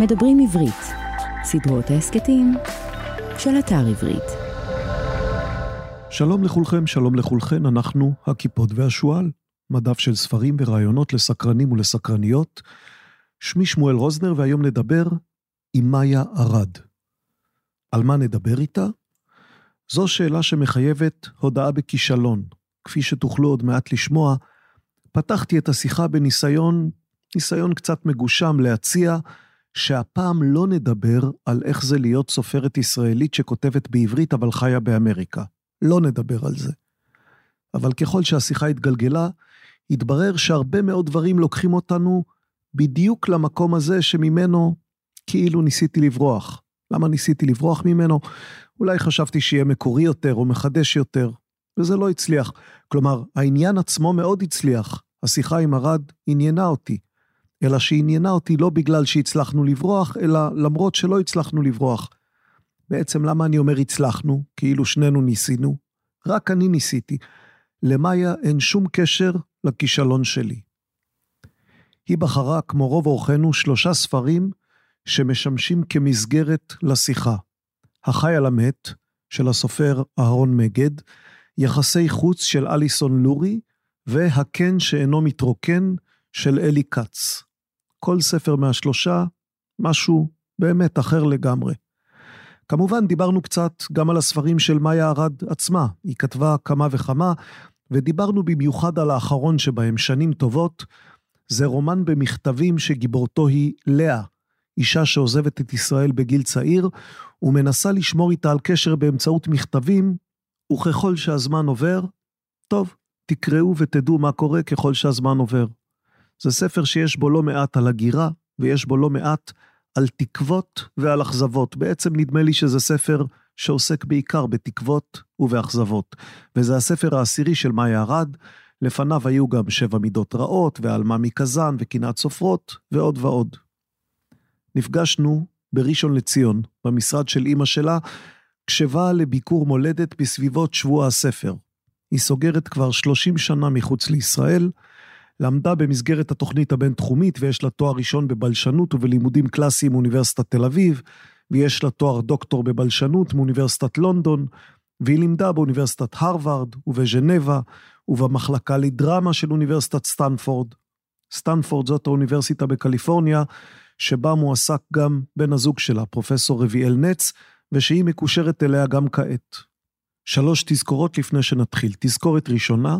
מדברים עברית, סדרות ההסכתים של אתר עברית. שלום לכולכם, שלום לכולכן, אנחנו הכיפות והשועל, מדף של ספרים ורעיונות לסקרנים ולסקרניות. שמי שמואל רוזנר, והיום נדבר עם מאיה ארד. על מה נדבר איתה? זו שאלה שמחייבת הודעה בכישלון. כפי שתוכלו עוד מעט לשמוע, פתחתי את השיחה בניסיון, ניסיון קצת מגושם להציע שהפעם לא נדבר על איך זה להיות סופרת ישראלית שכותבת בעברית אבל חיה באמריקה. לא נדבר על זה. אבל ככל שהשיחה התגלגלה, התברר שהרבה מאוד דברים לוקחים אותנו בדיוק למקום הזה שממנו כאילו ניסיתי לברוח. למה ניסיתי לברוח ממנו? אולי חשבתי שיהיה מקורי יותר או מחדש יותר, וזה לא הצליח. כלומר, העניין עצמו מאוד הצליח. השיחה עם ארד עניינה אותי. אלא שעניינה אותי לא בגלל שהצלחנו לברוח, אלא למרות שלא הצלחנו לברוח. בעצם למה אני אומר הצלחנו? כאילו שנינו ניסינו. רק אני ניסיתי. למאיה אין שום קשר לכישלון שלי. היא בחרה, כמו רוב אורחינו, שלושה ספרים שמשמשים כמסגרת לשיחה. החי על המת, של הסופר אהרון מגד, יחסי חוץ של אליסון לורי, והקן שאינו מתרוקן של אלי כץ. כל ספר מהשלושה, משהו באמת אחר לגמרי. כמובן, דיברנו קצת גם על הספרים של מאיה ארד עצמה. היא כתבה כמה וכמה, ודיברנו במיוחד על האחרון שבהם, שנים טובות. זה רומן במכתבים שגיבורתו היא לאה, אישה שעוזבת את ישראל בגיל צעיר, ומנסה לשמור איתה על קשר באמצעות מכתבים, וככל שהזמן עובר, טוב, תקראו ותדעו מה קורה ככל שהזמן עובר. זה ספר שיש בו לא מעט על הגירה, ויש בו לא מעט על תקוות ועל אכזבות. בעצם נדמה לי שזה ספר שעוסק בעיקר בתקוות ובאכזבות. וזה הספר העשירי של מאיה ארד, לפניו היו גם שבע מידות רעות, ועלמה מקזן, וקנאת סופרות, ועוד ועוד. נפגשנו בראשון לציון, במשרד של אימא שלה, כשבאה לביקור מולדת בסביבות שבוע הספר. היא סוגרת כבר 30 שנה מחוץ לישראל, למדה במסגרת התוכנית הבינתחומית ויש לה תואר ראשון בבלשנות ובלימודים קלאסיים מאוניברסיטת תל אביב, ויש לה תואר דוקטור בבלשנות מאוניברסיטת לונדון, והיא לימדה באוניברסיטת הרווארד ובז'נבה ובמחלקה לדרמה של אוניברסיטת סטנפורד. סטנפורד זאת האוניברסיטה בקליפורניה, שבה מועסק גם בן הזוג שלה, פרופסור רביאל נץ, ושהיא מקושרת אליה גם כעת. שלוש תזכורות לפני שנתחיל. תזכורת ראשונה,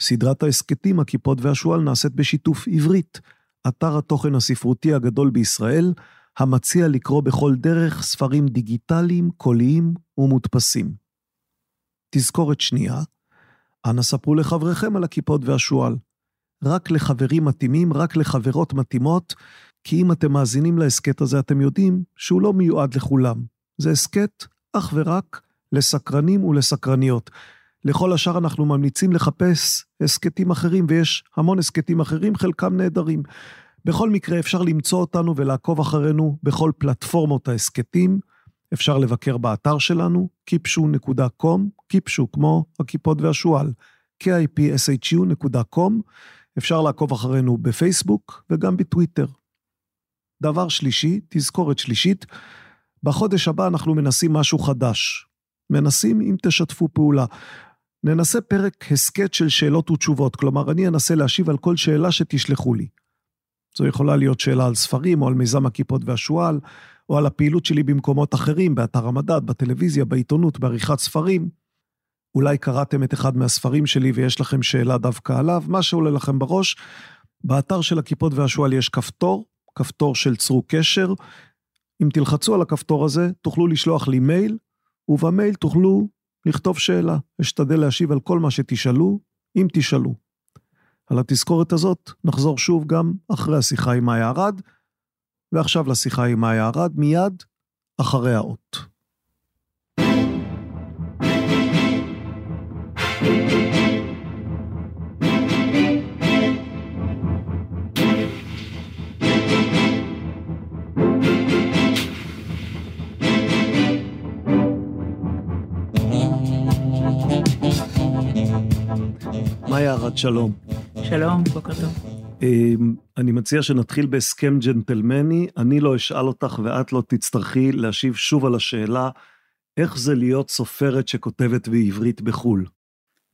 סדרת ההסכתים, הקיפוד והשועל נעשית בשיתוף עברית, אתר התוכן הספרותי הגדול בישראל, המציע לקרוא בכל דרך ספרים דיגיטליים, קוליים ומודפסים. תזכורת שנייה, אנא ספרו לחבריכם על הכיפות והשועל. רק לחברים מתאימים, רק לחברות מתאימות, כי אם אתם מאזינים להסכת הזה, אתם יודעים שהוא לא מיועד לכולם. זה הסכת אך ורק לסקרנים ולסקרניות. לכל השאר אנחנו ממליצים לחפש הסכתים אחרים, ויש המון הסכתים אחרים, חלקם נהדרים. בכל מקרה, אפשר למצוא אותנו ולעקוב אחרינו בכל פלטפורמות ההסכתים. אפשר לבקר באתר שלנו, kipshu.com, kipshu כמו הכיפות והשועל, kipshu.com. אפשר לעקוב אחרינו בפייסבוק וגם בטוויטר. דבר שלישי, תזכורת שלישית, בחודש הבא אנחנו מנסים משהו חדש. מנסים אם תשתפו פעולה. ננסה פרק הסכת של שאלות ותשובות, כלומר, אני אנסה להשיב על כל שאלה שתשלחו לי. זו יכולה להיות שאלה על ספרים, או על מיזם הכיפות והשועל, או על הפעילות שלי במקומות אחרים, באתר המדד, בטלוויזיה, בעיתונות, בעריכת ספרים. אולי קראתם את אחד מהספרים שלי ויש לכם שאלה דווקא עליו, מה שעולה לכם בראש. באתר של הכיפות והשועל יש כפתור, כפתור של צרו קשר. אם תלחצו על הכפתור הזה, תוכלו לשלוח לי מייל, ובמייל תוכלו לכתוב שאלה. אשתדל להשיב על כל מה שתשאלו, אם תשאלו. על התזכורת הזאת נחזור שוב גם אחרי השיחה עם מאיה ארד, ועכשיו לשיחה עם מאיה ארד מיד אחרי האות. מאיה ארד, שלום. שלום, בוקר טוב. אמ, אני מציע שנתחיל בהסכם ג'נטלמני, אני לא אשאל אותך ואת לא תצטרכי להשיב שוב על השאלה, איך זה להיות סופרת שכותבת בעברית בחו"ל?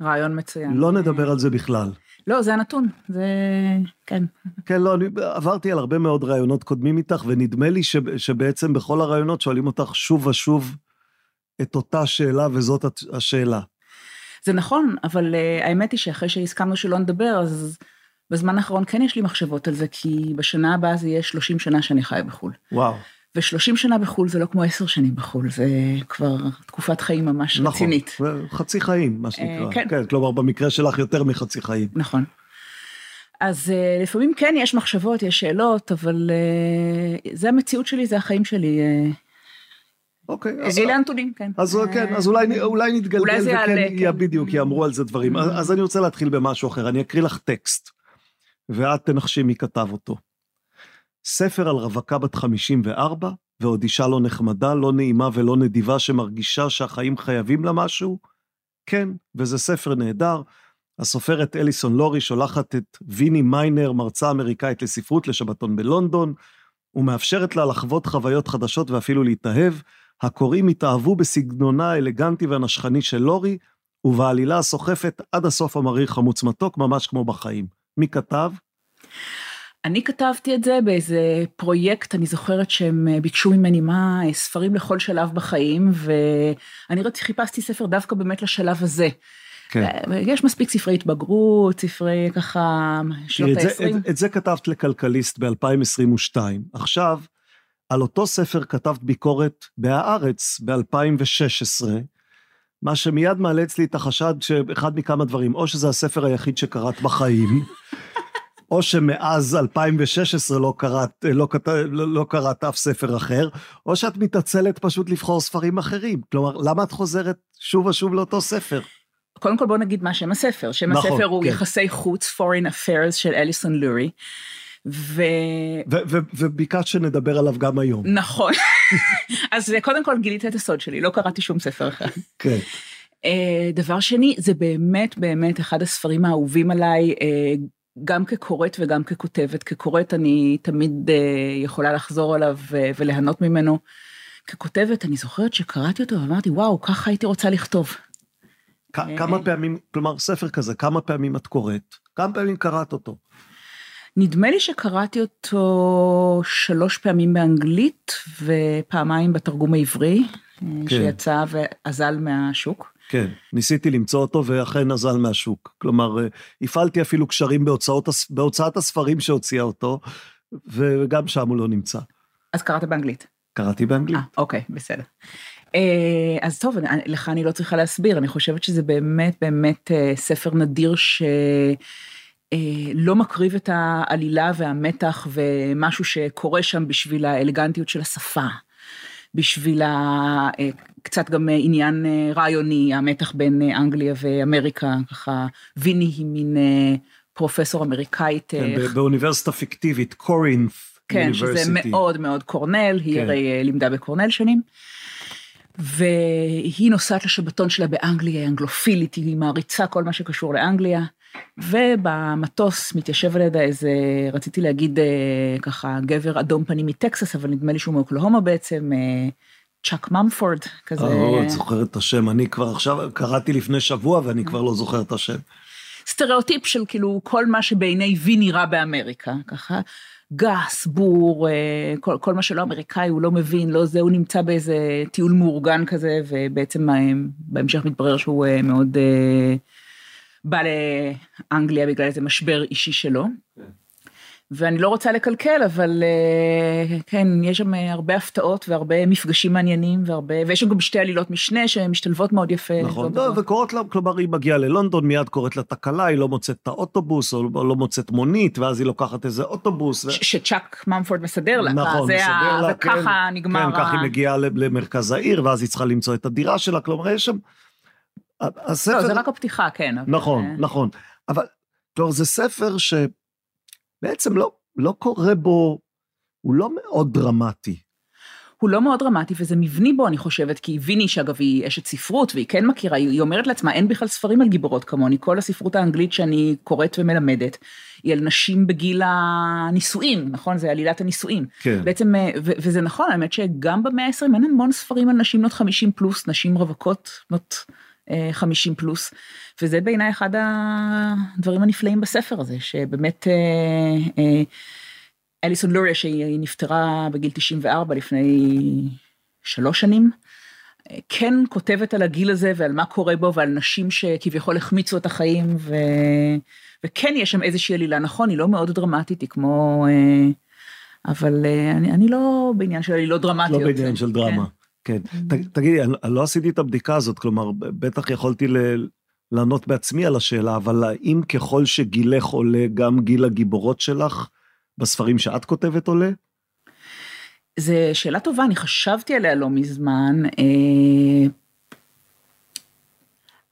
רעיון מצוין. לא נדבר על זה בכלל. לא, זה הנתון, זה... כן. כן, לא, אני עברתי על הרבה מאוד רעיונות קודמים איתך, ונדמה לי ש, שבעצם בכל הרעיונות שואלים אותך שוב ושוב את אותה שאלה, וזאת השאלה. זה נכון, אבל uh, האמת היא שאחרי שהסכמנו שלא נדבר, אז בזמן האחרון כן יש לי מחשבות על זה, כי בשנה הבאה זה יהיה 30 שנה שאני חיה בחו"ל. וואו. ו-30 שנה בחו"ל זה לא כמו 10 שנים בחו"ל, זה כבר תקופת חיים ממש נכון, רצינית. נכון, חצי חיים, מה שנקרא. כן. כן, כלומר, במקרה שלך יותר מחצי חיים. נכון. אז uh, לפעמים כן יש מחשבות, יש שאלות, אבל uh, זה המציאות שלי, זה החיים שלי. Uh, אוקיי, אז... אלה הנתונים, כן. אז כן, אז אולי, אולי נתגלגל, אולי זה יעלה, יהיה כן. בדיוק, יאמרו על זה דברים. אז, אז אני רוצה להתחיל במשהו אחר, אני אקריא לך טקסט, ואת תנחשי מי כתב אותו. ספר על רווקה בת 54, ועוד אישה לא נחמדה, לא נעימה ולא נדיבה, שמרגישה שהחיים חייבים לה משהו? כן, וזה ספר נהדר. הסופרת אליסון לורי שולחת את ויני מיינר, מרצה אמריקאית לספרות, לשבתון בלונדון, ומאפשרת לה לחוות חוויות חדשות ואפילו להתאהב. הקוראים התאהבו בסגנונה האלגנטי והנשכני של לורי, ובעלילה הסוחפת עד הסוף המריר חמוץ מתוק, ממש כמו בחיים. מי כתב? אני כתבתי את זה באיזה פרויקט, אני זוכרת שהם אה, ביקשו ממני מה, אה, ספרים לכל שלב בחיים, ואני רציתי, חיפשתי ספר דווקא באמת לשלב הזה. כן. אה, יש מספיק ספרי התבגרות, ספרי ככה, שנות את זה, ה-20. את, את זה כתבת לכלכליסט ב-2022. עכשיו, על אותו ספר כתבת ביקורת בהארץ ב-2016, מה שמיד מעלה אצלי את החשד שאחד מכמה דברים, או שזה הספר היחיד שקראת בחיים, או שמאז 2016 לא קראת, לא, קראת, לא, לא קראת אף ספר אחר, או שאת מתעצלת פשוט לבחור ספרים אחרים. כלומר, למה את חוזרת שוב ושוב לאותו ספר? קודם כל בוא נגיד מה שם הספר. שם נכון, הספר הוא כן. יחסי חוץ, Foreign Affairs של אליסון לורי. ו... ו- ו- וביקשת שנדבר עליו גם היום. נכון. אז קודם כל גילית את הסוד שלי, לא קראתי שום ספר אחר. כן. אה, דבר שני, זה באמת באמת אחד הספרים האהובים עליי, אה, גם כקוראת וגם ככותבת. כקוראת אני תמיד אה, יכולה לחזור עליו וליהנות ממנו. ככותבת, אני זוכרת שקראתי אותו ואמרתי, וואו, ככה הייתי רוצה לכתוב. כמה פעמים, כלומר, ספר כזה, כמה פעמים את קוראת? כמה פעמים קראת אותו? נדמה לי שקראתי אותו שלוש פעמים באנגלית ופעמיים בתרגום העברי, כן. שיצא ואזל מהשוק. כן, ניסיתי למצוא אותו ואכן אזל מהשוק. כלומר, אה, הפעלתי אפילו קשרים בהוצאות, בהוצאת הספרים שהוציאה אותו, וגם שם הוא לא נמצא. אז קראת באנגלית. קראתי באנגלית. אה, אוקיי, בסדר. אה, אז טוב, לך אני לא צריכה להסביר, אני חושבת שזה באמת באמת אה, ספר נדיר שלא מקריב את העלילה והמתח ומשהו שקורה שם בשביל האלגנטיות של השפה. בשביל ה... אה, קצת גם עניין אה, רעיוני, המתח בין אה, אנגליה ואמריקה, ככה, ויני היא מין אה, פרופסור אמריקאית. כן, אה, ב- באוניברסיטה פיקטיבית, קורינף כן, שזה University. מאוד מאוד קורנל, היא כן. הרי אה, לימדה בקורנל שנים. והיא נוסעת לשבתון שלה באנגליה, היא אנגלופילית, היא מעריצה כל מה שקשור לאנגליה. ובמטוס מתיישב על ידה איזה, רציתי להגיד אה, ככה, גבר אדום פנים מטקסס, אבל נדמה לי שהוא מאוקלהומה בעצם, אה, צ'אק ממפורד, כזה. אה, את זוכרת את השם, אני כבר עכשיו, קראתי לפני שבוע ואני כבר לא זוכר את השם. סטריאוטיפ של כאילו כל מה שבעיני וי נראה באמריקה, ככה גס, בור, כל, כל מה שלא אמריקאי הוא לא מבין, לא זה, הוא נמצא באיזה טיול מאורגן כזה, ובעצם בהמשך מתברר שהוא מאוד אה, בא לאנגליה בגלל איזה משבר אישי שלו. ואני לא רוצה לקלקל, אבל אה, כן, יש שם אה, הרבה הפתעות והרבה מפגשים מעניינים, והרבה, ויש שם גם שתי עלילות משנה שמשתלבות מאוד יפה. נכון, לא. וקוראת לה, כלומר, היא מגיעה ללונדון, מיד קוראת לה תקלה, היא לא מוצאת את האוטובוס, או לא לא מוצאת מונית, ואז היא לוקחת איזה אוטובוס. ו... שצ'אק ממפורד מסדר לה, נכון, מסדר ה- לה, וככה כן, נגמר. כן, ככה היא מגיעה למרכז העיר, ואז היא צריכה למצוא את הדירה שלה, כלומר, יש שם... הספר... לא, זה רק הפתיחה, כן. אבל- נכון, נכון. אבל, כלומר, זה ספר שבעצם לא, לא קורה בו, הוא לא מאוד דרמטי. הוא לא מאוד דרמטי, וזה מבני בו, אני חושבת, כי ויני, שאגב, היא אשת ספרות, והיא כן מכירה, היא אומרת לעצמה, אין בכלל ספרים על גיבורות כמוני, כל הספרות האנגלית שאני קוראת ומלמדת, היא על נשים בגיל הנישואים, נכון? זה עלילת הנישואים. כן. בעצם, אה, ו- וזה נכון, האמת שגם במאה ה-20 אין המון ספרים על נשים בנות 50 פלוס, נשים רווקות בנות 50 אה, פלוס, וזה בעיניי אחד הדברים הנפלאים בספר הזה, שבאמת... אה, אליסון לוריה שהיא נפטרה בגיל 94 לפני שלוש שנים, כן כותבת על הגיל הזה ועל מה קורה בו ועל נשים שכביכול החמיצו את החיים ו... וכן יש שם איזושהי עלילה, נכון, היא לא מאוד דרמטית, היא כמו... אה, אבל אה, אני, אני לא בעניין של עלילות דרמטיות. לא בעניין של דרמה, כן. כן. תגידי, אני לא עשיתי את הבדיקה הזאת, כלומר, בטח יכולתי. לענות בעצמי על השאלה, אבל האם ככל שגילך עולה גם גיל הגיבורות שלך, בספרים שאת כותבת עולה? זו שאלה טובה, אני חשבתי עליה לא מזמן. אה,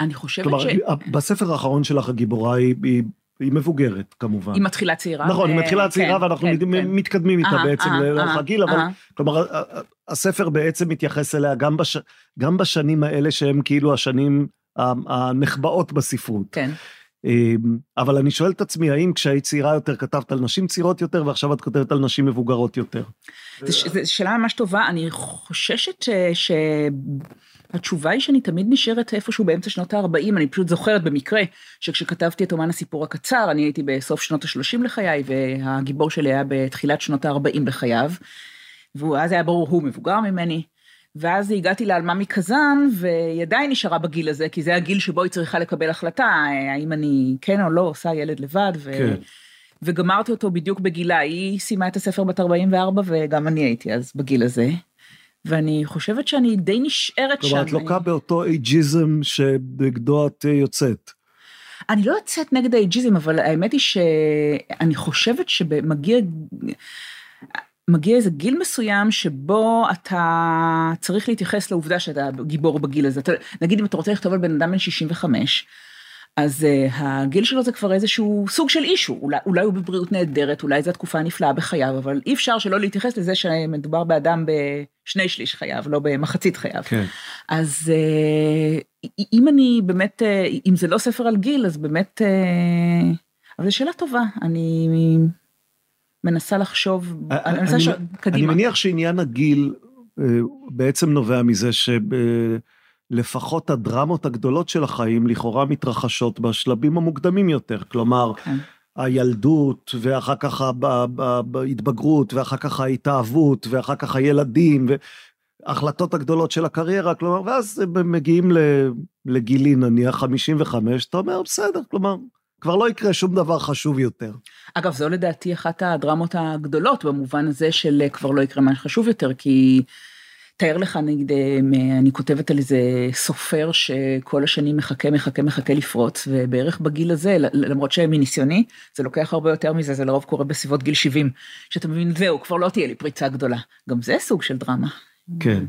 אני חושבת כלומר, ש... כלומר, בספר האחרון שלך הגיבורה היא, היא, היא מבוגרת כמובן. היא מתחילה צעירה. נכון, היא מתחילה צעירה כן, ואנחנו כן, כן. מתקדמים איתה אה, בעצם אה, לאורך הגיל, אבל כלומר, הספר בעצם מתייחס אליה גם, בש, גם בשנים האלה שהם כאילו השנים הנחבאות בספרות. כן. אמ, אבל אני שואל את עצמי, האם כשהיית צעירה יותר כתבת על נשים צעירות יותר, ועכשיו את כותבת על נשים מבוגרות יותר? זו שאלה ממש טובה, אני חוששת ש... התשובה היא שאני תמיד נשארת איפשהו באמצע שנות ה-40, אני פשוט זוכרת במקרה שכשכתבתי את אומן הסיפור הקצר, אני הייתי בסוף שנות ה-30 לחיי, והגיבור שלי היה בתחילת שנות ה-40 לחייו, ואז היה ברור, הוא מבוגר ממני, ואז הגעתי לאלממי קזאן, והיא עדיין נשארה בגיל הזה, כי זה הגיל שבו היא צריכה לקבל החלטה, האם אני כן או לא עושה ילד לבד, ו... כן. וגמרתי אותו בדיוק בגילה, היא סיימה את הספר בת 44 וגם אני הייתי אז בגיל הזה. ואני חושבת שאני די נשארת שם. כלומר, את לוקה אני... באותו אייג'יזם שבגדו את יוצאת. אני לא יוצאת נגד האייג'יזם, אבל האמת היא שאני חושבת שמגיע... מגיע איזה גיל מסוים שבו אתה צריך להתייחס לעובדה שאתה גיבור בגיל הזה. אתה, נגיד אם אתה רוצה לכתוב על בן אדם בן 65, אז uh, הגיל שלו זה כבר איזשהו סוג של אישו, אולי, אולי הוא בבריאות נהדרת, אולי זו התקופה הנפלאה בחייו, אבל אי אפשר שלא להתייחס לזה שמדובר באדם בשני שליש חייו, לא במחצית חייו. כן. אז uh, אם אני באמת, uh, אם זה לא ספר על גיל, אז באמת, uh, אבל זו שאלה טובה, אני... מנסה לחשוב, אני מנסה ש... קדימה. אני מניח שעניין הגיל אה, בעצם נובע מזה שלפחות הדרמות הגדולות של החיים לכאורה מתרחשות בשלבים המוקדמים יותר. כלומר, כן. הילדות, ואחר כך ההתבגרות, ואחר כך ההתאהבות, ואחר כך הילדים, וההחלטות הגדולות של הקריירה, כלומר, ואז הם מגיעים לגילי נניח 55, אתה אומר, בסדר, כלומר, כבר לא יקרה שום דבר חשוב יותר. אגב, זו לדעתי אחת הדרמות הגדולות במובן הזה של אה, כבר לא יקרה מה שחשוב יותר, כי תאר לך, נגיד, אה, אני כותבת על איזה סופר שכל השנים מחכה, מחכה, מחכה לפרוץ, ובערך בגיל הזה, למרות שמניסיוני, זה לוקח הרבה יותר מזה, זה לרוב קורה בסביבות גיל 70, שאתה מבין, זהו, כבר לא תהיה לי פריצה גדולה. גם זה סוג של דרמה. כן.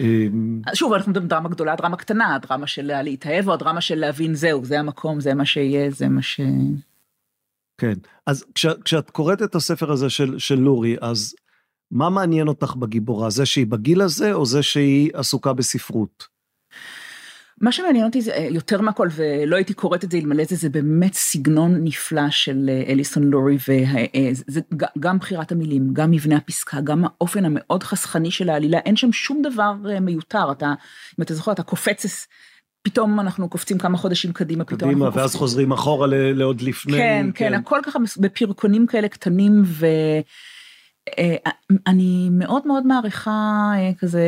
אמ, שוב, אנחנו מדברים דרמה גדולה, דרמה קטנה, הדרמה של להתאהב או הדרמה של להבין זהו, זה המקום, זה מה שיהיה, זה מה ש... כן, אז כש, כשאת קוראת את הספר הזה של, של לורי, אז מה מעניין אותך בגיבורה? זה שהיא בגיל הזה, או זה שהיא עסוקה בספרות? מה שמעניין אותי זה אה, יותר מהכל, ולא הייתי קוראת את זה אלמלא זה, זה באמת סגנון נפלא של אה, אליסון לורי, וזה אה, גם בחירת המילים, גם מבנה הפסקה, גם האופן המאוד חסכני של העלילה, אין שם שום דבר מיותר, אתה, אם אתה זוכר, אתה קופץ, פתאום אנחנו קופצים כמה חודשים קדימה, פתאום קדימה, ואז קופצים. חוזרים אחורה לעוד לפני. כן, כן, כן, הכל ככה בפרקונים כאלה קטנים, ואני מאוד מאוד מעריכה כזה,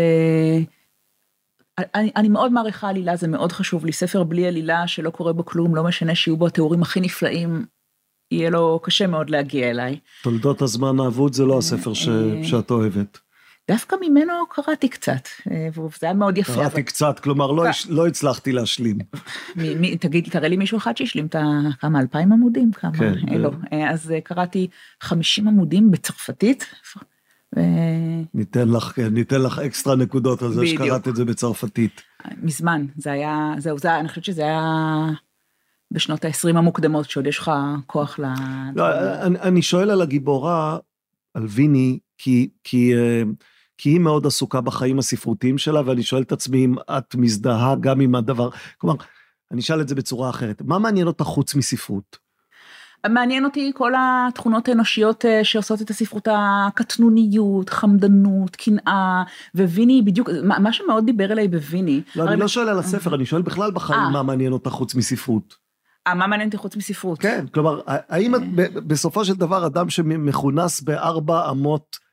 אני, אני מאוד מעריכה עלילה, זה מאוד חשוב לי. ספר בלי עלילה שלא קורה בו כלום, לא משנה שיהיו בו התיאורים הכי נפלאים, יהיה לו קשה מאוד להגיע אליי. תולדות הזמן האבוד זה לא הספר ש, אה, שאת אוהבת. דווקא ממנו קראתי קצת, אה, וזה היה מאוד יפה. קראתי אבל... קצת, כלומר לא, לא הצלחתי להשלים. מ, מ, תגיד, תראה לי מישהו אחד שהשלים את. כמה, אלפיים עמודים? כמה? כן. אה, לא. אז קראתי חמישים עמודים בצרפתית. ו... ניתן לך, ניתן לך אקסטרה נקודות על זה שקראת את זה בצרפתית. מזמן, זה היה, זהו, זה, אני חושבת שזה היה בשנות ה-20 המוקדמות, שעוד יש לך כוח ל... לא, אני, אני שואל על הגיבורה, על ויני, כי, כי, אה, כי היא מאוד עסוקה בחיים הספרותיים שלה, ואני שואל את עצמי אם את מזדהה גם עם הדבר. כלומר, אני אשאל את זה בצורה אחרת. מה מעניין אותך חוץ מספרות? מעניין אותי כל התכונות האנושיות אה, שעושות את הספרות, הקטנוניות, חמדנות, קנאה, וויני בדיוק, מה שמאוד דיבר אליי בוויני. לא, אני לא שואל על הספר, אני שואל בכלל בחיים מה מעניין אותך חוץ מספרות. אה, מה מעניין אותי חוץ מספרות? כן, כלומר, האם את בסופו של דבר אדם שמכונס בארבע אמות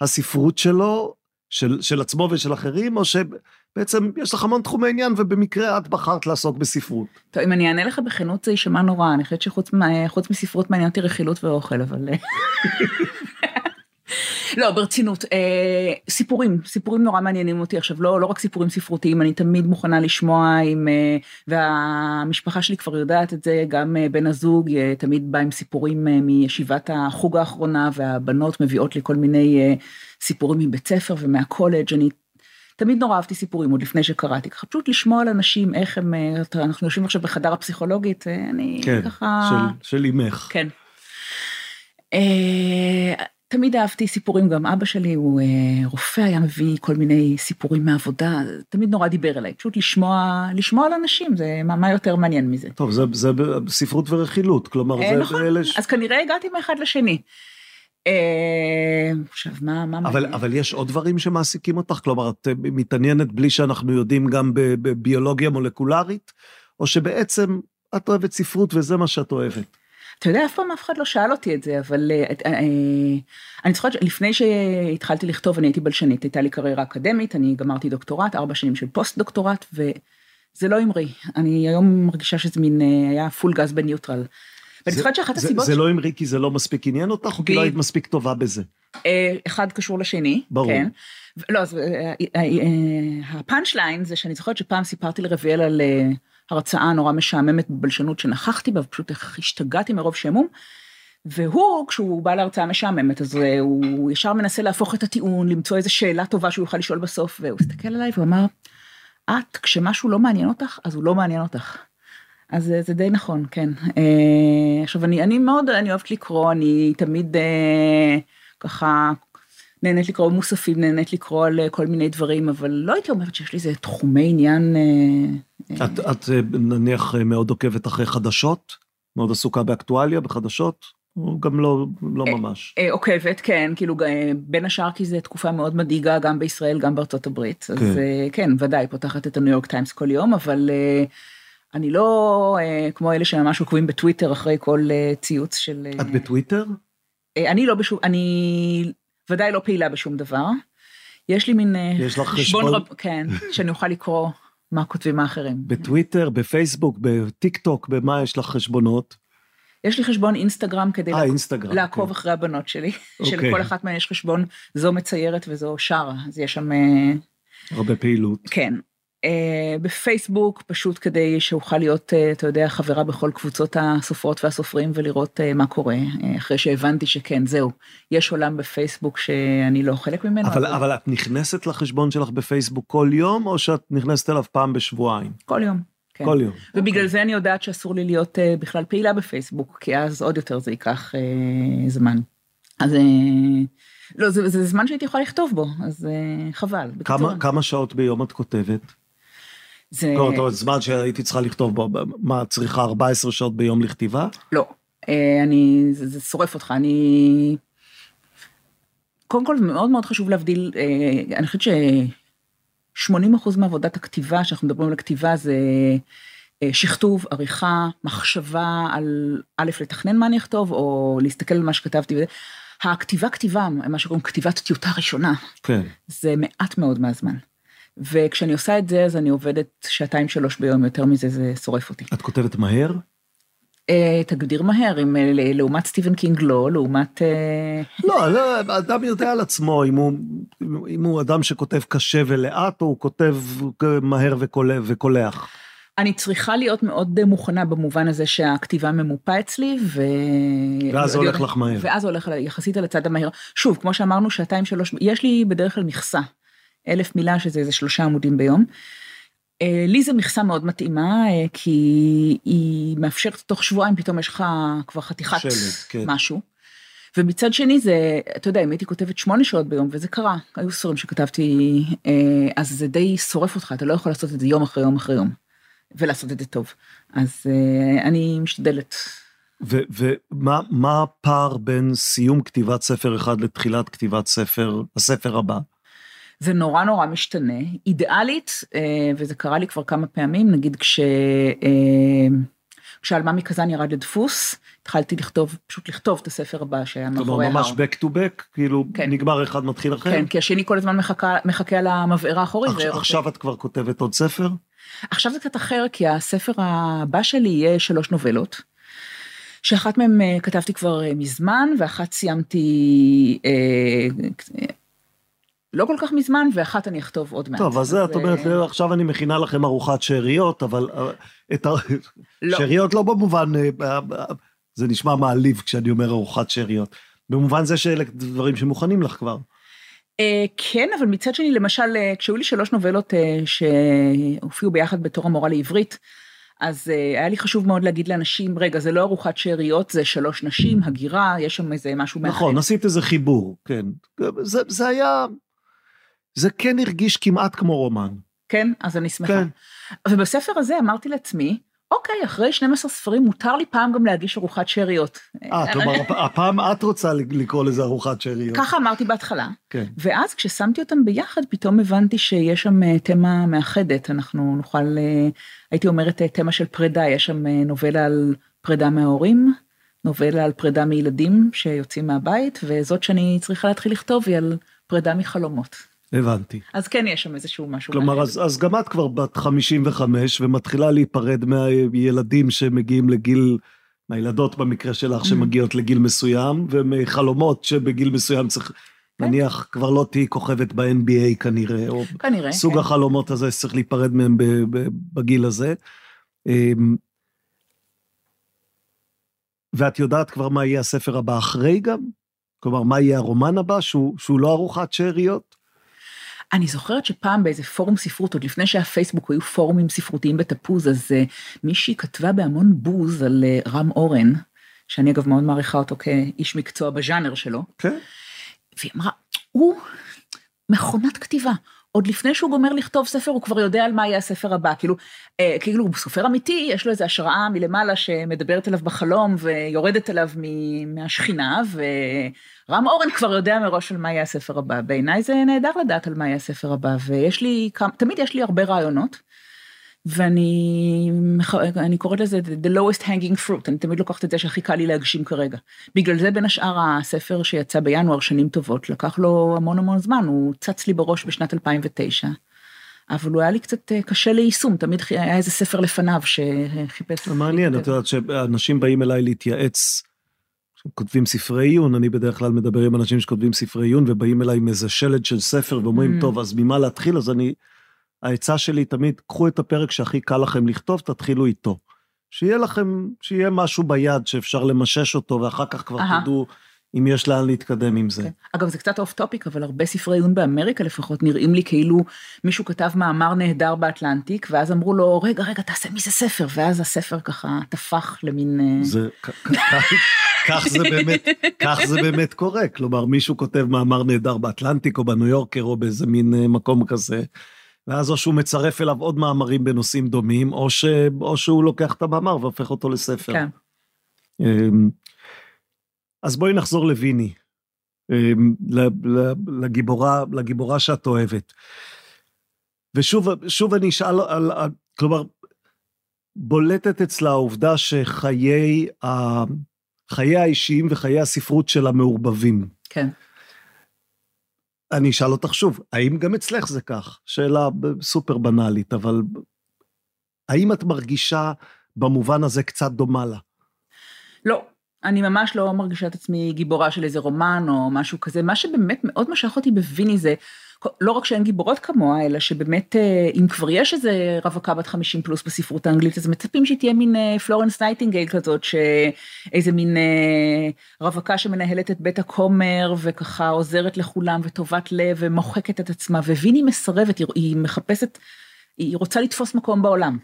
הספרות שלו, של, של עצמו ושל אחרים, או שבעצם יש לך המון תחומי עניין ובמקרה את בחרת לעסוק בספרות? טוב, אם אני אענה לך בכנות זה יישמע נורא, אני חושבת שחוץ מספרות מעניין אותי רכילות ואוכל, אבל... לא, ברצינות, אה, סיפורים, סיפורים נורא מעניינים אותי עכשיו, לא, לא רק סיפורים ספרותיים, אני תמיד מוכנה לשמוע עם, אה, והמשפחה שלי כבר יודעת את זה, גם אה, בן הזוג אה, תמיד בא עם סיפורים אה, מישיבת החוג האחרונה, והבנות מביאות לי כל מיני אה, סיפורים מבית ספר ומהקולג', אני תמיד נורא אהבתי סיפורים עוד לפני שקראתי, ככה פשוט לשמוע על אנשים, איך הם, אה, אנחנו יושבים עכשיו בחדר הפסיכולוגית, אה, אני כן, ככה... של, של אימך. כן. תמיד אהבתי סיפורים, גם אבא שלי הוא אה, רופא, היה מביא כל מיני סיפורים מהעבודה, תמיד נורא דיבר אליי, פשוט לשמוע, לשמוע על אנשים, זה מה, מה יותר מעניין מזה. טוב, זה, זה ספרות ורכילות, כלומר, אה, זה... נכון, אלה אז כנראה הגעתי מאחד לשני. אה, עכשיו, מה, מה אבל, מעניין? אבל יש עוד דברים שמעסיקים אותך? כלומר, את אה, מתעניינת בלי שאנחנו יודעים גם בביולוגיה מולקולרית? או שבעצם את אוהבת ספרות וזה מה שאת אוהבת? אתה יודע, אף פעם אף אחד לא שאל אותי את זה, אבל אה, אה, אה, אני זוכרת שלפני שהתחלתי לכתוב, אני הייתי בלשנית, הייתה לי קריירה אקדמית, אני גמרתי דוקטורט, ארבע שנים של פוסט דוקטורט, וזה לא המריא. אני היום מרגישה שזה מין, היה full gas ב neutral. ואני זוכרת שאחת זה, הסיבות... זה לא המריא כי זה לא מספיק עניין אותך, או כי לא היית מספיק טובה בזה? אחד קשור לשני. ברור. כן. לא, אז ה punch line זה שאני זוכרת שפעם סיפרתי לרביאל על אה, הרצאה נורא משעממת בבלשנות שנכחתי בה, ופשוט איך השתגעתי מרוב שעמום. והוא, כשהוא בא להרצאה משעממת, אז אה, הוא ישר מנסה להפוך את הטיעון, למצוא איזו שאלה טובה שהוא יוכל לשאול בסוף, והוא הסתכל עליי והוא אמר, את, כשמשהו לא מעניין אותך, אז הוא לא מעניין אותך. אז אה, זה די נכון, כן. אה, עכשיו, אני, אני מאוד, אני אוהבת לקרוא, אני תמיד ככה נהנית לקרוא מוספים, נהנית לקרוא על אה, כל מיני דברים, אבל לא הייתי אומרת שיש לי איזה תחומי עניין... אה, אה, את, את אה, נניח אה, מאוד עוקבת אחרי חדשות? מאוד עסוקה באקטואליה, בחדשות? או גם לא, לא ממש? אה, עוקבת, כן, כאילו בין השאר כי זו תקופה מאוד מדאיגה גם בישראל, גם בארצות הברית. אז כן. אה, כן, ודאי, פותחת את הניו יורק טיימס כל יום, אבל אה, אני לא אה, כמו אלה שממש עוקבים בטוויטר אחרי כל אה, ציוץ של... אה, את בטוויטר? אה, אני לא בשום, אני ודאי לא פעילה בשום דבר. יש לי מין אה, יש לך חשבון? רב, כן, שאני אוכל לקרוא מה כותבים האחרים. בטוויטר, בפייסבוק, בטיק טוק, במה יש לך חשבונות? יש לי חשבון אינסטגרם כדי אה, לעקוב- אינסטגרם. לעקוב כן. אחרי הבנות שלי, אוקיי. שלכל אחת מהן יש חשבון, זו מציירת וזו שרה, אז יש שם, אה, הרבה פעילות. כן. אה, בפייסבוק, פשוט כדי שאוכל להיות, אה, אתה יודע, חברה בכל קבוצות הסופרות והסופרים ולראות אה, מה קורה, אחרי שהבנתי שכן, זהו, יש עולם בפייסבוק שאני לא חלק ממנו. אבל, אז אבל את נכנסת לחשבון שלך בפייסבוק כל יום, או שאת נכנסת אליו פעם בשבועיים? כל יום. כן. כל יום. ובגלל זה אני יודעת שאסור לי להיות אה, בכלל פעילה בפייסבוק, כי אז עוד יותר זה ייקח אה, זמן. אז אה, לא, זה, זה זמן שהייתי יכולה לכתוב בו, אז אה, חבל. כמה, כמה שעות ביום את כותבת? זה... זאת אומרת, זמן שהייתי צריכה לכתוב בו, מה, צריכה 14 שעות ביום לכתיבה? לא, אה, אני, זה, זה שורף אותך, אני... קודם כל, מאוד מאוד חשוב להבדיל, אה, אני חושבת ש-80% מעבודת הכתיבה, שאנחנו מדברים על הכתיבה, זה אה, שכתוב, עריכה, מחשבה על א', לתכנן מה אני אכתוב, או להסתכל על מה שכתבתי. הכתיבה כתיבה, מה שקוראים כתיבת טיוטה ראשונה, כן. זה מעט מאוד מהזמן. וכשאני עושה את זה, אז אני עובדת שעתיים שלוש ביום, יותר מזה זה שורף אותי. את כותבת מהר? אה, תגדיר מהר, אם אה, לעומת סטיבן קינג לא, לעומת... אה, לא, לא, אדם יודע על עצמו אם הוא, אם הוא אדם שכותב קשה ולאט, או הוא כותב מהר וקולח. אני צריכה להיות מאוד מוכנה במובן הזה שהכתיבה ממופה אצלי, ו... ואז הולך לך מהר. ואז הולך יחסית על הצד המהיר. שוב, כמו שאמרנו, שעתיים שלוש, יש לי בדרך כלל מכסה, אלף מילה, שזה איזה שלושה עמודים ביום. אה, לי זו מכסה מאוד מתאימה, אה, כי היא מאפשרת תוך שבועיים, פתאום יש לך כבר חתיכת שלד, כן. משהו. ומצד שני זה, אתה יודע, אם הייתי כותבת שמונה שעות ביום, וזה קרה, היו ספרים שכתבתי, אה, אז זה די שורף אותך, אתה לא יכול לעשות את זה יום אחרי יום אחרי יום, ולעשות את זה טוב. אז אני משתדלת. ומה הפער בין סיום כתיבת ספר אחד לתחילת כתיבת ספר, הספר הבא? זה נורא נורא משתנה. אידיאלית, אה, וזה קרה לי כבר כמה פעמים, נגיד כש... כשאלמה מקזאן ירד לדפוס, התחלתי לכתוב, פשוט לכתוב את הספר הבא שהיה מאחורי ההר. ממש back to back, כאילו כן. נגמר אחד מתחיל אחר? כן, כי השני כל הזמן מחכה, מחכה על המבער האחורי. עכשיו, עכשיו את כבר כותבת עוד ספר? עכשיו זה קצת אחר, כי הספר הבא שלי יהיה שלוש נובלות. שאחת מהן אה, כתבתי כבר אה, מזמן, ואחת סיימתי אה, לא כל כך מזמן, ואחת אני אכתוב עוד מעט. טוב, אז זה, את אומרת, אה, עכשיו אני מכינה לכם ארוחת שאריות, אבל אה, את ה... לא. שאריות לא במובן, אה, זה נשמע מעליב כשאני אומר ארוחת שאריות. במובן זה שאלה דברים שמוכנים לך כבר. כן, אבל מצד שני, למשל, כשהיו לי שלוש נובלות שהופיעו ביחד בתור המורה לעברית, אז היה לי חשוב מאוד להגיד לאנשים, רגע, זה לא ארוחת שאריות, זה שלוש נשים, הגירה, יש שם איזה משהו מאחד. נכון, עשית איזה חיבור, כן. זה, זה היה, זה כן הרגיש כמעט כמו רומן. כן? אז אני שמחה. כן. ובספר הזה אמרתי לעצמי, אוקיי, אחרי 12 ספרים מותר לי פעם גם להגיש ארוחת שאריות. אה, כלומר, הפעם את רוצה לקרוא לזה ארוחת שאריות. ככה אמרתי בהתחלה. כן. ואז כששמתי אותם ביחד, פתאום הבנתי שיש שם אה, תמה מאחדת. אנחנו נוכל, אה, הייתי אומרת, אה, תמה של פרידה, יש שם נובלה על פרידה מההורים, נובלה על פרידה מילדים שיוצאים מהבית, וזאת שאני צריכה להתחיל לכתוב היא על פרידה מחלומות. הבנתי. אז כן יש שם איזשהו משהו. כלומר, אז, אז גם את כבר בת 55 ומתחילה להיפרד מהילדים שמגיעים לגיל, מהילדות במקרה שלך שמגיעות לגיל מסוים, ומחלומות שבגיל מסוים צריך, כן. נניח כבר לא תהיי כוכבת ב-NBA כנראה, או כנראה, סוג כן. החלומות הזה שצריך להיפרד מהם בגיל הזה. אמ, ואת יודעת כבר מה יהיה הספר הבא אחרי גם? כלומר, מה יהיה הרומן הבא, שהוא, שהוא לא ארוחת שאריות? אני זוכרת שפעם באיזה פורום ספרות, עוד לפני שהיה פייסבוק, היו פורומים ספרותיים בתפוז, אז uh, מישהי כתבה בהמון בוז על uh, רם אורן, שאני אגב מאוד מעריכה אותו כאיש מקצוע בז'אנר שלו. כן. והיא אמרה, הוא מכונת כתיבה. עוד לפני שהוא גומר לכתוב ספר, הוא כבר יודע על מה יהיה הספר הבא. כאילו, אה, כאילו הוא סופר אמיתי, יש לו איזו השראה מלמעלה שמדברת אליו בחלום ויורדת אליו מהשכינה, ורם אורן כבר יודע מראש על מה יהיה הספר הבא. בעיניי זה נהדר לדעת על מה יהיה הספר הבא, ויש לי, תמיד יש לי הרבה רעיונות. ואני אני קוראת לזה the lowest hanging fruit, אני תמיד לוקחת את זה שהכי קל לי להגשים כרגע. בגלל זה בין השאר הספר שיצא בינואר, שנים טובות, לקח לו המון המון זמן, הוא צץ לי בראש בשנת 2009. אבל הוא היה לי קצת אה, קשה ליישום, תמיד היה איזה ספר לפניו שחיפש... מעניין, את יודעת שאנשים באים אליי להתייעץ, כותבים ספרי עיון, אני בדרך כלל מדבר עם אנשים שכותבים ספרי עיון ובאים אליי עם איזה שלד של ספר ואומרים, mm. טוב, אז ממה להתחיל? אז אני העצה שלי תמיד, קחו את הפרק שהכי קל לכם לכתוב, תתחילו איתו. שיהיה לכם, שיהיה משהו ביד שאפשר למשש אותו, ואחר כך כבר אהה. תדעו אם יש לאן להתקדם עם זה. אוקיי. כן. אגב, זה קצת off topic, אבל הרבה ספרי עיון באמריקה לפחות נראים לי כאילו מישהו כתב מאמר נהדר באטלנטיק, ואז אמרו לו, רגע, רגע, תעשה מזה ספר, ואז הספר ככה טפח למין... אה, זה, כך זה באמת, כך זה באמת קורה. כלומר, מישהו כותב מאמר נהדר באטלנטיק, או בניו יורקר, או באיזה מין אה, מקום כזה. ואז או שהוא מצרף אליו עוד מאמרים בנושאים דומים, או, ש... או שהוא לוקח את המאמר והופך אותו לספר. כן. אמ, אז בואי נחזור לוויני, אמ, לגיבורה, לגיבורה שאת אוהבת. ושוב אני אשאל על, על, כלומר, בולטת אצלה העובדה שחיי ה, חיי האישיים וחיי הספרות שלה מעורבבים. כן. אני אשאל אותך שוב, האם גם אצלך זה כך? שאלה סופר בנאלית, אבל האם את מרגישה במובן הזה קצת דומה לה? לא, אני ממש לא מרגישה את עצמי גיבורה של איזה רומן או משהו כזה. מה שבאמת מאוד משך אותי בוויני זה לא רק שאין גיבורות כמוה, אלא שבאמת אה, אם כבר יש איזה רווקה בת 50 פלוס בספרות האנגלית, אז מצפים שהיא תהיה מין אה, פלורנס נייטינגייל כזאת, שאיזה מין אה, רווקה שמנהלת את בית הכומר, וככה עוזרת לכולם, וטובת לב, ומוחקת את עצמה, וויני מסרבת, היא מחפשת, היא רוצה לתפוס מקום בעולם.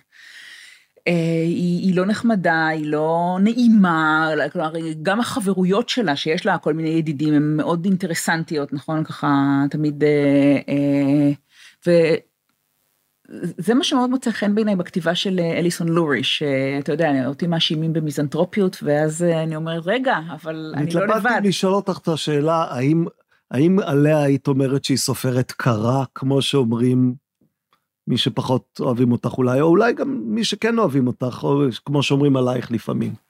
אה, היא, היא לא נחמדה, היא לא נעימה, כלומר, גם החברויות שלה, שיש לה כל מיני ידידים, הן מאוד אינטרסנטיות, נכון? ככה תמיד... אה, אה, וזה מה שמאוד מוצא חן בעיניי בכתיבה של אליסון לורי, שאתה יודע, אותי מאשימים במיזנטרופיות, ואז אני אומרת, רגע, אבל אני לא לבד. התלבטתי לשאול אותך את השאלה, האם, האם עליה היית אומרת שהיא סופרת קרה, כמו שאומרים מי שפחות אוהבים אותך אולי, או אולי גם מי שכן אוהבים אותך, או כמו שאומרים עלייך לפעמים.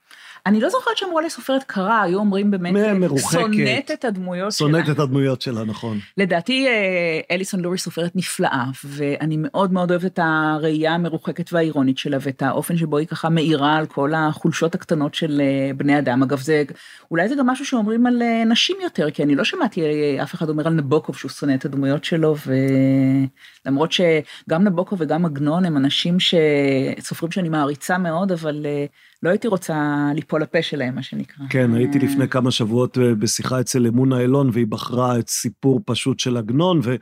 אני לא זוכרת שאמרו לי סופרת קרה, היו אומרים באמת, מרוחקת, שונאת את הדמויות שלה. שונאת את הדמויות שלה, נכון. לדעתי אה, אליסון לורי סופרת נפלאה, ואני מאוד מאוד אוהבת את הראייה המרוחקת והאירונית שלה, ואת האופן שבו היא ככה מאירה על כל החולשות הקטנות של אה, בני אדם. אגב, זה, אולי זה גם משהו שאומרים על אה, נשים יותר, כי אני לא שמעתי אף אחד אומר על נבוקוב שהוא שונא את הדמויות שלו, ולמרות שגם נבוקוב וגם עגנון הם אנשים שסופרים שאני מעריצה מאוד, אבל לא הייתי רוצה ליפול לפה שלהם, מה שנקרא. כן, הייתי לפני כמה שבועות אה, בשיחה אצל אמונה אילון, והיא בחרה את סיפור פשוט של עגנון, ו,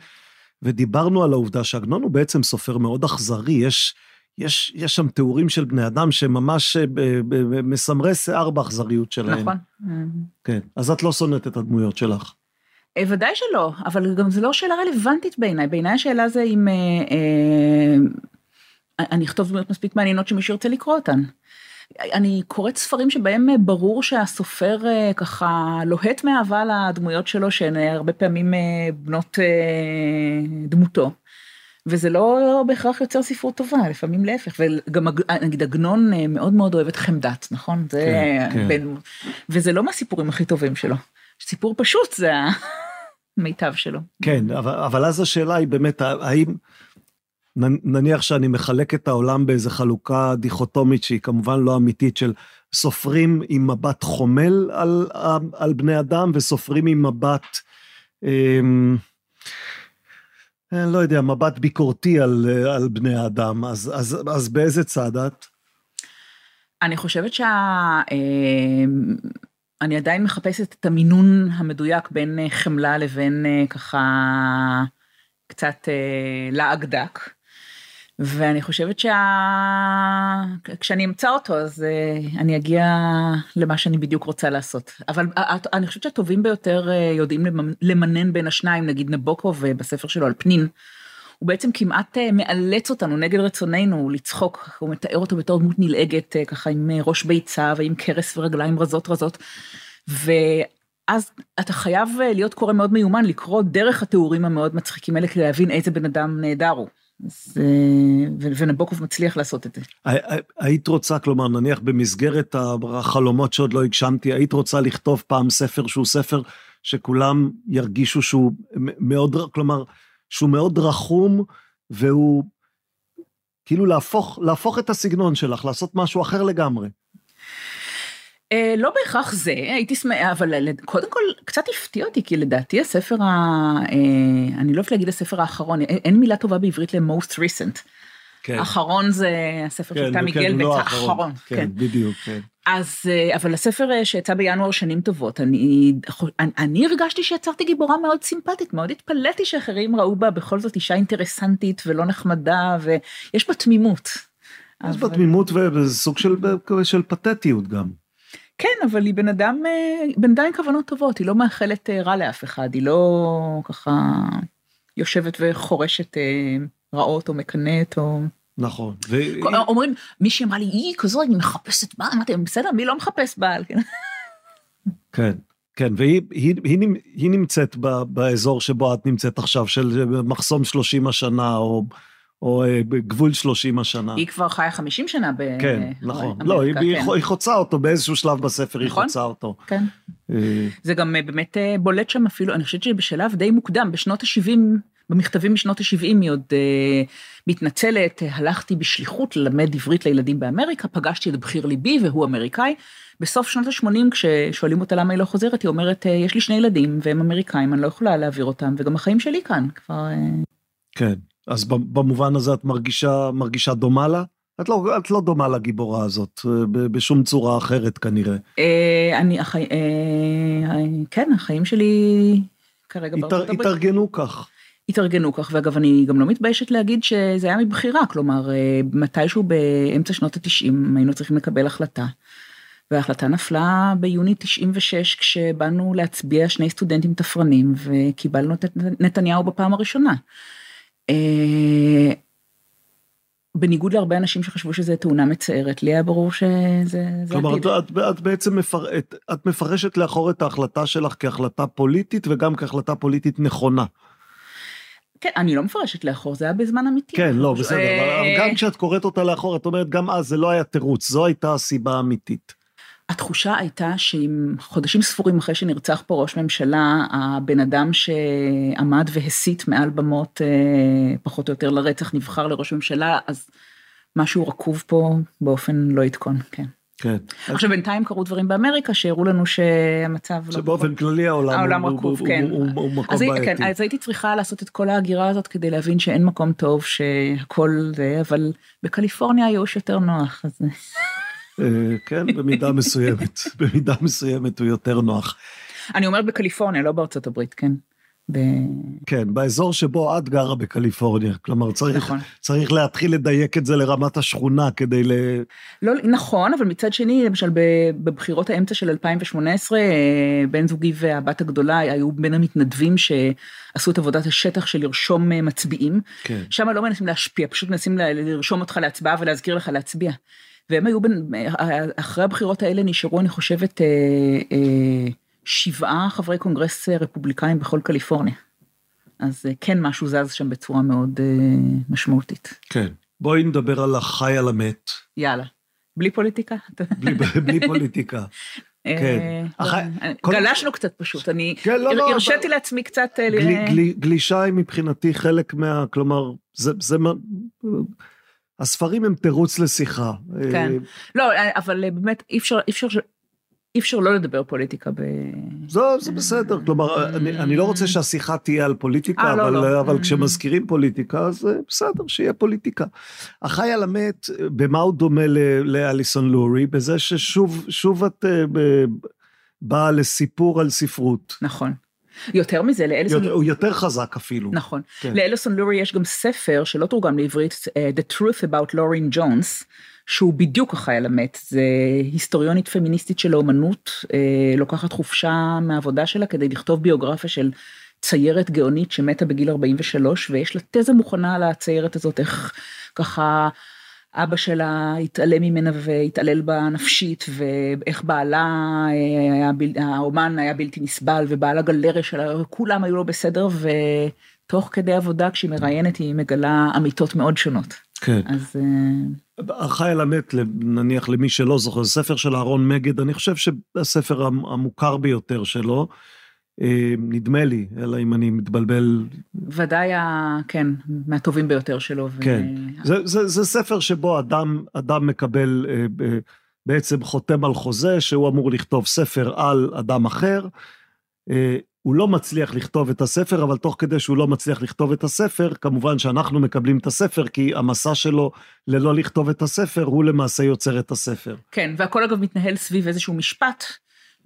ודיברנו על העובדה שעגנון הוא בעצם סופר מאוד אכזרי, יש... יש, יש שם תיאורים של בני אדם שממש אה, מסמרי שיער באכזריות שלהם. נכון. כן, אז את לא שונאת את הדמויות שלך. אה, ודאי שלא, אבל גם זו לא שאלה רלוונטית בעיניי. בעיניי השאלה זה אם אה, אה, אני אכתוב דמויות מספיק מעניינות שמישהו ירצה לקרוא אותן. אני קוראת ספרים שבהם אה, ברור שהסופר אה, ככה לוהט מאהבה לדמויות שלו, שהן אה, הרבה פעמים בנות דמותו. וזה לא בהכרח יוצר ספרות טובה, לפעמים להפך, וגם נגיד עגנון מאוד מאוד אוהב את חמדת, נכון? זה כן, כן. בין, וזה לא מהסיפורים הכי טובים שלו. סיפור פשוט זה המיטב שלו. כן, אבל, אבל אז השאלה היא באמת, האם... נניח שאני מחלק את העולם באיזו חלוקה דיכוטומית שהיא כמובן לא אמיתית של סופרים עם מבט חומל על, על בני אדם וסופרים עם מבט, אמ, אני לא יודע, מבט ביקורתי על, על בני האדם, אז, אז, אז באיזה צד את? אני חושבת שה... אמ, אני עדיין מחפשת את המינון המדויק בין חמלה לבין אה, ככה קצת אה, לעג דק. ואני חושבת שכשאני אמצא אותו, אז uh, אני אגיע למה שאני בדיוק רוצה לעשות. אבל uh, אני חושבת שהטובים ביותר יודעים למנן בין השניים, נגיד נבוקוב בספר שלו על פנין. הוא בעצם כמעט מאלץ אותנו נגד רצוננו לצחוק, הוא מתאר אותו בתור דמות נלעגת, ככה עם ראש ביצה ועם כרס ורגליים רזות רזות. ואז אתה חייב להיות קורא מאוד מיומן, לקרוא דרך התיאורים המאוד מצחיקים האלה כדי להבין איזה בן אדם נהדר הוא. אז, ונבוקוב מצליח לעשות את זה. היית רוצה, כלומר, נניח במסגרת החלומות שעוד לא הגשמתי, היית רוצה לכתוב פעם ספר שהוא ספר שכולם ירגישו שהוא מאוד, כלומר, שהוא מאוד רחום, והוא כאילו להפוך, להפוך את הסגנון שלך, לעשות משהו אחר לגמרי. אה, לא בהכרח זה, הייתי שמחה, אבל קודם כל קצת הפתיע אותי, כי לדעתי הספר, ה... אה, אני לא אוהבת להגיד הספר האחרון, אין מילה טובה בעברית ל-most recent. כן. האחרון זה הספר כן, של תמי כן, גלבט, לא האחרון. כן, כן, בדיוק, כן. אז, אה, אבל הספר שיצא בינואר שנים טובות, אני, אני, אני הרגשתי שיצרתי גיבורה מאוד סימפטית, מאוד התפלאתי שאחרים ראו בה בכל זאת אישה אינטרסנטית ולא נחמדה, ויש בה תמימות. יש בה תמימות וזה סוג של, של פתטיות גם. כן, אבל היא בן אדם, בן אדם עם כוונות טובות, היא לא מאחלת אה, רע לאף אחד, היא לא ככה יושבת וחורשת אה, רעות או מקנאת או... נכון. ו... אומרים, מישהי אמרה לי, היא כזו, אני מחפשת בעל, אמרתי, בסדר, מי לא מחפש בעל? כן, כן, כן והיא היא, היא, היא נמצאת באזור שבו את נמצאת עכשיו, של מחסום 30 השנה, או... או אה, בגבול 30 השנה. היא כבר חיה 50 שנה באמריקה. כן, נכון. לא, היא, כן. היא חוצה אותו, באיזשהו שלב בספר היא נכון? חוצה אותו. כן. אה, זה גם אה, באמת בולט שם אפילו, אני חושבת שבשלב די מוקדם, בשנות ה-70, במכתבים משנות ה-70 היא עוד מתנצלת, הלכתי בשליחות ללמד עברית לילדים באמריקה, פגשתי את בחיר ליבי והוא אמריקאי. בסוף שנות ה-80, כששואלים אותה למה היא לא חוזרת, היא אומרת, יש לי שני ילדים והם אמריקאים, אני לא יכולה להעביר אותם, וגם החיים שלי כאן כבר... כן. אז במובן הזה את מרגישה, מרגישה דומה לה? את לא, את לא דומה לגיבורה הזאת, אה, בשום צורה אחרת כנראה. אה, אני, החי... אה, כן, החיים שלי כרגע בארצות הברית. התארגנו כך. התארגנו כך, ואגב, אני גם לא מתביישת להגיד שזה היה מבחירה, כלומר, אה, מתישהו באמצע שנות התשעים היינו צריכים לקבל החלטה. וההחלטה נפלה ביוני 96, כשבאנו להצביע שני סטודנטים תפרנים, וקיבלנו את נתניהו בפעם הראשונה. אה, בניגוד להרבה אנשים שחשבו שזו תאונה מצערת, לי היה ברור שזה. כלומר, את, את, את בעצם מפר, את, את מפרשת לאחור את ההחלטה שלך כהחלטה פוליטית וגם כהחלטה פוליטית נכונה. כן, אני לא מפרשת לאחור, זה היה בזמן אמיתי. כן, לא, בסדר, אה, אבל גם כשאת קוראת אותה לאחור, את אומרת, גם אז זה לא היה תירוץ, זו הייתה הסיבה האמיתית. התחושה הייתה שאם חודשים ספורים אחרי שנרצח פה ראש ממשלה, הבן אדם שעמד והסית מעל במות אה, פחות או יותר לרצח נבחר לראש ממשלה, אז משהו רקוב פה באופן לא יתקון, כן. כן. עכשיו בינתיים קרו דברים באמריקה שהראו לנו שהמצב לא... שבאופן כללי העולם, העולם הוא, רקוב, הוא, כן. הוא, הוא, הוא מקום אז, הי- בעייתי. כן, אז הייתי צריכה לעשות את כל ההגירה הזאת כדי להבין שאין מקום טוב, שהכל זה, אבל בקליפורניה הייאוש יותר נוח, אז... אה, כן, במידה מסוימת, במידה מסוימת הוא יותר נוח. אני אומרת בקליפורניה, לא בארצות הברית, כן. ב... כן, באזור שבו את גרה בקליפורניה, כלומר צריך, נכון. צריך להתחיל לדייק את זה לרמת השכונה כדי ל... לא, נכון, אבל מצד שני, למשל בבחירות האמצע של 2018, אה, בן זוגי והבת הגדולה היו בין המתנדבים שעשו את עבודת השטח של לרשום אה, מצביעים. כן. שם לא מנסים להשפיע, פשוט מנסים לרשום אותך להצבעה ולהזכיר לך להצביע. והם היו, בין, אחרי הבחירות האלה נשארו, אני חושבת, אה, אה, שבעה חברי קונגרס אה, רפובליקאים בכל קליפורניה. אז אה, כן משהו זז שם בצורה מאוד אה, משמעותית. כן. בואי נדבר על החי על המת, יאללה. בלי פוליטיקה? בלי, בלי פוליטיקה. כן. אה, אה, גלשנו קצת פשוט, אני כן, לא, לא, הרשיתי לעצמי קצת... אה, גלישה היא מבחינתי חלק מה... כלומר, זה... הספרים הם תירוץ לשיחה. כן. אה, לא, אבל אה, באמת אי אפשר, אי אפשר, אי אפשר לא לדבר פוליטיקה ב... זה, זה בסדר, כלומר, אני, אני לא רוצה שהשיחה תהיה על פוליטיקה, אה, לא, אבל, לא. אבל כשמזכירים פוליטיקה, אז בסדר, שיהיה פוליטיקה. החי על המת, במה הוא דומה ל- לאליסון לורי? בזה ששוב שוב את אה, באה לסיפור על ספרות. נכון. יותר מזה, לאליסון... הוא יותר חזק אפילו. נכון. כן. לאליסון לורי יש גם ספר שלא תורגם לעברית, אה, The Truth About Lauren Jones, שהוא בדיוק החי על המת. זה היסטוריונית פמיניסטית של האומנות, אה, לוקחת חופשה מהעבודה שלה כדי לכתוב ביוגרפיה של ציירת גאונית שמתה בגיל 43, ויש לה תזה מוכנה על הציירת הזאת, איך ככה... אבא שלה התעלם ממנה והתעלל בה נפשית, ואיך בעלה, אה, היה, בל- האומן היה בלתי נסבל, ובעל הגלריה שלה, כולם היו לא בסדר, ותוך כדי עבודה, כשהיא מראיינת, היא מגלה אמיתות מאוד שונות. כן. אז אה, החי על המת, נניח למי שלא זוכר, ספר של אהרון מגד, אני חושב שהספר המ- המוכר ביותר שלו, אה, נדמה לי, אלא אם אני מתבלבל, ודאי, כן, מהטובים ביותר שלו. ו- כן. זה, זה, זה ספר שבו אדם, אדם מקבל, אה, ב- בעצם חותם על חוזה שהוא אמור לכתוב ספר על אדם אחר. אה, הוא לא מצליח לכתוב את הספר, אבל תוך כדי שהוא לא מצליח לכתוב את הספר, כמובן שאנחנו מקבלים את הספר, כי המסע שלו ללא לכתוב את הספר, הוא למעשה יוצר את הספר. כן, והכל אגב מתנהל סביב איזשהו משפט,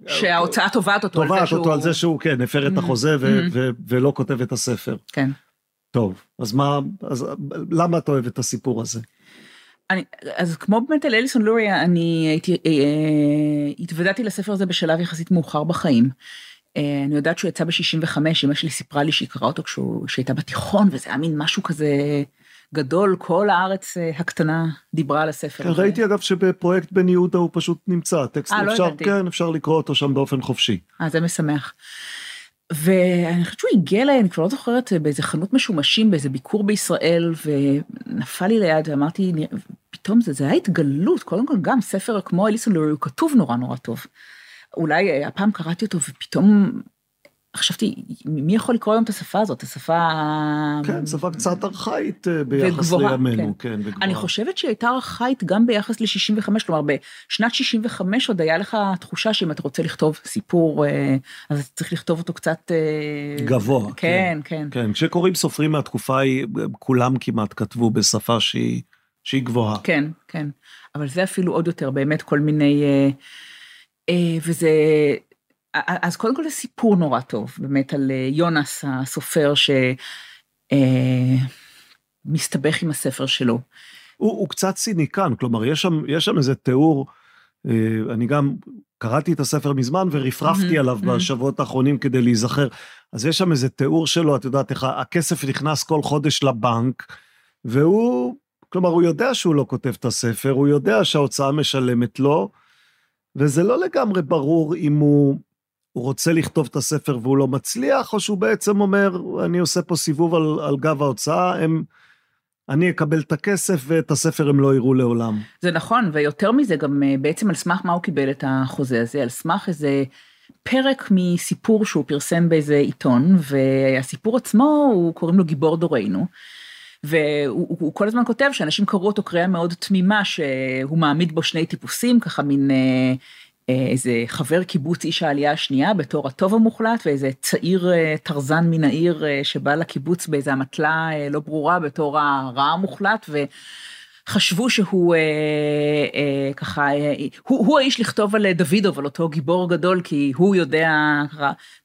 שההוצאה תובעת אותו על זה תובעת שהוא... אותו על זה שהוא, כן, הפר את Mm, החוזה ו- mm. ו- ולא כותב את הספר. כן. טוב, אז מה, אז למה את אוהבת את הסיפור הזה? אני, אז כמו באמת על אליסון לורי, אני הייתי, אה, התוודעתי לספר הזה בשלב יחסית מאוחר בחיים. אה, אני יודעת שהוא יצא ב-65, אמא שלי סיפרה לי שהיא קראה אותו כשהוא- כשהייתה בתיכון, וזה היה מין משהו כזה גדול, כל הארץ אה, הקטנה דיברה על הספר. כן, הזה. ראיתי אגב שבפרויקט בן יהודה הוא פשוט נמצא, הטקסט אה, לא אפשר, ידעתי. כן, אפשר לקרוא אותו שם באופן חופשי. אה, זה משמח. ואני חושבת שהוא הגיע אליי, אני כבר לא זוכרת, באיזה חנות משומשים, באיזה ביקור בישראל, ונפל לי ליד ואמרתי, "נראה- פתאום זה, זה היה התגלות, קודם כל גם ספר כמו אליסון לורי, הוא כתוב נורא נורא טוב. אולי אה, הפעם קראתי אותו ופתאום חשבתי, מי יכול לקרוא היום את השפה הזאת, השפה... כן, שפה קצת ארכאית אה, ביחס וגבוהה, לימינו, כן, וגבוהה. אני חושבת שהיא הייתה ארכאית גם ביחס ל-65, כלומר בשנת 65 עוד היה לך תחושה שאם אתה רוצה לכתוב סיפור, אה, אז אתה צריך לכתוב אותו קצת... אה, גבוה, כן, כן. כן, כשקוראים סופרים מהתקופה ההיא, כולם כמעט כתבו בשפה שהיא, שהיא גבוהה. כן, כן. אבל זה אפילו עוד יותר, באמת כל מיני... אה, אה, וזה... אז קודם כל זה סיפור נורא טוב, באמת על אה, יונס הסופר, אה, מסתבך עם הספר שלו. הוא, הוא קצת ציניקן, כלומר, יש שם, יש שם איזה תיאור, אה, אני גם קראתי את הספר מזמן ורפרפתי Mm-hmm, עליו mm-hmm. בשבועות האחרונים כדי להיזכר. אז יש שם איזה תיאור שלו, את יודעת איך הכסף נכנס כל חודש לבנק, והוא, כלומר, הוא יודע שהוא לא כותב את הספר, הוא יודע שההוצאה משלמת לו, וזה לא לגמרי ברור אם הוא, הוא רוצה לכתוב את הספר והוא לא מצליח, או שהוא בעצם אומר, אני עושה פה סיבוב על, על גב ההוצאה, הם... אני אקבל את הכסף ואת הספר הם לא יראו לעולם. זה נכון, ויותר מזה, גם אה, בעצם על סמך מה הוא קיבל את החוזה הזה, על סמך איזה פרק מסיפור שהוא פרסם באיזה עיתון, והסיפור עצמו, הוא קוראים לו גיבור דורנו. והוא הוא, הוא כל הזמן כותב שאנשים קראו אותו קריאה מאוד תמימה, שהוא מעמיד בו שני טיפוסים, ככה מין אה, איזה חבר קיבוץ איש העלייה השנייה בתור הטוב המוחלט, ואיזה צעיר אה, טרזן מן העיר אה, שבא לקיבוץ באיזה אמתלה אה, לא ברורה בתור הרע המוחלט, ו... חשבו שהוא אה, אה, ככה, אה, הוא, הוא האיש לכתוב על דוידוב, על אותו גיבור גדול, כי הוא יודע,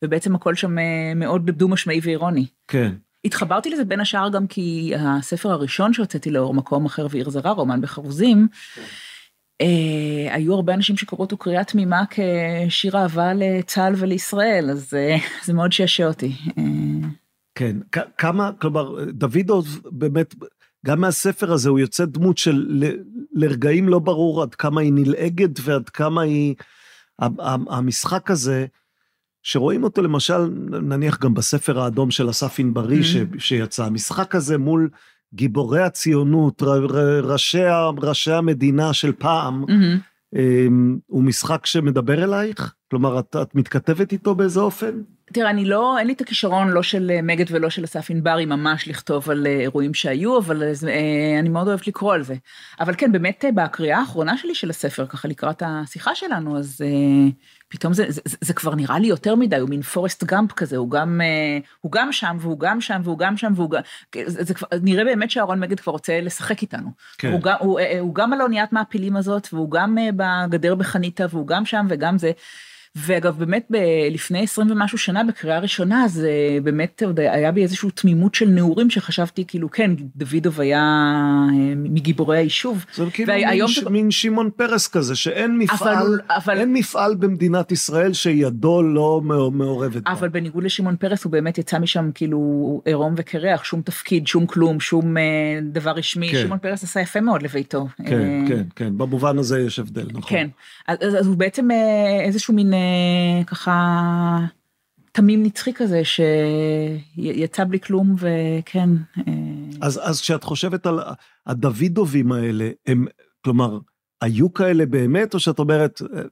ובעצם הכל שם מאוד דו משמעי ואירוני. כן. התחברתי לזה בין השאר גם כי הספר הראשון שהוצאתי לאור, מקום אחר ועיר זרה, רומן בחרוזים, אה, היו הרבה אנשים שקראו אותו קריאה תמימה כשיר אהבה לצה"ל ולישראל, אז אה, זה מאוד שעשע אותי. אה, כן, כמה, כלומר, דוידוב באמת, גם מהספר הזה הוא יוצא דמות של לרגעים לא ברור עד כמה היא נלעגת ועד כמה היא... המשחק הזה, שרואים אותו למשל, נניח גם בספר האדום של אסף ענברי ש- שיצא, המשחק הזה מול גיבורי הציונות, ר- ר- ראשי, ראשי המדינה של פעם. אמ, הוא משחק שמדבר אלייך? כלומר, את, את מתכתבת איתו באיזה אופן? תראה, אני לא, אין לי את הכישרון לא של אה, מגד ולא של אסף ענברי ממש לכתוב על אה, אירועים שהיו, אבל אה, אה, אני מאוד אוהבת לקרוא על זה. אבל כן, באמת אה, בקריאה האחרונה שלי של הספר, ככה לקראת השיחה שלנו, אז אה, פתאום זה, זה, זה, זה כבר נראה לי יותר מדי, הוא מין פורסט גאמפ כזה, הוא גם, אה, הוא גם שם והוא גם שם והוא גם שם והוא גם, זה, זה כבר, נראה באמת שאהרון מגד כבר רוצה לשחק איתנו. כן. הוא, גם, הוא, אה, הוא גם על אוניית מעפילים הזאת, והוא גם אה, בגדר בחניתה, והוא גם שם וגם זה. ואגב, באמת ב- לפני 20 ומשהו שנה בקריאה ראשונה, אז אה, באמת עוד היה בי איזושהי תמימות של נעורים שחשבתי, כאילו, כן, דוידוב היה אה, מגיבורי היישוב. זה כאילו מין, זה- מין שמעון פרס כזה, שאין מפעל, אבל- אבל- אין מפעל במדינת ישראל שידו לא מעור- מעורבת בה. אבל בניגוד לשמעון פרס, הוא באמת יצא משם כאילו עירום וקרח, שום תפקיד, שום כלום, שום אה, דבר רשמי. כן. שמעון פרס עשה יפה מאוד לביתו. כן, כן, כן, במובן הזה יש הבדל, נכון. כן, אז, אז, אז הוא בעצם איזשהו מין ככה תמים נצחי כזה שיצא בלי כלום וכן. אה, אז, אז כשאת חושבת על הדוידובים האלה, הם, כלומר, היו כאלה באמת, או שאת אומרת, אה,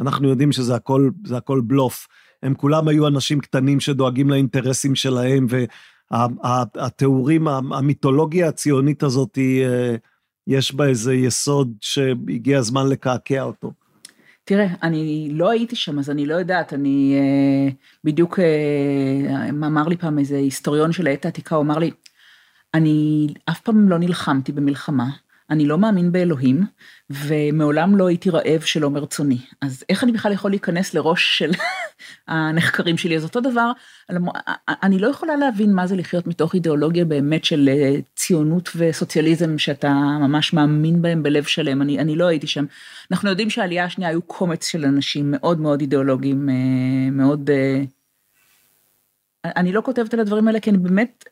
אנחנו יודעים שזה הכל, הכל בלוף. הם כולם היו אנשים קטנים שדואגים לאינטרסים שלהם, והתיאורים, המיתולוגיה הציונית הזאת, היא, אה, יש בה איזה יסוד שהגיע הזמן לקעקע אותו. תראה, אני לא הייתי שם, אז אני לא יודעת, אני אה, בדיוק, אה, אמר לי פעם איזה היסטוריון של העת העתיקה, הוא אמר לי, אני אף פעם לא נלחמתי במלחמה, אני לא מאמין באלוהים, ומעולם לא הייתי רעב שלא מרצוני. אז איך אני בכלל יכול להיכנס לראש של הנחקרים שלי? אז אותו דבר, אני לא יכולה להבין מה זה לחיות מתוך אידיאולוגיה באמת של אה, ציונות וסוציאליזם, שאתה ממש מאמין בהם בלב שלם, אני, אני לא הייתי שם. אנחנו יודעים שהעלייה השנייה היו קומץ של אנשים מאוד מאוד אידיאולוגיים, אה, מאוד... אה, אני לא כותבת על הדברים האלה, כי אני באמת...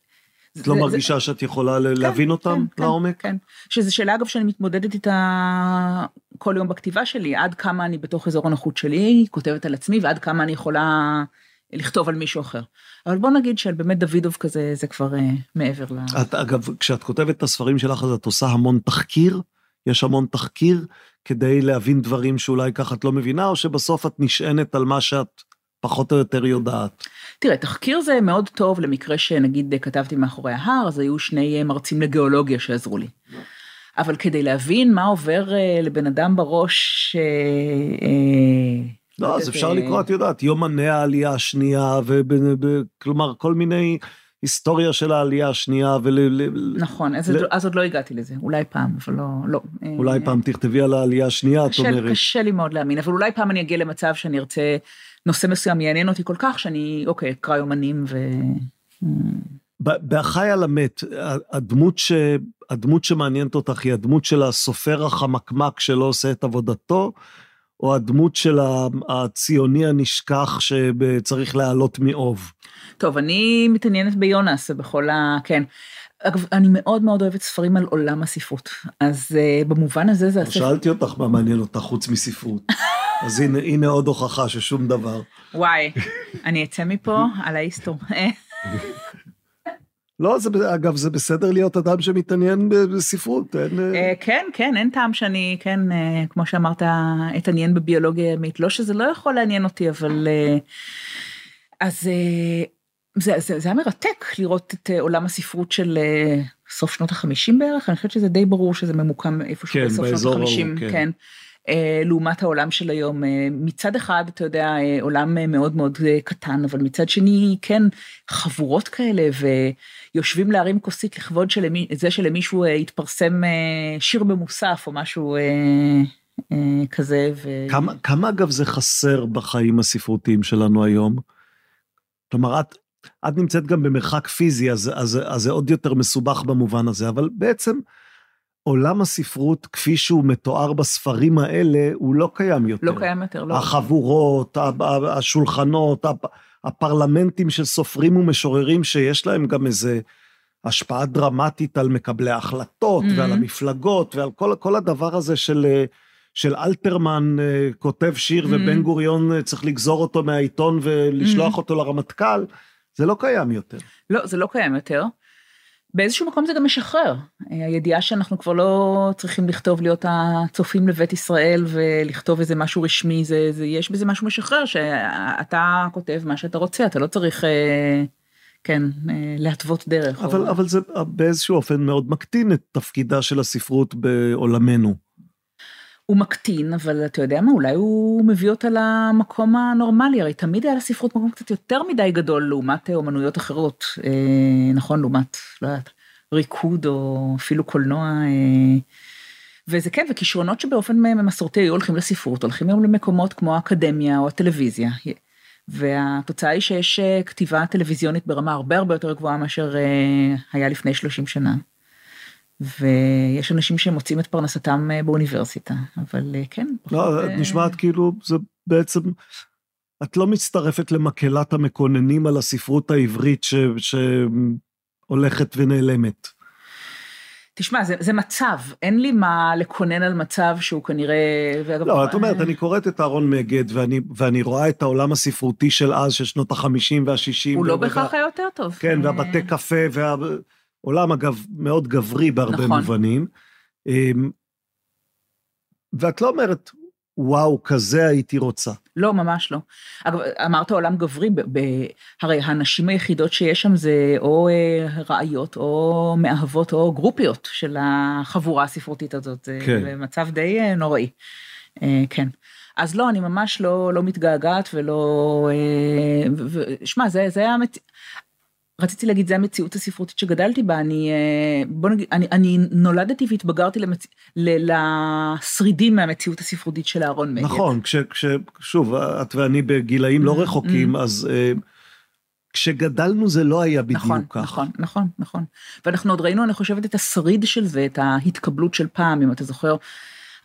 את לא מרגישה שאת יכולה ל- להבין אותם כן, לעומק? כן, שזו שאלה אגב שאני מתמודדת איתה כל יום בכתיבה שלי, עד כמה אני בתוך אזור הנוחות שלי, כותבת על עצמי, ועד כמה אני יכולה לכתוב על מישהו אחר. אבל בוא נגיד שעל באמת דוידוב כזה, זה כבר uh, מעבר ל... את, אגב, כשאת כותבת את הספרים שלך, אז את עושה המון תחקיר? יש המון תחקיר כדי להבין דברים שאולי ככה את לא מבינה, או שבסוף את נשענת על מה שאת פחות או יותר יודעת? תראה, תחקיר זה מאוד טוב למקרה שנגיד כתבתי מאחורי ההר, אז היו שני אה, מרצים לגיאולוגיה שעזרו לי. אבל כדי להבין מה עובר אה, לבן אדם בראש, אה, לא, אז אפשר לקרוא, את יודעת, יומני העלייה השנייה, וכלומר, כל מיני היסטוריה של העלייה השנייה, ואולי נכון, אז, ל- אז עוד לא הגעתי לזה, אולי פעם, אבל לא, לא. אה, פעם תכתבי על העלייה השנייה, את אומרת. קשה לי מאוד להאמין, אבל אולי פעם אני אגיע למצב שאני ארצה, נושא מסוים יעניין אותי כל כך, שאני, אוקיי, אקרא יומנים ו... בהחי על המת, הדמות, ש, הדמות שמעניינת אותך היא הדמות של הסופר החמקמק שלא עושה את עבודתו, או הדמות של הציוני הנשכח שצריך להעלות מאוב? טוב, אני מתעניינת ביונס ובכל ה... כן. אגב, אני מאוד מאוד אוהבת ספרים על עולם הספרות, אז uh, במובן הזה זה... הספר... שאלתי אותך מה מעניין אותך חוץ מספרות, אז הנה, הנה עוד הוכחה ששום דבר. וואי, אני אצא מפה על האיסטור. לא, זה, אגב, זה בסדר להיות אדם שמתעניין בספרות, אין... אה, כן, כן, אין טעם שאני, כן, אה, כמו שאמרת, אתעניין בביולוגיה ימית. לא שזה לא יכול לעניין אותי, אבל... אה, אז זה, זה, זה היה מרתק לראות את עולם הספרות של סוף שנות החמישים בערך, אני חושבת שזה די ברור שזה ממוקם איפשהו כן, בסוף שנות החמישים, כן. כן. לעומת העולם של היום. מצד אחד, אתה יודע, עולם מאוד מאוד קטן, אבל מצד שני, כן, חבורות כאלה, ויושבים להרים כוסית לכבוד של זה שלמישהו התפרסם שיר במוסף או משהו כזה. ו... כמה, כמה אגב זה חסר בחיים הספרותיים שלנו היום? כלומר, את, את נמצאת גם במרחק פיזי, אז, אז, אז זה עוד יותר מסובך במובן הזה, אבל בעצם, עולם הספרות כפי שהוא מתואר בספרים האלה, הוא לא קיים יותר. לא קיים יותר, לא. החבורות, השולחנות, הפרלמנטים של סופרים ומשוררים שיש להם גם איזה השפעה דרמטית על מקבלי ההחלטות mm-hmm. ועל המפלגות ועל כל, כל הדבר הזה של, של אלתרמן אה, כותב שיר mm-hmm. ובן גוריון אה, צריך לגזור אותו מהעיתון ולשלוח mm-hmm. אותו לרמטכ"ל, זה לא קיים יותר. לא, זה לא קיים יותר. באיזשהו מקום זה גם משחרר. הידיעה שאנחנו כבר לא צריכים לכתוב להיות הצופים לבית ישראל ולכתוב איזה משהו רשמי, זה, זה, יש בזה משהו משחרר שאתה כותב מה שאתה רוצה, אתה לא צריך, אה, כן, אה, להתוות דרך. אבל, או... אבל זה באיזשהו אופן מאוד מקטין את תפקידה של הספרות בעולמנו. הוא מקטין, אבל אתה יודע מה, אולי הוא מביא אותה למקום הנורמלי, הרי תמיד היה לספרות מקום קצת יותר מדי גדול לעומת אומנויות אחרות, אה, נכון, לעומת, לא יודעת, ריקוד או אפילו קולנוע. אה, וזה כן, וכישרונות שבאופן מסורתי היו הולכים לספרות, הולכים היום למקומות כמו האקדמיה או הטלוויזיה. והתוצאה היא שיש אה, כתיבה טלוויזיונית ברמה הרבה הרבה יותר גבוהה מאשר אה, היה לפני 30 שנה. ויש אנשים שמוצאים את פרנסתם אה, באוניברסיטה, אבל אה, כן. לא, את אה, נשמעת כאילו זה בעצם, את לא מצטרפת למקהלת המקוננים על הספרות העברית ש, שהולכת ונעלמת. תשמע, זה, זה מצב, אין לי מה לקונן על מצב שהוא כנראה... ואגב, לא, את אומרת, אני קוראת את אהרון מגד, ואני, ואני רואה את העולם הספרותי של אז, של שנות החמישים והשישים. הוא לא בהכרח היה יותר טוב. כן, והבתי קפה, וה... עולם אגב מאוד גברי בהרבה נכון. מובנים. אמ, ואת לא אומרת, וואו, כזה הייתי רוצה. לא, ממש לא. אגב, אמרת עולם גברי, ב- ב- הרי הנשים היחידות שיש שם זה או אה, רעיות, או מאהבות, או גרופיות של החבורה הספרותית הזאת. כן. זה מצב די אה, נוראי. אה, כן. אז לא, אני ממש לא, לא מתגעגעת ולא... שמע, זה, זה היה... רציתי להגיד, זה המציאות הספרותית שגדלתי בה, אני, אה, בוא נגיד, אני, אני נולדתי והתבגרתי למצ... ל, לשרידים מהמציאות הספרותית של אהרון מגד. נכון, כש, כש, שוב, את ואני בגילאים לא mm-hmm, רחוקים, mm-hmm. אז uh, כשגדלנו זה לא היה בדיוק נכון, כך. נכון, נכון, נכון. ואנחנו עוד ראינו, אני חושבת, את השריד של זה, את ההתקבלות של פעם, אם אתה זוכר.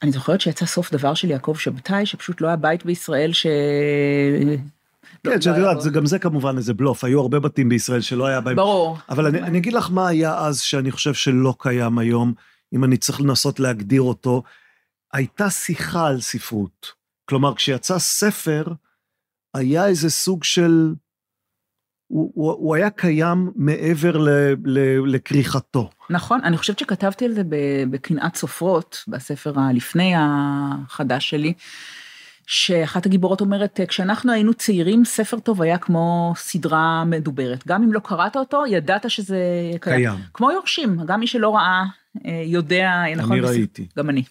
אני זוכרת שיצא סוף דבר של יעקב שבתאי, שפשוט לא היה בית בישראל ש... כן, שאת יודעת, גם זה כמובן איזה בלוף, היו הרבה בתים בישראל שלא היה בהם. ברור. אבל אני, אני אגיד לך מה היה אז שאני חושב שלא קיים היום, אם אני צריך לנסות להגדיר אותו. הייתה שיחה על ספרות. כלומר, כשיצא ספר, היה איזה סוג של... הוא, הוא, הוא היה קיים מעבר ל, ל, לכריכתו. נכון, אני חושבת שכתבתי על זה בקנאת סופרות, בספר הלפני החדש שלי. שאחת הגיבורות אומרת, כשאנחנו היינו צעירים, ספר טוב היה כמו סדרה מדוברת. גם אם לא קראת אותו, ידעת שזה קיים. קיים. כמו יורשים, גם מי שלא ראה, אה, יודע, נכון? אני ראיתי. גם אני.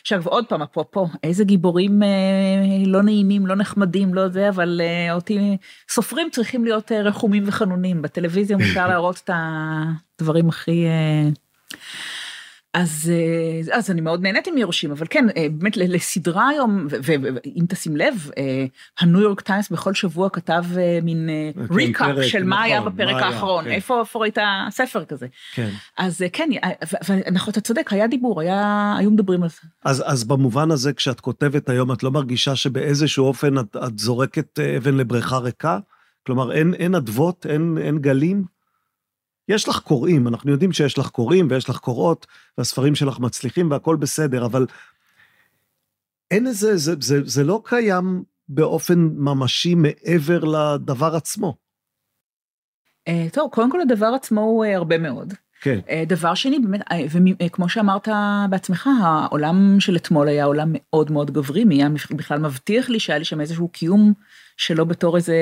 עכשיו עוד פעם, אפרופו, איזה גיבורים אה, לא נעימים, לא נחמדים, לא זה, אבל אה, אותי, סופרים צריכים להיות אה, רחומים וחנונים, בטלוויזיה מותר להראות את הדברים הכי... אה, אז, אה, אז אני מאוד נהניתי מיורשים, אבל כן, אה, באמת לסדרה היום, ואם תשים לב, אה, הניו יורק טיימס בכל שבוע כתב מין כן, recap של נכון, מה היה בפרק מה האחרון, היה, כן. איפה, איפה ראית ספר כזה. כן. אז כן, ואנחנו, אתה צודק, היה דיבור, היה, היו מדברים על זה. אז, אז במובן הזה, כשאת כותבת היום, את לא מרגישה שבאיזשהו אופן את, את זורקת אבן לבריכה ריקה? כלומר, אין, אין אדוות, אין, אין גלים? יש לך קוראים, אנחנו יודעים שיש לך קוראים ויש לך קוראות, והספרים שלך מצליחים והכל בסדר, אבל אין איזה, זה, זה, זה לא קיים באופן ממשי מעבר לדבר עצמו. Uh, טוב, קודם כל הדבר עצמו הוא uh, הרבה מאוד. כן. Uh, דבר שני, באמת, וכמו שאמרת בעצמך, העולם של אתמול היה עולם מאוד מאוד גברי, מי היה בכלל מבטיח לי שהיה לי שם איזשהו קיום שלא בתור איזה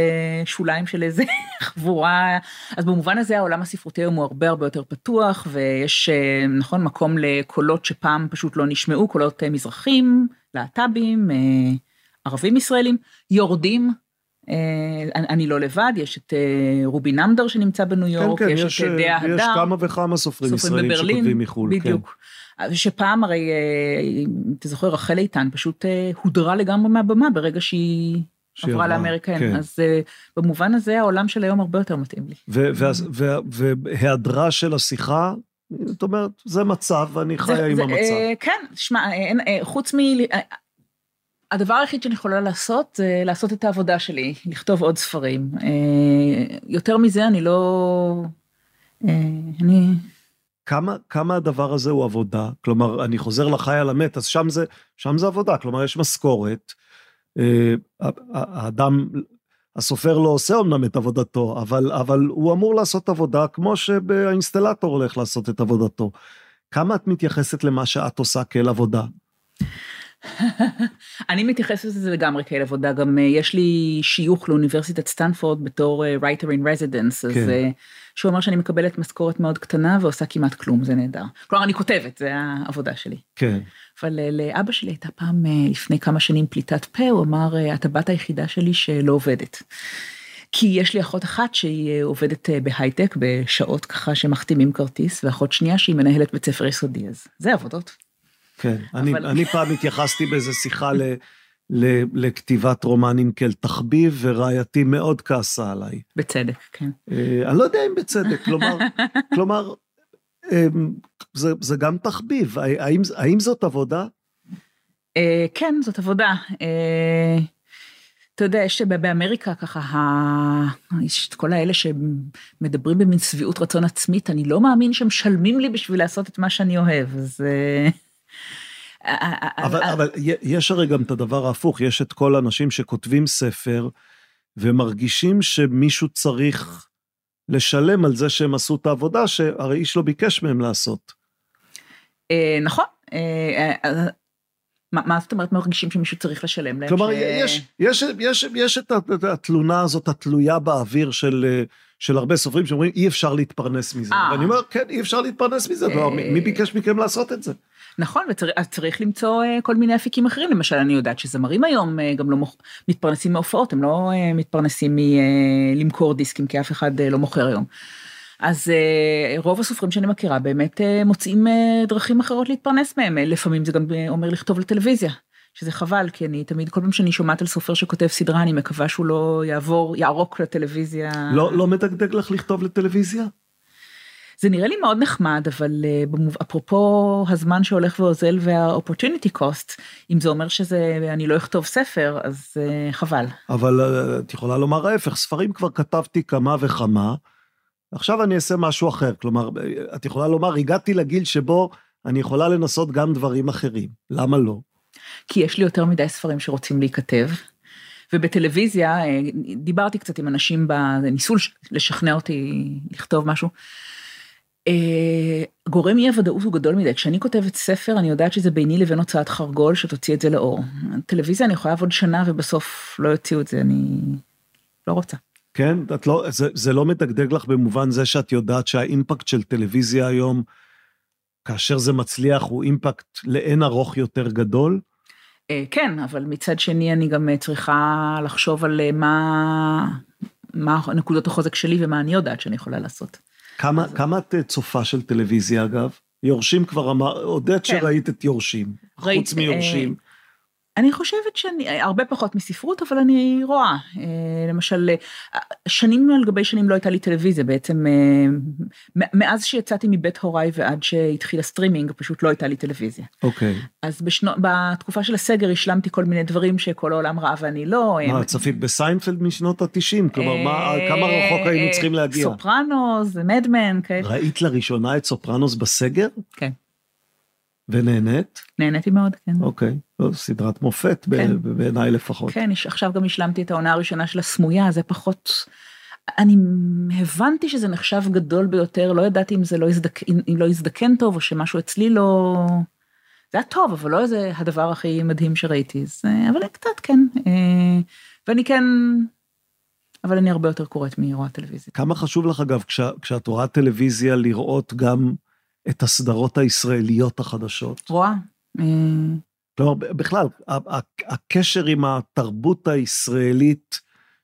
שוליים של איזה חבורה. אז במובן הזה העולם הספרותי היום הוא הרבה הרבה יותר פתוח, ויש, אה, נכון, מקום לקולות שפעם פשוט לא נשמעו, קולות אה, מזרחים, להט"בים, אה, ערבים ישראלים, יורדים. אני לא לבד, יש את רובי נמדר שנמצא בניו כן, יורק, כן, כן, יש, יש את דעה הדר. יש כמה וכמה סופרים ישראלים בברלין, שכותבים מחו"ל. כן. בדיוק. כן. שפעם הרי, אם אתה זוכר, רחל איתן פשוט הודרה לגמרי מהבמה ברגע שהיא עברה לאמריקה, כן. אז uh, במובן הזה העולם של היום הרבה יותר מתאים לי. והיעדרה של השיחה, זאת אומרת, זה מצב, ואני חיה זה, עם זה, המצב. Uh, כן, שמע, uh, חוץ מ... Uh, הדבר היחיד שאני יכולה לעשות זה לעשות את העבודה שלי, לכתוב עוד ספרים. Uh, יותר מזה אני לא... Uh, אני... כמה, כמה הדבר הזה הוא עבודה? כלומר, אני חוזר לחי על המת, אז שם זה, שם זה עבודה, כלומר, יש משכורת, אה, האדם, הסופר לא עושה אמנם את עבודתו, אבל, אבל הוא אמור לעשות עבודה כמו שהאינסטלטור הולך לעשות את עבודתו. כמה את מתייחסת למה שאת עושה כאל עבודה? אני מתייחסת לזה לגמרי כאל עבודה, גם אה, יש לי שיוך לאוניברסיטת סטנפורד בתור אה, writer in residence, אז כן. שהוא אומר שאני מקבלת משכורת מאוד קטנה ועושה כמעט כלום, זה נהדר. כלומר, אני כותבת, זה העבודה שלי. כן. אבל אה, לאבא שלי הייתה פעם, אה, לפני כמה שנים, פליטת פה, הוא אמר, אה, את הבת היחידה שלי שלא עובדת. כי יש לי אחות אחת שהיא עובדת בהייטק, בשעות ככה שמחתימים כרטיס, ואחות שנייה שהיא מנהלת בית ספר יסודי, אז זה עבודות. כן, אבל... אני, אני פעם התייחסתי באיזה שיחה ל... לכתיבת רומנים כאל תחביב, ורעייתי מאוד כעסה עליי. בצדק, כן. אני לא יודע אם בצדק, כלומר, כלומר, אמ, זה, זה גם תחביב, האם, האם זאת עבודה? אה, כן, זאת עבודה. אה, אתה יודע, יש באמריקה ככה, יש את כל האלה שמדברים במין שביעות רצון עצמית, אני לא מאמין שמשלמים לי בשביל לעשות את מה שאני אוהב, אז... אה, אבל, אבל יש הרי גם את הדבר ההפוך, יש את כל האנשים שכותבים ספר ומרגישים שמישהו צריך לשלם על זה שהם עשו את העבודה שהרי איש לא ביקש מהם לעשות. אה, נכון. אה, אה, מה זאת אומרת מרגישים שמישהו צריך לשלם להם? כלומר, יש את התלונה הזאת התלויה באוויר של של הרבה סופרים שאומרים אי אפשר להתפרנס מזה. ואני אומר, כן, אי אפשר להתפרנס מזה, מי ביקש מכם לעשות את זה? נכון, וצריך למצוא כל מיני אפיקים אחרים. למשל, אני יודעת שזמרים היום גם לא מתפרנסים מהופעות, הם לא מתפרנסים מלמכור דיסקים, כי אף אחד לא מוכר היום. אז רוב הסופרים שאני מכירה באמת מוצאים דרכים אחרות להתפרנס מהם, לפעמים זה גם אומר לכתוב לטלוויזיה, שזה חבל, כי אני תמיד, כל פעם שאני שומעת על סופר שכותב סדרה, אני מקווה שהוא לא יעבור, יערוק לטלוויזיה. לא, לא מדגדג לך לכתוב לטלוויזיה? זה נראה לי מאוד נחמד, אבל במוב... אפרופו הזמן שהולך ואוזל וה-opportunity cost, אם זה אומר שזה, אני לא אכתוב ספר, אז uh, חבל. אבל uh, את יכולה לומר ההפך, ספרים כבר כתבתי כמה וכמה, עכשיו אני אעשה משהו אחר. כלומר, את יכולה לומר, הגעתי לגיל שבו אני יכולה לנסות גם דברים אחרים. למה לא? כי יש לי יותר מדי ספרים שרוצים להיכתב. ובטלוויזיה, דיברתי קצת עם אנשים, ניסו לשכנע אותי לכתוב משהו. אה, גורם אי הוודאות הוא גדול מדי. כשאני כותבת ספר, אני יודעת שזה ביני לבין הוצאת חרגול שתוציא את זה לאור. טלוויזיה אני יכולה לעבוד שנה ובסוף לא יוציאו את זה, אני לא רוצה. כן? את לא, זה, זה לא מדגדג לך במובן זה שאת יודעת שהאימפקט של טלוויזיה היום, כאשר זה מצליח, הוא אימפקט לאין ארוך יותר גדול? אה, כן, אבל מצד שני אני גם צריכה לחשוב על אה, מה, מה נקודות החוזק שלי ומה אני יודעת שאני יכולה לעשות. כמה, אז... כמה את צופה של טלוויזיה אגב? יורשים כבר אמר, הודית כן. שראית את יורשים. ראית, חוץ מיורשים. אני חושבת שאני, הרבה פחות מספרות, אבל אני רואה. אה, למשל, אה, שנים על גבי שנים לא הייתה לי טלוויזיה, בעצם אה, מאז שיצאתי מבית הוריי ועד שהתחיל הסטרימינג, פשוט לא הייתה לי טלוויזיה. אוקיי. אז בשנו, בתקופה של הסגר השלמתי כל מיני דברים שכל העולם ראה ואני לא. מה, צפית בסיינפלד משנות ה-90? כלומר, מה, כמה רחוק היינו צריכים להגיע? סופרנוס, מדמן, כאלה. ראית לראשונה את סופרנוס בסגר? כן, ונהנית? נהניתי מאוד, כן. אוקיי. זו סדרת מופת כן. בעיניי לפחות. כן, עכשיו גם השלמתי את העונה הראשונה של הסמויה, זה פחות... אני הבנתי שזה נחשב גדול ביותר, לא ידעתי אם זה לא יזדק... אם לא יזדקן טוב, או שמשהו אצלי לא... זה היה טוב, אבל לא איזה הדבר הכי מדהים שראיתי, אז... אה, אבל קצת כן. אה, ואני כן... אבל אני הרבה יותר קוראת מרואה טלוויזיה. כמה חשוב לך, אגב, כשה, כשאת רואה טלוויזיה, לראות גם את הסדרות הישראליות החדשות? רואה? אה, כלומר, בכלל, הקשר עם התרבות הישראלית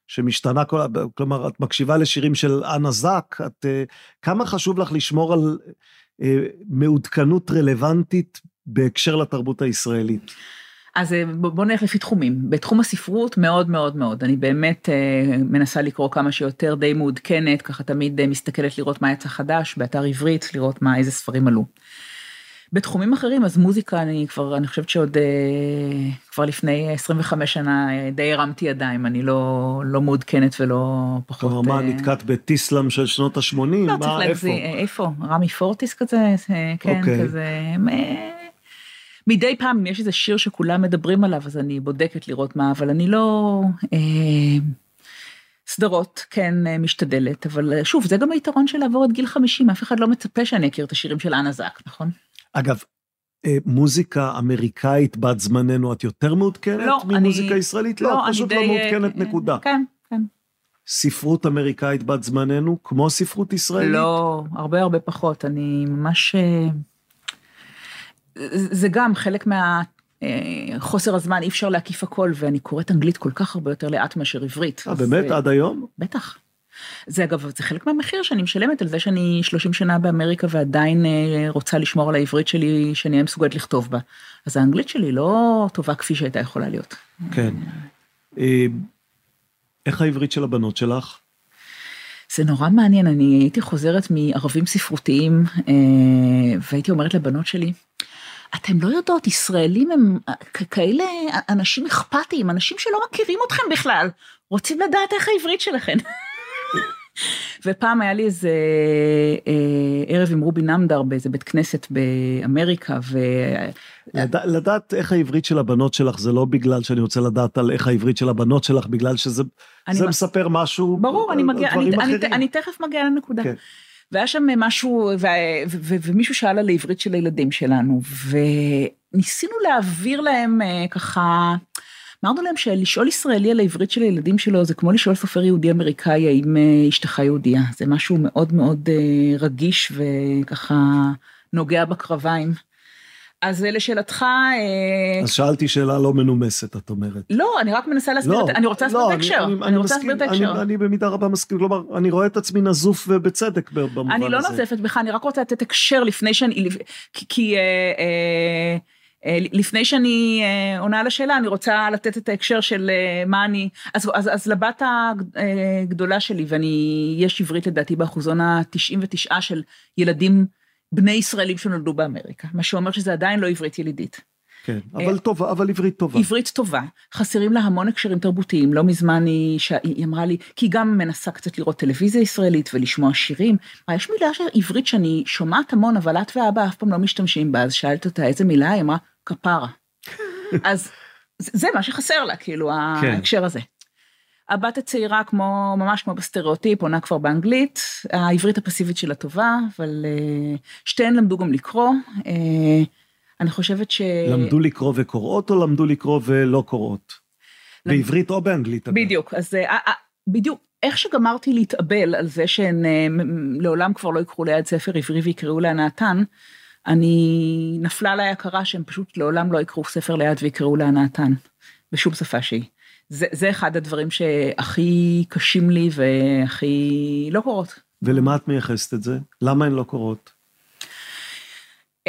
שמשתנה, כל, כלומר, את מקשיבה לשירים של אנה זק, את, אה, כמה חשוב לך לשמור על אה, מעודכנות רלוונטית בהקשר לתרבות הישראלית? אז אה, ב- בוא נלך לפי תחומים. בתחום הספרות מאוד מאוד מאוד. אני באמת אה, מנסה לקרוא כמה שיותר, די מעודכנת, ככה תמיד אה, מסתכלת לראות מה יצא חדש, באתר עברית, לראות מה, איזה ספרים עלו. בתחומים אחרים, אז מוזיקה, אני כבר, אני חושבת שעוד, אה, כבר לפני 25 שנה אה, די הרמתי ידיים, אני לא, לא מעודכנת ולא פחות... כלומר, מה, אה, נתקעת בטיסלאם של שנות ה-80? לא, צריך? להגזים, איפה? רמי פורטיס כזה? כן, אוקיי. כזה. מדי פעם, אם יש איזה שיר שכולם מדברים עליו, אז אני בודקת לראות מה, אבל אני לא... אה, סדרות, כן, אה, משתדלת, אבל אה, שוב, זה גם היתרון של לעבור את גיל 50, אף אחד לא מצפה שאני אכיר את השירים של אנה זק, נכון? אגב, אה, מוזיקה אמריקאית בת זמננו, את יותר מעודכנת לא, ממוזיקה אני- ישראלית? לא, את אני פשוט די, לא מעודכנת, אה, נקודה. כן, כן. ספרות אמריקאית בת זמננו, כמו ספרות ישראלית? לא, הרבה הרבה פחות, אני ממש... זה גם חלק מה... אה, חוסר הזמן, אי אפשר להקיף הכל, ואני קוראת אנגלית כל כך הרבה יותר לאט מאשר עברית. אה, באמת? עד היום? בטח. זה אגב, זה חלק מהמחיר שאני משלמת על זה שאני 30 שנה באמריקה ועדיין אה, רוצה לשמור על העברית שלי, שאני אהיה מסוגלת לכתוב בה. אז האנגלית שלי לא טובה כפי שהייתה יכולה להיות. כן. אה, איך העברית של הבנות שלך? זה נורא מעניין, אני הייתי חוזרת מערבים ספרותיים, והייתי אומרת לבנות שלי, אתם לא יודעות, ישראלים הם כ- כאלה אנשים אכפתיים, אנשים שלא מכירים אתכם בכלל, רוצים לדעת איך העברית שלכם. ופעם היה לי איזה אה, ערב עם רובי נמדר באיזה בית כנסת באמריקה, ו... לד... לדעת איך העברית של הבנות שלך זה לא בגלל שאני רוצה לדעת על איך העברית של הבנות שלך, בגלל שזה אני זה מ- מספר משהו ברור, אני על מגיעה, אני, אני, אחרים. אני תכף מגיעה לנקודה. כן. והיה שם משהו, ו, ו, ו, ומישהו שאל על העברית של הילדים שלנו, וניסינו להעביר להם אה, ככה, אמרנו להם שלשאול ישראלי על העברית של הילדים שלו זה כמו לשאול סופר יהודי אמריקאי האם אה, אשתך יהודייה, זה משהו מאוד מאוד אה, רגיש וככה נוגע בקרביים. אז לשאלתך, אה, אז שאלתי שאלה לא מנומסת, את אומרת. לא, אני רק מנסה להסביר, את- אני רוצה להסביר את ההקשר, אני רוצה להסביר את ההקשר. אני, אני במידה רבה מסכים, כלומר, אני רואה את עצמי נזוף ובצדק במובן הזה. אני לא נוזפת בך, אני רק רוצה לתת הקשר לפני שאני, כי, כי אה, אה, אה, לפני שאני אה, עונה על השאלה, אני רוצה לתת את ההקשר של מה אני, אז, אז, אז לבת הגדולה שלי, ואני, יש עברית לדעתי באחוזון ה-99 של ילדים בני ישראלים שנולדו באמריקה, מה שאומר שזה עדיין לא עברית ילידית. כן, אבל טובה, אבל עברית טובה. עברית טובה, חסרים לה המון הקשרים תרבותיים, לא מזמן היא, שה- היא אמרה לי, כי היא גם מנסה קצת לראות טלוויזיה ישראלית ולשמוע שירים, יש מילה עברית שאני שומעת המון, אבל את ואבא אף פעם לא משתמשים בה, אז שאלת אותה איזה מילה, היא אמרה, כפרה. אז זה זה מה שחסר לה, כאילו, כן. ההקשר הזה. הבת הצעירה, כמו, ממש כמו בסטריאוטיפ, עונה כבר באנגלית, העברית הפסיבית שלה טובה, אבל אה, שתיהן למדו גם לקרוא. אה, אני חושבת ש... למדו לקרוא וקוראות, או למדו לקרוא ולא קוראות? למד- בעברית או באנגלית? בדיוק, אז אה, בדיוק, איך שגמרתי להתאבל על זה שהן לעולם כבר לא יקחו ליד ספר עברי ויקראו להנאתן, אני, נפלה עליי הכרה שהם פשוט לעולם לא יקראו ספר ליד ויקראו להנאתן, בשום שפה שהיא. זה, זה אחד הדברים שהכי קשים לי והכי לא קורות. ולמה את מייחסת את זה? למה הן לא קוראות?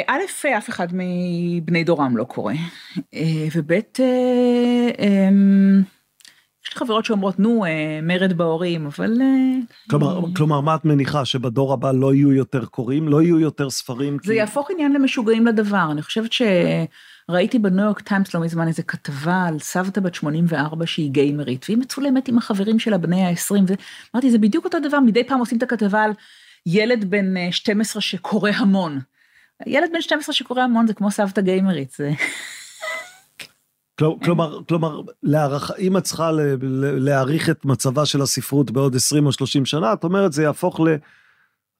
א', אף אחד מבני דורם לא קורא, אה, וב', אה, אמ, יש לי חברות שאומרות, נו, אה, מרד בהורים, אבל... כלומר, כלומר, מה את מניחה, שבדור הבא לא יהיו יותר קוראים, לא יהיו יותר ספרים? זה כי... יהפוך עניין למשוגעים לדבר. אני חושבת שראיתי בניו יורק טיימס לא מזמן איזה כתבה על סבתא בת 84 שהיא גיימרית, והיא מצולמת עם החברים שלה בני ה-20, ואמרתי, זה בדיוק אותו דבר, מדי פעם עושים את הכתבה על ילד בן 12 שקורא המון. ילד בן 12 שקורא המון זה כמו סבתא גיימרית, זה... כלומר, כלומר, להערכה, אם את צריכה להעריך את מצבה של הספרות בעוד 20 או 30 שנה, את אומרת, זה יהפוך ל...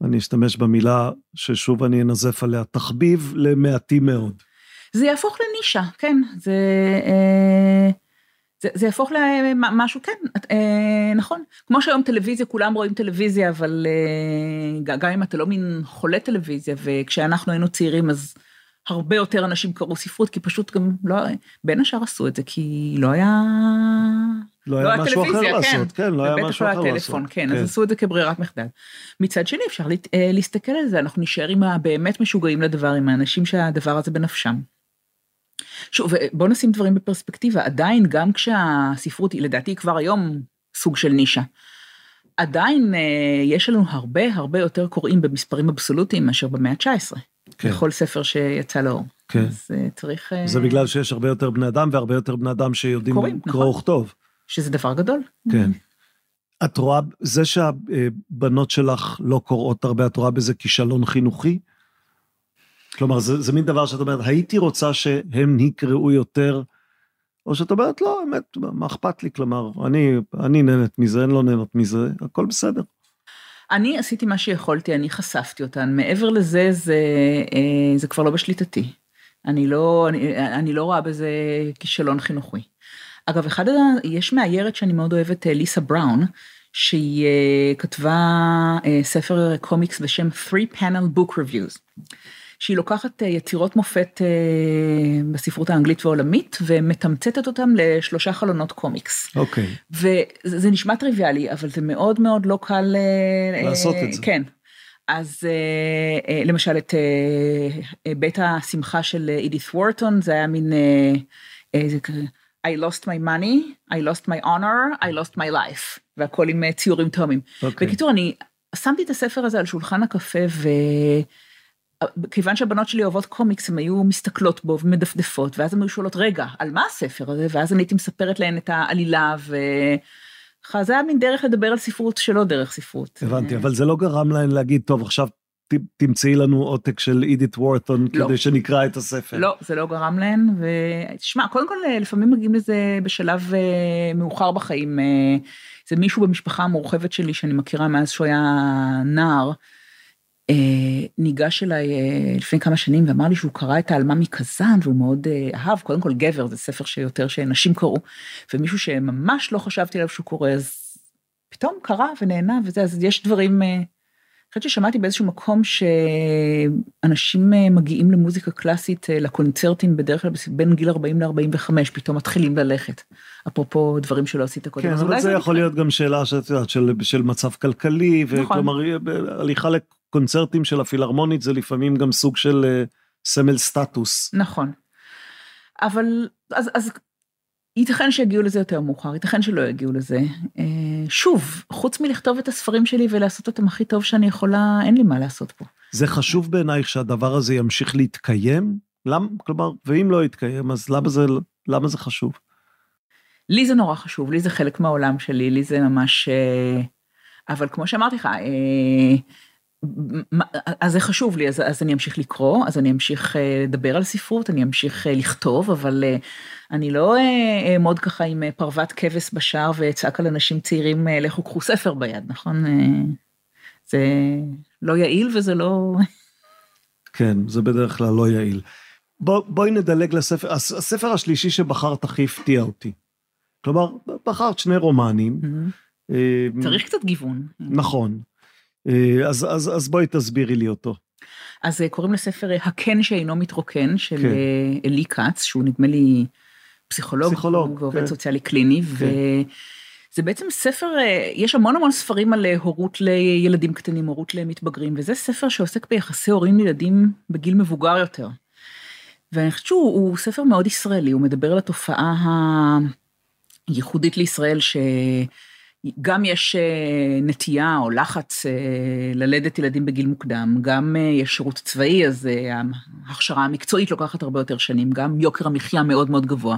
אני אשתמש במילה ששוב אני אנזף עליה, תחביב למעטים מאוד. זה יהפוך לנישה, כן, זה... אה, זה, זה יהפוך למשהו, כן, אה, נכון. כמו שהיום טלוויזיה, כולם רואים טלוויזיה, אבל אה, גם אם אתה לא מין חולה טלוויזיה, וכשאנחנו היינו צעירים אז הרבה יותר אנשים קראו ספרות, כי פשוט גם לא, בין השאר עשו את זה, כי לא היה... לא היה לא משהו אחר לעשות, כן, כן לא היה משהו אחר לעשות. לא הטלפון, כן, כן, אז עשו את זה כברירת מחדל. מצד שני, אפשר לה, להסתכל על זה, אנחנו נשאר עם הבאמת משוגעים לדבר, עם האנשים שהדבר הזה בנפשם. שוב, בוא נשים דברים בפרספקטיבה, עדיין גם כשהספרות היא לדעתי כבר היום סוג של נישה, עדיין אה, יש לנו הרבה הרבה יותר קוראים במספרים אבסולוטיים מאשר במאה ה-19, כן. בכל ספר שיצא לאור. כן. אז אה, צריך... אה... זה בגלל שיש הרבה יותר בני אדם והרבה יותר בני אדם שיודעים קוראים, קרוא נכון. וכתוב. שזה דבר גדול. כן. את רואה, זה שהבנות שלך לא קוראות הרבה, את רואה בזה כישלון חינוכי? כלומר, זה, זה מין דבר שאת אומרת, הייתי רוצה שהם יקראו יותר, או שאת אומרת, לא, באמת, מה אכפת לי? כלומר, אני, אני נהנית מזה, הן לא נהנות מזה, הכל בסדר. אני עשיתי מה שיכולתי, אני חשפתי אותן. מעבר לזה, זה, אה, זה כבר לא בשליטתי. אני לא, אני, אני לא רואה בזה כישלון חינוכי. אגב, אחד. יש מאיירת שאני מאוד אוהבת, אה, ליסה בראון, שהיא אה, כתבה ספר קומיקס בשם Three Panel Book Reviews. שהיא לוקחת אה, יצירות מופת אה, בספרות האנגלית והעולמית ומתמצתת אותם לשלושה חלונות קומיקס. אוקיי. Okay. וזה נשמע טריוויאלי, אבל זה מאוד מאוד לא קל... אה, לעשות את זה. כן. אז למשל את בית השמחה של אידית וורטון, זה היה מין... I lost my money, I lost my honor, I lost my life, והכל עם ציורים תאומים. Okay. אוקיי. בקיצור, אני שמתי את הספר הזה על שולחן הקפה ו... כיוון שהבנות שלי אוהבות קומיקס, הן היו מסתכלות בו ומדפדפות, ואז הן היו שואלות, רגע, על מה הספר הזה? ואז אני הייתי מספרת להן את העלילה, ו... זה היה מין דרך לדבר על ספרות שלא דרך ספרות. הבנתי, אבל זה לא גרם להן להגיד, טוב, עכשיו תמצאי לנו עותק של אידית וורטון לא. כדי שנקרא את הספר. לא, זה לא גרם להן, ותשמע, קודם כל, לפעמים מגיעים לזה בשלב uh, מאוחר בחיים. Uh, זה מישהו במשפחה המורחבת שלי שאני מכירה מאז שהוא היה נער. אה, ניגש אליי אה, לפני כמה שנים ואמר לי שהוא קרא את העלמה מקזן והוא מאוד אה, אהב, קודם כל גבר זה ספר שיותר שנשים קראו, ומישהו שממש לא חשבתי עליו שהוא קורא, אז פתאום קרא ונהנה וזה, אז יש דברים, אני חושבת ששמעתי באיזשהו מקום שאנשים מגיעים למוזיקה קלאסית לקונצרטים בדרך כלל בין גיל 40 ל-45, פתאום מתחילים ללכת. אפרופו דברים שלא עשית קודם. כן, אבל זה יכול להיות גם שאלה שאת יודעת, של, של מצב כלכלי, נכון. וכלומר, הליכה קונצרטים של הפילהרמונית זה לפעמים גם סוג של uh, סמל סטטוס. נכון. אבל אז, אז ייתכן שיגיעו לזה יותר מאוחר, ייתכן שלא יגיעו לזה. Uh, שוב, חוץ מלכתוב את הספרים שלי ולעשות אותם הכי טוב שאני יכולה, אין לי מה לעשות פה. זה חשוב בעינייך שהדבר הזה ימשיך להתקיים? למה, כלומר, ואם לא יתקיים, אז למה זה, למה זה חשוב? לי זה נורא חשוב, לי זה חלק מהעולם שלי, לי זה ממש... Uh, אבל כמו שאמרתי לך, אז זה חשוב לי, אז, אז אני אמשיך לקרוא, אז אני אמשיך אה, לדבר על ספרות, אני אמשיך אה, לכתוב, אבל אה, אני לא אעמוד ככה עם פרוות כבש בשער ואצעק על אנשים צעירים, לכו קחו ספר ביד, נכון? זה לא יעיל וזה לא... כן, זה בדרך כלל לא יעיל. בוא, בואי נדלג לספר, הספר השלישי שבחרת הכי הפתיע אותי. כלומר, בחרת שני רומנים. Mm-hmm. צריך קצת גיוון. נכון. אה, אז, אז, אז בואי תסבירי לי אותו. אז אה, קוראים לספר אה, הקן שאינו מתרוקן של כן. אלי כץ, שהוא נדמה לי פסיכולוג, פסיכולוג ועובד כן. סוציאלי קליני, כן. זה בעצם ספר, יש המון המון ספרים על הורות לילדים קטנים, הורות למתבגרים, וזה ספר שעוסק ביחסי הורים לילדים בגיל מבוגר יותר. ואני חושבת שהוא ספר מאוד ישראלי, הוא מדבר על התופעה הייחודית לישראל, שגם יש אה, נטייה או לחץ ללדת ילדים בגיל מוקדם, גם יש שירות צבאי, אז ההכשרה המקצועית לוקחת הרבה יותר שנים, גם יוקר המחיה מאוד מאוד גבוה.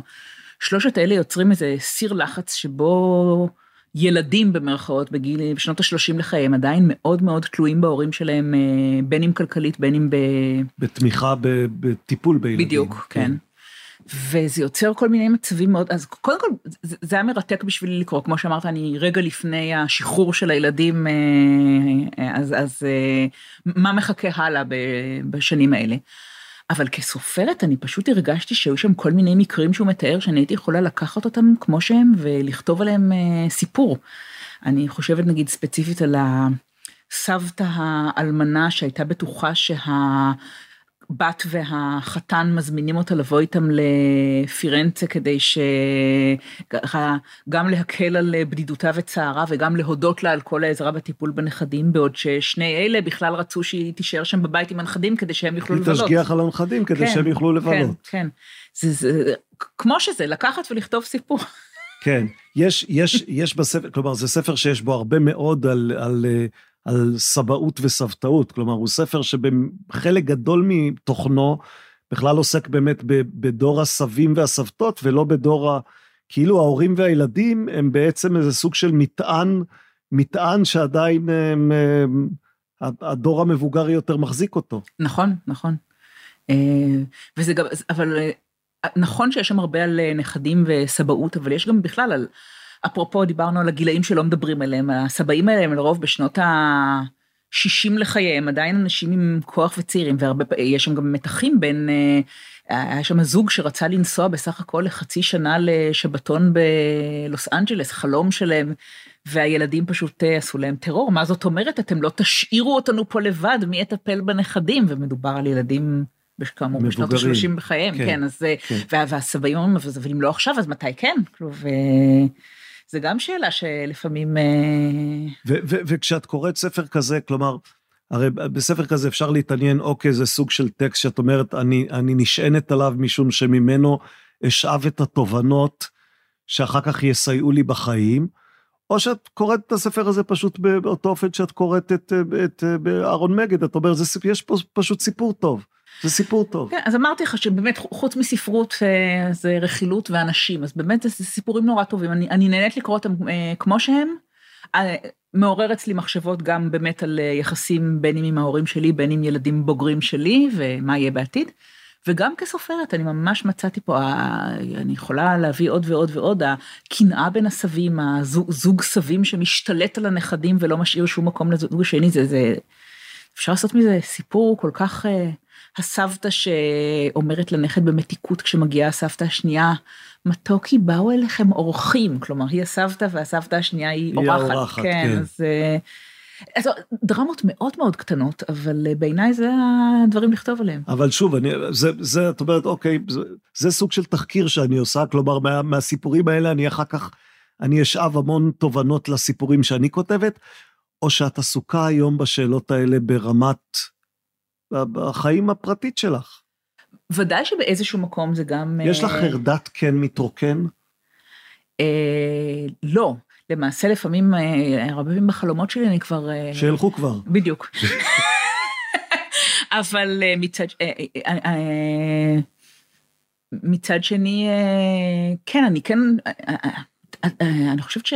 שלושת אלה יוצרים איזה סיר לחץ שבו ילדים במרכאות בגיל, בשנות ה-30 לחייהם עדיין מאוד מאוד תלויים בהורים שלהם, אה, בין אם כלכלית, בין אם ב... בתמיכה, בטיפול בילדים. בדיוק, כן. כן. וזה יוצר כל מיני מצבים מאוד, אז קודם כל זה, היה מרתק בשבילי לקרוא, כמו שאמרת, אני רגע לפני השחרור של הילדים, אה, אה, אז, אז מה מחכה הלאה בשנים האלה. אבל כסופרת אני פשוט הרגשתי שהיו שם כל מיני מקרים שהוא מתאר שאני הייתי יכולה לקחת אותם כמו שהם ולכתוב עליהם אה, סיפור. אני חושבת נגיד ספציפית על הסבתא האלמנה שהייתה בטוחה שה... הבת והחתן מזמינים אותה לבוא איתם לפירנצה כדי שגם להקל על בדידותה וצערה וגם להודות לה על כל העזרה בטיפול בנכדים, בעוד ששני אלה בכלל רצו שהיא תישאר שם בבית עם הנכדים כדי שהם יוכלו לבלות. היא תשגיח על הנכדים כדי כן, שהם יוכלו לבלות. כן, כן. זה, זה, כמו שזה, לקחת ולכתוב סיפור. כן, יש, יש, יש בספר, כלומר, זה ספר שיש בו הרבה מאוד על, על על סבאות וסבתאות, כלומר, הוא ספר שבחלק גדול מתוכנו בכלל עוסק באמת בדור הסבים והסבתות, ולא בדור ה... כאילו ההורים והילדים הם בעצם איזה סוג של מטען, מטען שעדיין הם, הם, הדור המבוגר יותר מחזיק אותו. נכון, נכון. אה, וזה גם, אבל אה, נכון שיש שם הרבה על אה, נכדים וסבאות, אבל יש גם בכלל על אפרופו דיברנו על הגילאים שלא מדברים עליהם, הסבאים האלה הם לרוב בשנות ה-60 לחייהם, עדיין אנשים עם כוח וצעירים, והרבה, יש שם גם מתחים בין, אה, היה שם זוג שרצה לנסוע בסך הכל לחצי שנה לשבתון בלוס אנג'לס, חלום שלהם, והילדים פשוט אה, עשו להם טרור, מה זאת אומרת, אתם לא תשאירו אותנו פה לבד, מי יטפל בנכדים, ומדובר על ילדים. כאמור בשנות ה-30 בחייהם, כן, כן אז, אה, כן. והסבאים אומרים, אבל אם לא עכשיו, אז מתי כן? ו... זה גם שאלה שלפעמים... אה, וכשאת קוראת ספר כזה, כלומר, הרי בספר כזה אפשר להתעניין, אוקיי, זה סוג של טקסט שאת אומרת, אני, אני נשענת עליו משום שממנו אשאב את התובנות שאחר כך יסייעו לי בחיים, או שאת קוראת את הספר הזה פשוט באותו אופן שאת קוראת את, את, את אהרון מגד, את אומרת, יש פה פשוט סיפור טוב. זה סיפור טוב. כן, אז אמרתי לך שבאמת, חוץ מספרות אה, זה רכילות ואנשים, אז באמת זה סיפורים נורא טובים. אני, אני נהנית לקרוא אותם אה, כמו שהם. אה, מעורר אצלי מחשבות גם באמת על יחסים בין אם עם ההורים שלי, בין אם ילדים בוגרים שלי, ומה יהיה בעתיד. וגם כסופרת, אני ממש מצאתי פה, אני יכולה להביא עוד ועוד ועוד, הקנאה בין הסבים, הזוג סבים שמשתלט על הנכדים ולא משאיר שום מקום לזוג השני, זה, זה, אפשר לעשות מזה סיפור כל כך הסבתא שאומרת לנכד במתיקות כשמגיעה הסבתא השנייה, מתוקי באו אליכם אורחים, כלומר היא הסבתא והסבתא השנייה היא אורחת. היא האורחת, כן. כן. אז, אה, אז דרמות מאוד מאוד קטנות, אבל אה, בעיניי זה הדברים לכתוב עליהם. אבל שוב, אני, זה, זה, את אומרת, אוקיי, זה, זה סוג של תחקיר שאני עושה, כלומר, מה, מהסיפורים האלה אני אחר כך, אני אשאב המון תובנות לסיפורים שאני כותבת, או שאת עסוקה היום בשאלות האלה ברמת בחיים הפרטית שלך. ודאי שבאיזשהו מקום זה גם... יש לך אה, חרדת כן מתרוקן? אה, לא. למעשה לפעמים, אה, הרבה פעמים בחלומות שלי אני כבר... אה, שילכו כבר. בדיוק. אבל אה, מצד... מצד שני, כן, אני כן, אני חושבת ש...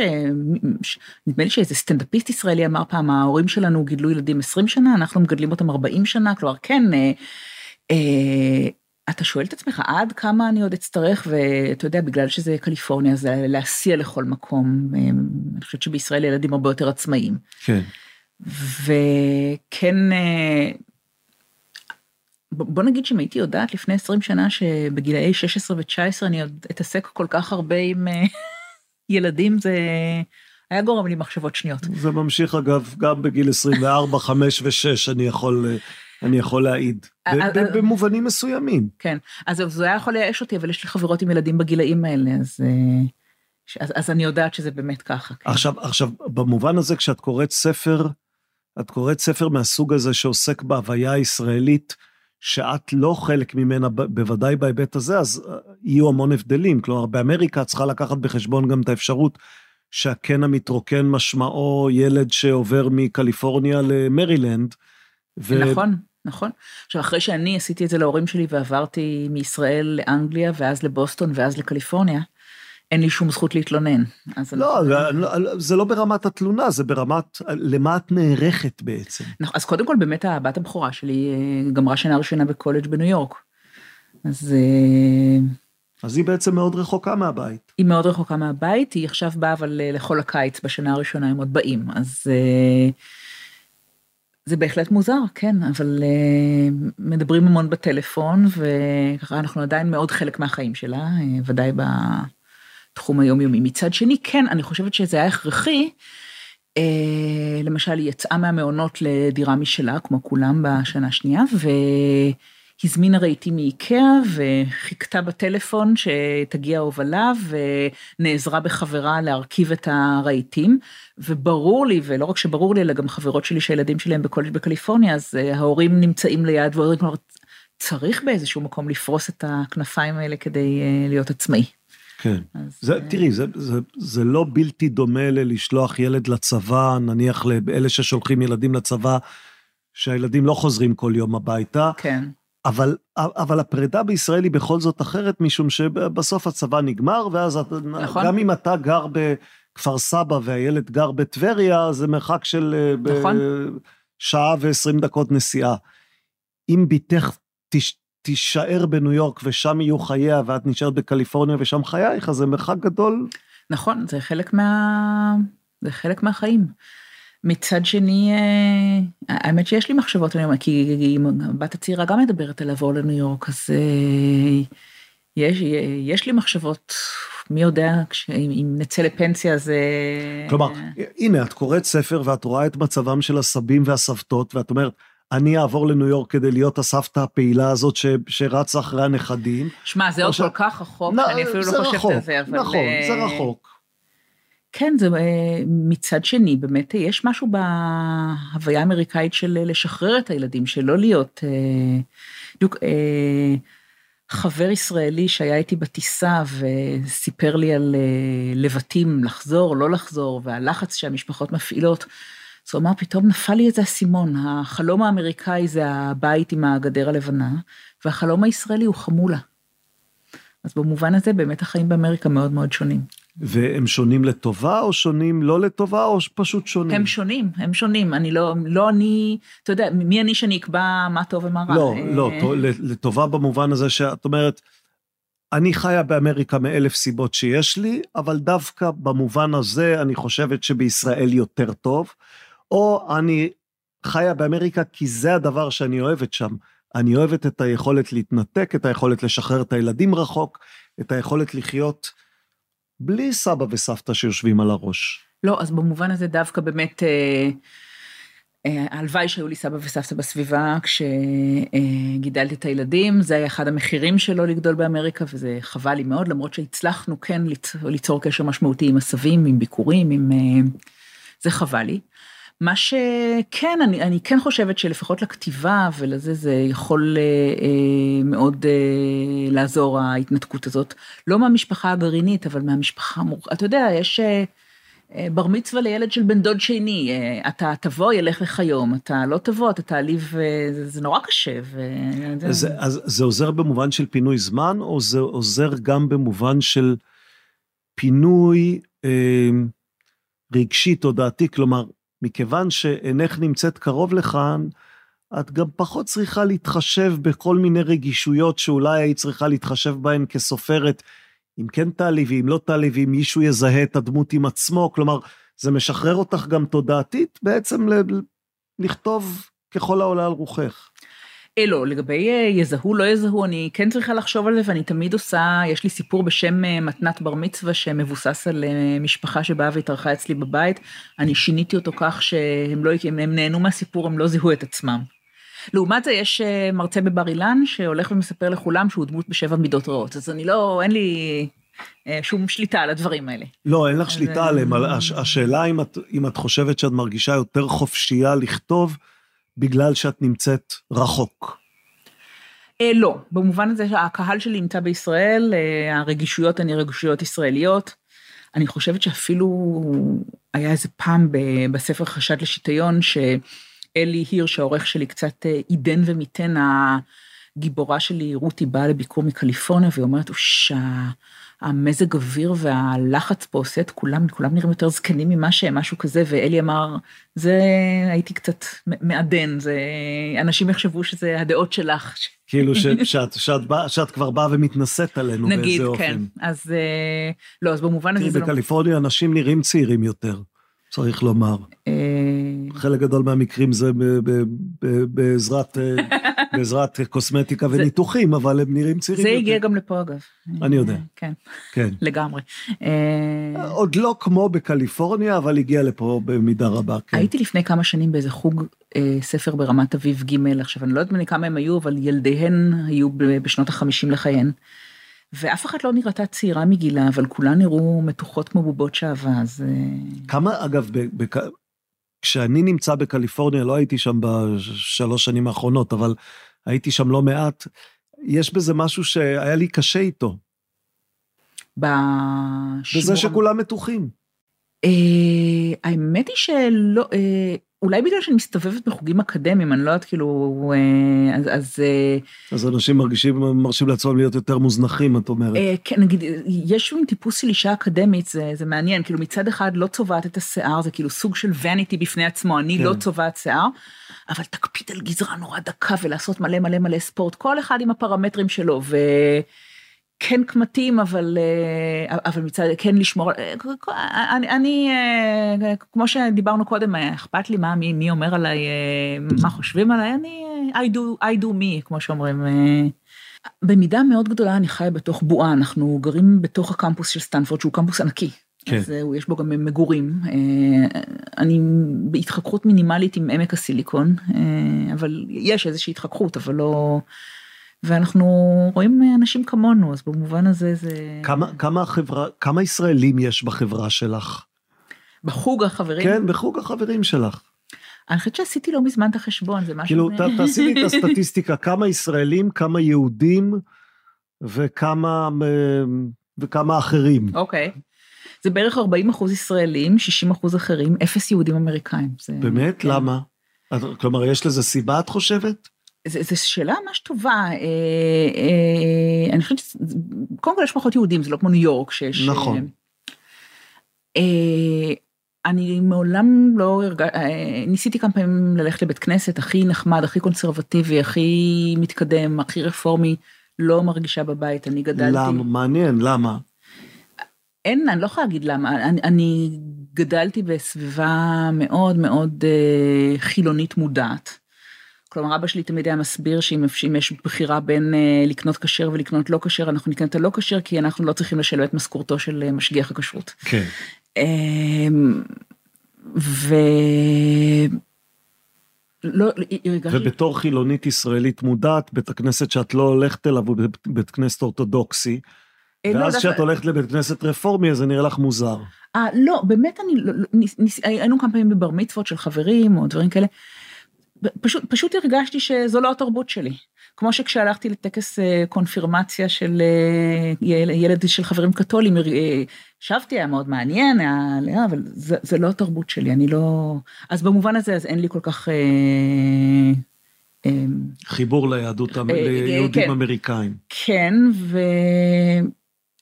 נדמה לי שאיזה סטנדאפיסט ישראלי אמר פעם, ההורים שלנו גידלו ילדים 20 שנה, אנחנו מגדלים אותם 40 שנה, כלומר, כן, אה, אה, אתה שואל את עצמך, עד כמה אני עוד אצטרך, ואתה יודע, בגלל שזה קליפורניה, זה להסיע לכל מקום. אה, אני חושבת שבישראל ילדים הרבה יותר עצמאיים. כן. וכן, אה, בוא נגיד שאם הייתי יודעת לפני 20 שנה שבגילאי 16 ו-19 אני עוד אתעסק כל כך הרבה עם... ילדים זה היה גורם לי מחשבות שניות. זה ממשיך אגב גם בגיל 24, 5 ו-6 אני יכול... אני יכול להעיד, אה, אה, אה. במובנים מסוימים. כן, אז זה היה יכול לייאש אותי, אבל יש לי חברות עם ילדים בגילאים האלה, אז אז, אז אני יודעת שזה באמת ככה. כן. עכשיו, עכשיו, במובן הזה, כשאת קוראת ספר, את קוראת ספר מהסוג הזה שעוסק בהוויה הישראלית, שאת לא חלק ממנה, בוודאי בהיבט הזה, אז אה, יהיו המון הבדלים. כלומר, באמריקה צריכה לקחת בחשבון גם את האפשרות שהקן המתרוקן משמעו ילד שעובר מקליפורניה למרילנד. ו... נכון, נכון. עכשיו, אחרי שאני עשיתי את זה להורים שלי ועברתי מישראל לאנגליה, ואז לבוסטון, ואז לקליפורניה, אין לי שום זכות להתלונן. לא, לא, זה לא ברמת התלונה, זה ברמת למה את נערכת בעצם. נכון, אז קודם כל, באמת הבת הבכורה שלי אה, גמרה שנה ראשונה בקולג' בניו יורק. אז... אה, אז היא בעצם מאוד רחוקה מהבית. היא מאוד רחוקה מהבית, היא עכשיו באה אבל אה, לכל הקיץ בשנה הראשונה הם עוד באים, אז זה בהחלט מוזר, כן, אבל מדברים המון בטלפון, וככה אנחנו עדיין מאוד חלק מהחיים שלה, ודאי ב... התחום היומיומי. מצד שני, כן, אני חושבת שזה היה הכרחי. אה, למשל, היא יצאה מהמעונות לדירה משלה, כמו כולם בשנה השנייה, והזמינה רהיטים מאיקאה, וחיכתה בטלפון שתגיע ההובלה, ונעזרה בחברה להרכיב את הרהיטים. וברור לי, ולא רק שברור לי, אלא גם חברות שלי שהילדים שלהם בקולג' בקליפורניה, אז אה, ההורים נמצאים ליד וההורים כבר צריך באיזשהו מקום לפרוס את הכנפיים האלה כדי אה, להיות עצמאי. כן. זה, אה, תראי, זה, זה, זה לא בלתי דומה ללשלוח ילד לצבא, נניח לאלה ששולחים ילדים לצבא, שהילדים לא חוזרים כל יום הביתה. כן. אבל, אבל הפרידה בישראל היא בכל זאת אחרת, משום שבסוף הצבא נגמר, ואז נכון. גם אם אתה גר בכפר סבא והילד גר בטבריה, זה מרחק של אה, נכון. שעה ועשרים דקות נסיעה. אם בתך תש, תישאר בניו יורק ושם יהיו חייה, ואת נשארת בקליפורניה ושם חייך, אז זה מרחק גדול. נכון, זה חלק מה... זה חלק מהחיים. מצד שני, אה, האמת שיש לי מחשבות, אני אומרת, כי הבת הצעירה גם מדברת על לעבור לניו יורק, אז אה, יש, יש לי מחשבות, מי יודע, אם נצא לפנסיה זה... כלומר, הנה, את קוראת ספר ואת רואה את מצבם של הסבים והסבתות, ואת אומרת, אני אעבור לניו יורק כדי להיות הסבתא הפעילה הזאת ש, שרצה אחרי הנכדים. שמע, זה עוד ש... כל כך רחוק, נ, שאני אפילו לא חושבת על זה, אבל... נכון, זה אה, רחוק. כן, זה אה, מצד שני, באמת יש משהו בהוויה האמריקאית של לשחרר את הילדים, שלא להיות... בדיוק, אה, חבר ישראלי שהיה איתי בטיסה וסיפר לי על לבטים, לחזור, לא לחזור, והלחץ שהמשפחות מפעילות. אז הוא אמר, פתאום נפל לי איזה אסימון, החלום האמריקאי זה הבית עם הגדר הלבנה, והחלום הישראלי הוא חמולה. אז במובן הזה באמת החיים באמריקה מאוד מאוד שונים. והם שונים לטובה או שונים לא לטובה או פשוט שונים? הם שונים, הם שונים. אני לא, לא אני, אתה יודע, מי אני שאני אקבע מה טוב ומה רע? לא, לא, אה, לטובה במובן הזה שאת אומרת, אני חיה באמריקה מאלף סיבות שיש לי, אבל דווקא במובן הזה אני חושבת שבישראל יותר טוב. או אני חיה באמריקה כי זה הדבר שאני אוהבת שם. אני אוהבת את היכולת להתנתק, את היכולת לשחרר את הילדים רחוק, את היכולת לחיות בלי סבא וסבתא שיושבים על הראש. לא, אז במובן הזה דווקא באמת, אה, אה, הלוואי אה, שהיו לי סבא וסבתא בסביבה כשגידלתי אה, את הילדים, זה היה אחד המחירים שלו לגדול באמריקה, וזה חבל לי מאוד, למרות שהצלחנו כן ליצור, ליצור קשר משמעותי עם הסבים, עם ביקורים, עם... אה, זה חבל לי. מה שכן, אני, אני כן חושבת שלפחות לכתיבה ולזה זה יכול אה, אה, מאוד אה, לעזור ההתנתקות הזאת. לא מהמשפחה הגרעינית, אבל מהמשפחה המורכבת. אתה יודע, יש אה, אה, בר מצווה לילד של בן דוד שני, אה, אתה תבוא, ילך לך יום, אתה לא תבוא, אתה תעליב, אה, זה, זה נורא קשה. ו... זה, אז זה עוזר במובן של פינוי זמן, או זה עוזר גם במובן של פינוי אה, רגשי, תודעתי? כלומר, מכיוון שאינך נמצאת קרוב לכאן, את גם פחות צריכה להתחשב בכל מיני רגישויות שאולי היית צריכה להתחשב בהן כסופרת, אם כן תעלי ואם לא תעלי, ואם מישהו יזהה את הדמות עם עצמו, כלומר, זה משחרר אותך גם תודעתית בעצם לכתוב ככל העולה על רוחך. אה, לא, לגבי אה, יזהו, לא יזהו, אני כן צריכה לחשוב על זה, ואני תמיד עושה, יש לי סיפור בשם אה, מתנת בר מצווה, שמבוסס על משפחה שבאה והתארחה אצלי בבית. אני שיניתי אותו כך שהם לא, הם, הם נהנו מהסיפור, הם לא זיהו את עצמם. לעומת זה, יש מרצה בבר אילן, שהולך ומספר לכולם שהוא דמות בשבע מידות רעות, אז אני לא, אין לי... שום שליטה על הדברים האלה. לא, אין לך שליטה עליהם. השאלה אם את, אם את חושבת שאת מרגישה יותר חופשייה לכתוב בגלל שאת נמצאת רחוק. אה, לא, במובן הזה שהקהל שלי נמצא בישראל, אה, הרגישויות הן רגישויות ישראליות. אני חושבת שאפילו היה איזה פעם ב- בספר חשד לשיטיון, שאלי הירש, העורך שלי, קצת אה, עידן ומיתן, הגיבורה שלי, רותי, באה לביקור מקליפורניה, והיא אומרת, שה... המזג אוויר והלחץ פה עושה את כולם, כולם נראים יותר זקנים ממה שהם, משהו כזה, ואלי אמר, זה הייתי קצת מעדן, זה, אנשים יחשבו שזה הדעות שלך. כאילו ש, שאת, שאת, בא, שאת כבר באה ומתנשאת עלינו נגיד, באיזה כן. אופן. אז אה, לא, אז במובן הזה תראי, לא... בקליפורניה אנשים נראים צעירים יותר, צריך לומר. חלק גדול מהמקרים זה בעזרת, אה, בעזרת קוסמטיקה וניתוחים, אבל הם נראים צעירים זה יותר. הגיע גם לפה אגב. אני יודע. כן, כן. לגמרי. אה, עוד לא כמו בקליפורניה, אבל הגיע לפה במידה רבה, כן. הייתי לפני כמה שנים באיזה חוג אה, ספר ברמת אביב ג', עכשיו אני לא יודעת כמה הם היו, אבל ילדיהן היו בשנות החמישים לחייהן. ואף אחת לא נראתה צעירה מגילה, אבל כולן נראו מתוחות כמו בובות שעווה, אז... כמה, אגב, ב- בק... כשאני נמצא בקליפורניה, לא הייתי שם בשלוש שנים האחרונות, אבל הייתי שם לא מעט, יש בזה משהו שהיה לי קשה איתו, בשימור... בזה שכולם מתוחים. אה, האמת היא שלא, אה, אולי בגלל שאני מסתובבת בחוגים אקדמיים, אני לא יודעת כאילו, אה, אז... אז אה, אז אנשים מרגישים, מרשים לעצמם להיות יותר מוזנחים, את אומרת. אה, כן, נגיד, יש מין טיפוס של אישה אקדמית, זה, זה מעניין, כאילו מצד אחד לא צובעת את השיער, זה כאילו סוג של וניטי בפני עצמו, אני כן. לא צובעת שיער, אבל תקפיד על גזרה נורא דקה ולעשות מלא מלא מלא ספורט, כל אחד עם הפרמטרים שלו, וכן קמטים, אבל, אה, אבל מצד, כן לשמור, אה, אני, אני אה, כמו שדיברנו קודם, אכפת לי מה, מי, מי אומר עליי, מה חושבים עליי, אני, I do, I do me, כמו שאומרים. במידה מאוד גדולה אני חיה בתוך בועה, אנחנו גרים בתוך הקמפוס של סטנפורד, שהוא קמפוס ענקי. כן. אז יש בו גם מגורים. אני בהתחככות מינימלית עם עמק הסיליקון, אבל יש איזושהי התחככות, אבל לא... ואנחנו רואים אנשים כמונו, אז במובן הזה זה... כמה, כמה החברה, כמה ישראלים יש בחברה שלך? בחוג החברים. כן, בחוג החברים שלך. אני חושבת שעשיתי לא מזמן את החשבון, זה משהו... כאילו, ת- תעשי לי את הסטטיסטיקה, כמה ישראלים, כמה יהודים וכמה, וכמה אחרים. אוקיי. זה בערך 40 אחוז ישראלים, 60 אחוז אחרים, אפס יהודים אמריקאים. זה, באמת? כן. למה? כלומר, יש לזה סיבה, את חושבת? זו שאלה ממש טובה. אה, אה, אני חושבת, שזה- קודם כל יש פחות יהודים, זה לא כמו ניו יורק שיש... נכון. אה, אני מעולם לא הרגשתי, ניסיתי כמה פעמים ללכת לבית כנסת, הכי נחמד, הכי קונסרבטיבי, הכי מתקדם, הכי רפורמי, לא מרגישה בבית, אני גדלתי. למה? מעניין, למה? אין, אני לא יכולה להגיד למה, אני, אני גדלתי בסביבה מאוד מאוד אה, חילונית מודעת. כלומר, אבא שלי תמיד היה מסביר שאם אם יש בחירה בין אה, לקנות כשר ולקנות לא כשר, אנחנו נקנה את הלא כשר, כי אנחנו לא צריכים לשלם את משכורתו של אה, משגיח הכשרות. כן. אמ, ו... לא, הרגשתי... ובתור חילונית ישראלית מודעת, בית הכנסת שאת לא הולכת אליו הוא בית- כנסת אורתודוקסי, אה, לא, ואז כשאת הולכת לבית כנסת רפורמי, אז זה נראה לך מוזר. אה, לא, באמת אני, לא, לא, ניס, ניס, היינו כמה פעמים בבר מצוות של חברים או דברים כאלה. פשוט, פשוט הרגשתי שזו לא התרבות שלי. כמו שכשהלכתי לטקס אה, קונפירמציה של אה, יל- ילד של חברים קתולים, אה, ישבתי, היה מאוד מעניין, היה, אבל זה, זה לא התרבות שלי, אני לא... אז במובן הזה, אז אין לי כל כך... אה, אה, חיבור ליהדות, אה, אה, ליהודים כן. אמריקאים. כן,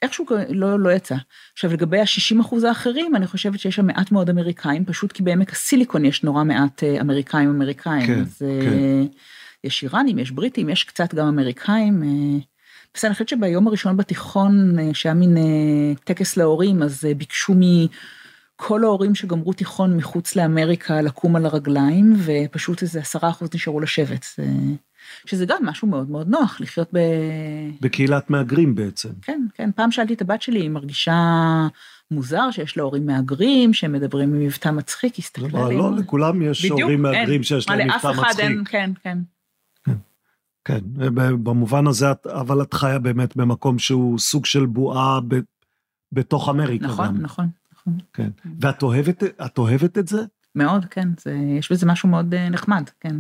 ואיכשהו לא, לא יצא. עכשיו, לגבי ה-60 אחוז האחרים, אני חושבת שיש שם מעט מאוד אמריקאים, פשוט כי בעמק הסיליקון יש נורא מעט אה, אמריקאים אמריקאים. כן, אז אה, כן. יש איראנים, יש בריטים, יש קצת גם אמריקאים. אה, בסדר, אני חושבת שביום הראשון בתיכון, שהיה מין טקס להורים, אז ביקשו מכל ההורים שגמרו תיכון מחוץ לאמריקה לקום על הרגליים, ופשוט איזה עשרה אחוז נשארו לשבת. זה- שזה גם משהו מאוד מאוד נוח, לחיות ב... בקהילת מהגרים בעצם. כן, כן, פעם שאלתי את הבת שלי, היא מרגישה מוזר שיש לה הורים מהגרים, שהם מדברים במבטא מצחיק, היא הסתכלה כלומר, עלינו. לא לכולם יש בדיוק, הורים. מהגרים שיש להם לאף מבטא אחד מצחיק. אין, כן, כן. כן, במובן הזה, אבל את חיה באמת במקום שהוא סוג של בועה ב- בתוך אמריקה נכון, גם. נכון, נכון. כן. ואת אוהבת, את אוהבת את זה? מאוד, כן. זה, יש בזה משהו מאוד אה, נחמד, כן.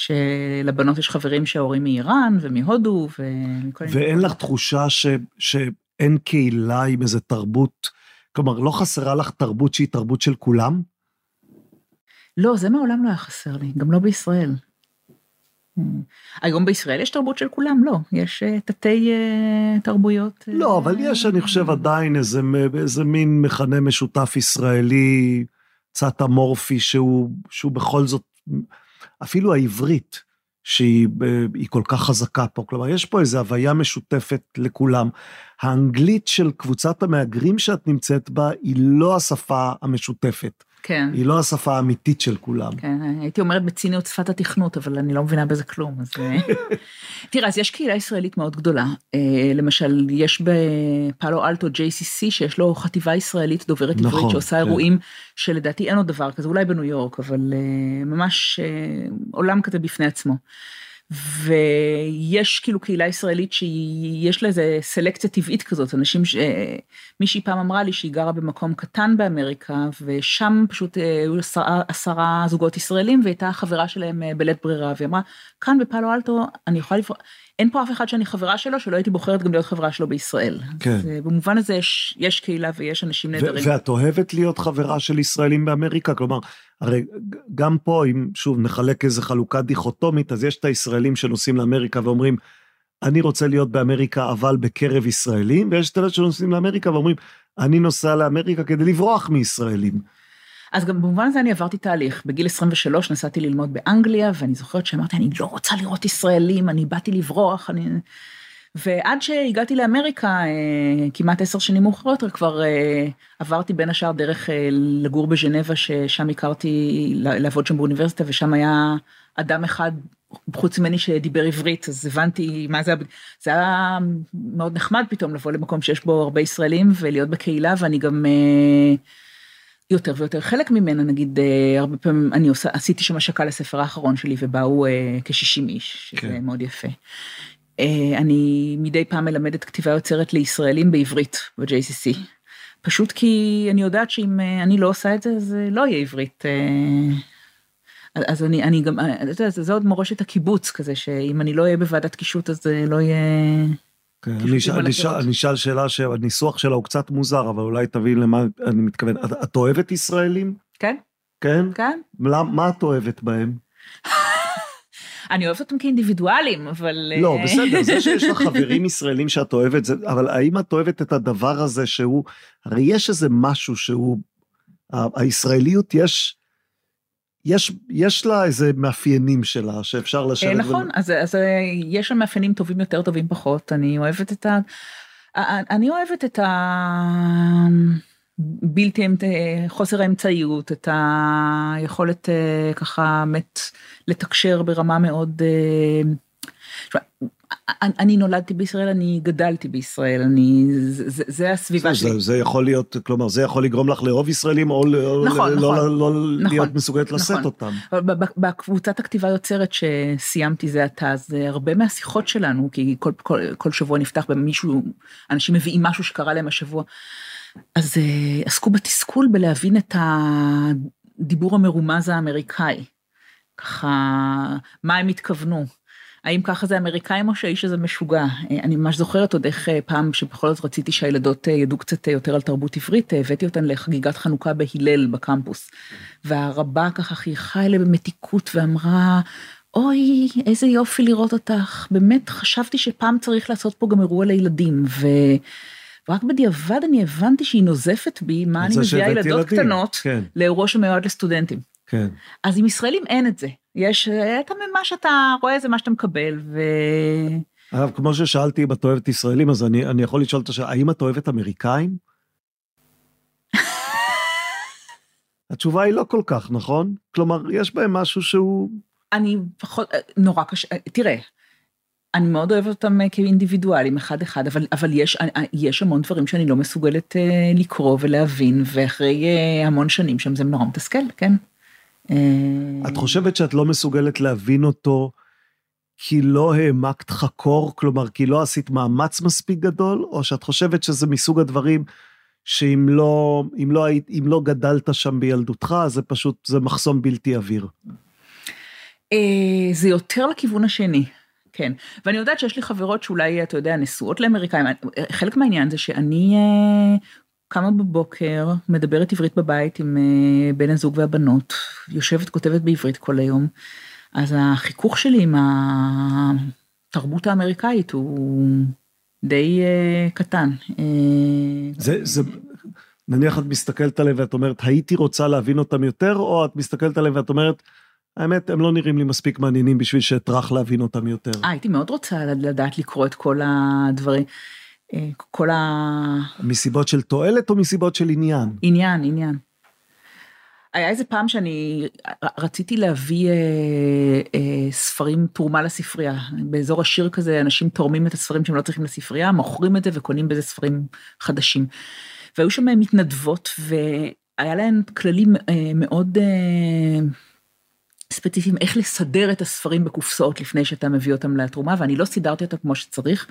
שלבנות יש חברים שההורים מאיראן ומהודו ומכל מיני... ואין לך תחושה ש, שאין קהילה עם איזה תרבות, כלומר, לא חסרה לך תרבות שהיא תרבות של כולם? לא, זה מעולם לא היה חסר לי, גם לא בישראל. אה, היום בישראל יש תרבות של כולם? לא. יש אה, תתי אה, תרבויות. לא, אבל יש, אני חושב, עדיין איזה, איזה מין מכנה משותף ישראלי, קצת אמורפי, שהוא, שהוא בכל זאת, אפילו העברית, שהיא היא כל כך חזקה פה. כלומר, יש פה איזו הוויה משותפת לכולם. האנגלית של קבוצת המהגרים שאת נמצאת בה, היא לא השפה המשותפת. כן. היא לא השפה האמיתית של כולם. כן, הייתי אומרת בציניות שפת התכנות, אבל אני לא מבינה בזה כלום. אז... אה, תראה, אז יש קהילה ישראלית מאוד גדולה. אה, למשל, יש בפאלו אלטו JCC, שיש לו חטיבה ישראלית דוברת נכון, עברית, שעושה כן. אירועים שלדעתי אין עוד דבר כזה, אולי בניו יורק, אבל אה, ממש עולם כזה בפני עצמו. ויש כאילו קהילה ישראלית שיש לה איזה סלקציה טבעית כזאת, אנשים, ש... מישהי פעם אמרה לי שהיא גרה במקום קטן באמריקה, ושם פשוט אה, היו עשרה, עשרה זוגות ישראלים, והייתה החברה שלהם אה, בלית ברירה, והיא אמרה, כאן בפאלו אלטו אני יכולה לבחור, אין פה אף אחד שאני חברה שלו, שלא הייתי בוחרת גם להיות חברה שלו בישראל. כן. אז, אה, במובן הזה יש, יש קהילה ויש אנשים נהדרים. ואת אוהבת להיות חברה של ישראלים באמריקה? כלומר, הרי גם פה, אם שוב נחלק איזה חלוקה דיכוטומית, אז יש את הישראלים שנוסעים לאמריקה ואומרים, אני רוצה להיות באמריקה, אבל בקרב ישראלים, ויש את אלה שנוסעים לאמריקה ואומרים, אני נוסע לאמריקה כדי לברוח מישראלים. אז גם במובן הזה אני עברתי תהליך. בגיל 23 נסעתי ללמוד באנגליה, ואני זוכרת שאמרתי, אני לא רוצה לראות ישראלים, אני באתי לברוח, אני... ועד שהגעתי לאמריקה, אה, כמעט עשר שנים מאוחר יותר, כבר אה, עברתי בין השאר דרך אה, לגור בז'נבה, ששם הכרתי, לעבוד שם באוניברסיטה, ושם היה אדם אחד, חוץ ממני שדיבר עברית, אז הבנתי מה זה, זה היה מאוד נחמד פתאום לבוא למקום שיש בו הרבה ישראלים ולהיות בקהילה, ואני גם... יותר ויותר חלק ממנה, נגיד, הרבה פעמים אני עושה, עשיתי שם השקה לספר האחרון שלי ובאו אה, כ-60 איש, שזה כן. מאוד יפה. אה, אני מדי פעם מלמדת כתיבה יוצרת לישראלים בעברית ב-JCC. פשוט כי אני יודעת שאם אה, אני לא עושה את זה, אז אה, לא יהיה עברית. אז אני, אני גם, אתה יודע, זה עוד מורשת הקיבוץ כזה, שאם אני לא אהיה בוועדת קישוט אז לא יהיה... כן, אני אשאל-. אני שאלה שהניסוח שלה הוא קצת מוזר, אבל אולי תבין למה אני מתכוון. את, את אוהבת ישראלים? כן, כן? כן. מה, מה את אוהבת בהם? אני אוהבת אותם כאינדיבידואלים, אבל... לא, אה, בסדר, זה שיש לך חברים ישראלים שאת אוהבת, זה, אבל האם את אוהבת את הדבר הזה שהוא, הרי יש איזה משהו שהוא, הישראליות יש, יש, יש לה איזה מאפיינים שלה שאפשר אה, לשבת. נכון, אז, אז אה, יש שם מאפיינים טובים יותר, טובים פחות. אני אוהבת את ה... אני אוהבת את ה... בלתי, אמת- חוסר האמצעיות, את היכולת אה, ככה באמת לתקשר ברמה מאוד... אה, תשמע, אני- נולדתי בישראל, אני גדלתי בישראל, אני, זה, זה- זה הסביבה זה, שלי. זה, זה יכול להיות, כלומר, זה יכול לגרום לך לאהוב ישראלים, או נכון, לא, נכון. לא, לא נכון, להיות מסוגלת לשאת נכון. אותם. ב- ב- בקבוצת הכתיבה יוצרת שסיימתי זה עתה, אז אה, הרבה מהשיחות שלנו, כי כל, כל, כל שבוע נפתח במישהו, אנשים מביאים משהו שקרה להם השבוע, אז אה, עסקו בתסכול בלהבין את הדיבור המרומז האמריקאי. ככה, מה הם התכוונו. האם ככה זה אמריקאים או שהאיש הזה משוגע? אה, אני ממש זוכרת עוד איך אה, פעם שבכל זאת רציתי שהילדות ידעו קצת יותר על תרבות עברית, הבאתי אותן לחגיגת חנוכה בהלל בקמפוס. והרבה ככה חייכה אלה במתיקות ואמרה, אוי, איזה יופי לראות אותך, באמת חשבתי שפעם צריך לעשות פה גם אירוע לילדים, ו... ורק בדיעבד אני הבנתי שהיא נוזפת בי, מה אני מביאה ילדות ילדים, קטנות כן. לאירוע שמיועד לסטודנטים. כן. אז עם ישראלים אין את זה. יש, אתה, מה שאתה רואה זה מה שאתה מקבל, ו... אגב, כמו ששאלתי אם את אוהבת ישראלים, אז אני, אני יכול לשאול את השאלה, האם את אוהבת אמריקאים? התשובה היא לא כל כך, נכון? כלומר, יש בהם משהו שהוא... אני פחות, נורא קשה, תראה, אני מאוד אוהבת אותם אה, כאינדיבידואלים, אחד אחד, אבל, אבל יש, אה, יש המון דברים שאני לא מסוגלת אה, לקרוא ולהבין, ואחרי אה, המון שנים שם זה נורא מתסכל, כן. אה, את חושבת שאת לא מסוגלת להבין אותו כי לא העמקת חקור, כלומר, כי לא עשית מאמץ מספיק גדול, או שאת חושבת שזה מסוג הדברים שאם לא, אם לא, היית, אם לא גדלת שם בילדותך, זה פשוט, זה מחסום בלתי עביר. אה, זה יותר לכיוון השני, כן. ואני יודעת שיש לי חברות שאולי, אתה יודע, נשואות לאמריקאים. חלק מהעניין זה שאני אה, קמה בבוקר, מדברת עברית בבית עם אה, בן הזוג והבנות, יושבת, כותבת בעברית כל היום. אז החיכוך שלי עם התרבות האמריקאית הוא די uh, קטן. זה, זה, נניח את מסתכלת עליהם ואת אומרת, הייתי רוצה להבין אותם יותר, או את מסתכלת עליהם ואת אומרת, האמת, הם לא נראים לי מספיק מעניינים בשביל שאטרח להבין אותם יותר. אה, הייתי מאוד רוצה לדעת לקרוא את כל הדברים. כל ה... מסיבות של תועלת או מסיבות של עניין? עניין, עניין. היה איזה פעם שאני רציתי להביא אה, אה, ספרים תרומה לספרייה. באזור עשיר כזה אנשים תורמים את הספרים שהם לא צריכים לספרייה, מוכרים את זה וקונים בזה ספרים חדשים. והיו שם מתנדבות והיה להן כללים אה, מאוד אה, ספציפיים איך לסדר את הספרים בקופסאות לפני שאתה מביא אותם לתרומה, ואני לא סידרתי אותם כמו שצריך.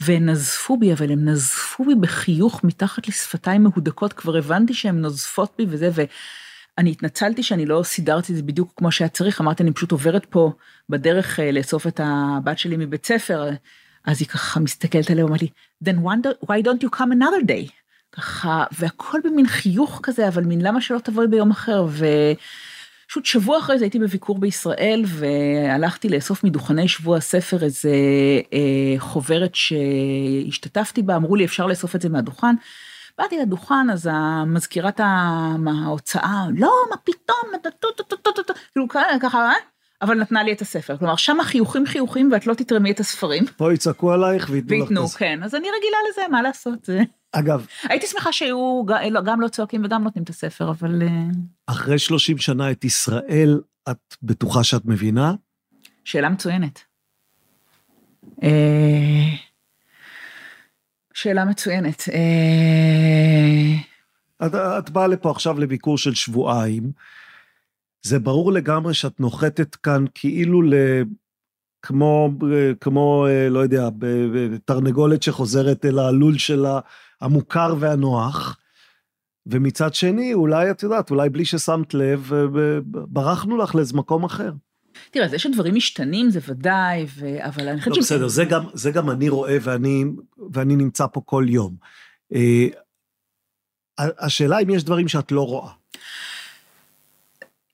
והן נזפו בי, אבל הן נזפו בי בחיוך מתחת לשפתיים מהודקות, כבר הבנתי שהן נוזפות בי וזה, ואני התנצלתי שאני לא סידרתי את זה בדיוק כמו שהיה צריך, אמרתי, אני פשוט עוברת פה בדרך אה, לאסוף את הבת שלי מבית ספר, אז היא ככה מסתכלת עליה ואומרת לי, then why don't you come another day? ככה, והכל במין חיוך כזה, אבל מין למה שלא תבואי ביום אחר, ו... פשוט שבוע אחרי זה הייתי בביקור בישראל והלכתי לאסוף מדוכני שבוע הספר איזה אה, חוברת שהשתתפתי בה, אמרו לי אפשר לאסוף את זה מהדוכן. באתי לדוכן אז המזכירת ההוצאה, לא מה פתאום, כאילו ככה, אה? אבל נתנה לי את הספר. כלומר, שם החיוכים חיוכים ואת לא תתרמי את הספרים. פה יצעקו עלייך וייתנו לך את זה. כן. אז אני רגילה לזה, מה לעשות? אגב... הייתי שמחה שהיו לא, גם לא צועקים וגם נותנים את הספר, אבל... אה, אחרי 30 שנה את ישראל, את בטוחה שאת מבינה? שאלה מצוינת. אה, שאלה מצוינת. אה, את, את באה לפה עכשיו לביקור של שבועיים. זה ברור לגמרי שאת נוחתת כאן כאילו ל... כמו, כמו, לא יודע, תרנגולת שחוזרת אל הלול שלה, המוכר והנוח. ומצד שני, אולי, את יודעת, אולי בלי ששמת לב, ברחנו לך לאיזה מקום אחר. תראה, זה שדברים משתנים זה ודאי, ו... אבל אני חושבת לא, בסדר, זה גם, זה גם אני רואה ואני, ואני נמצא פה כל יום. אה, השאלה אם יש דברים שאת לא רואה.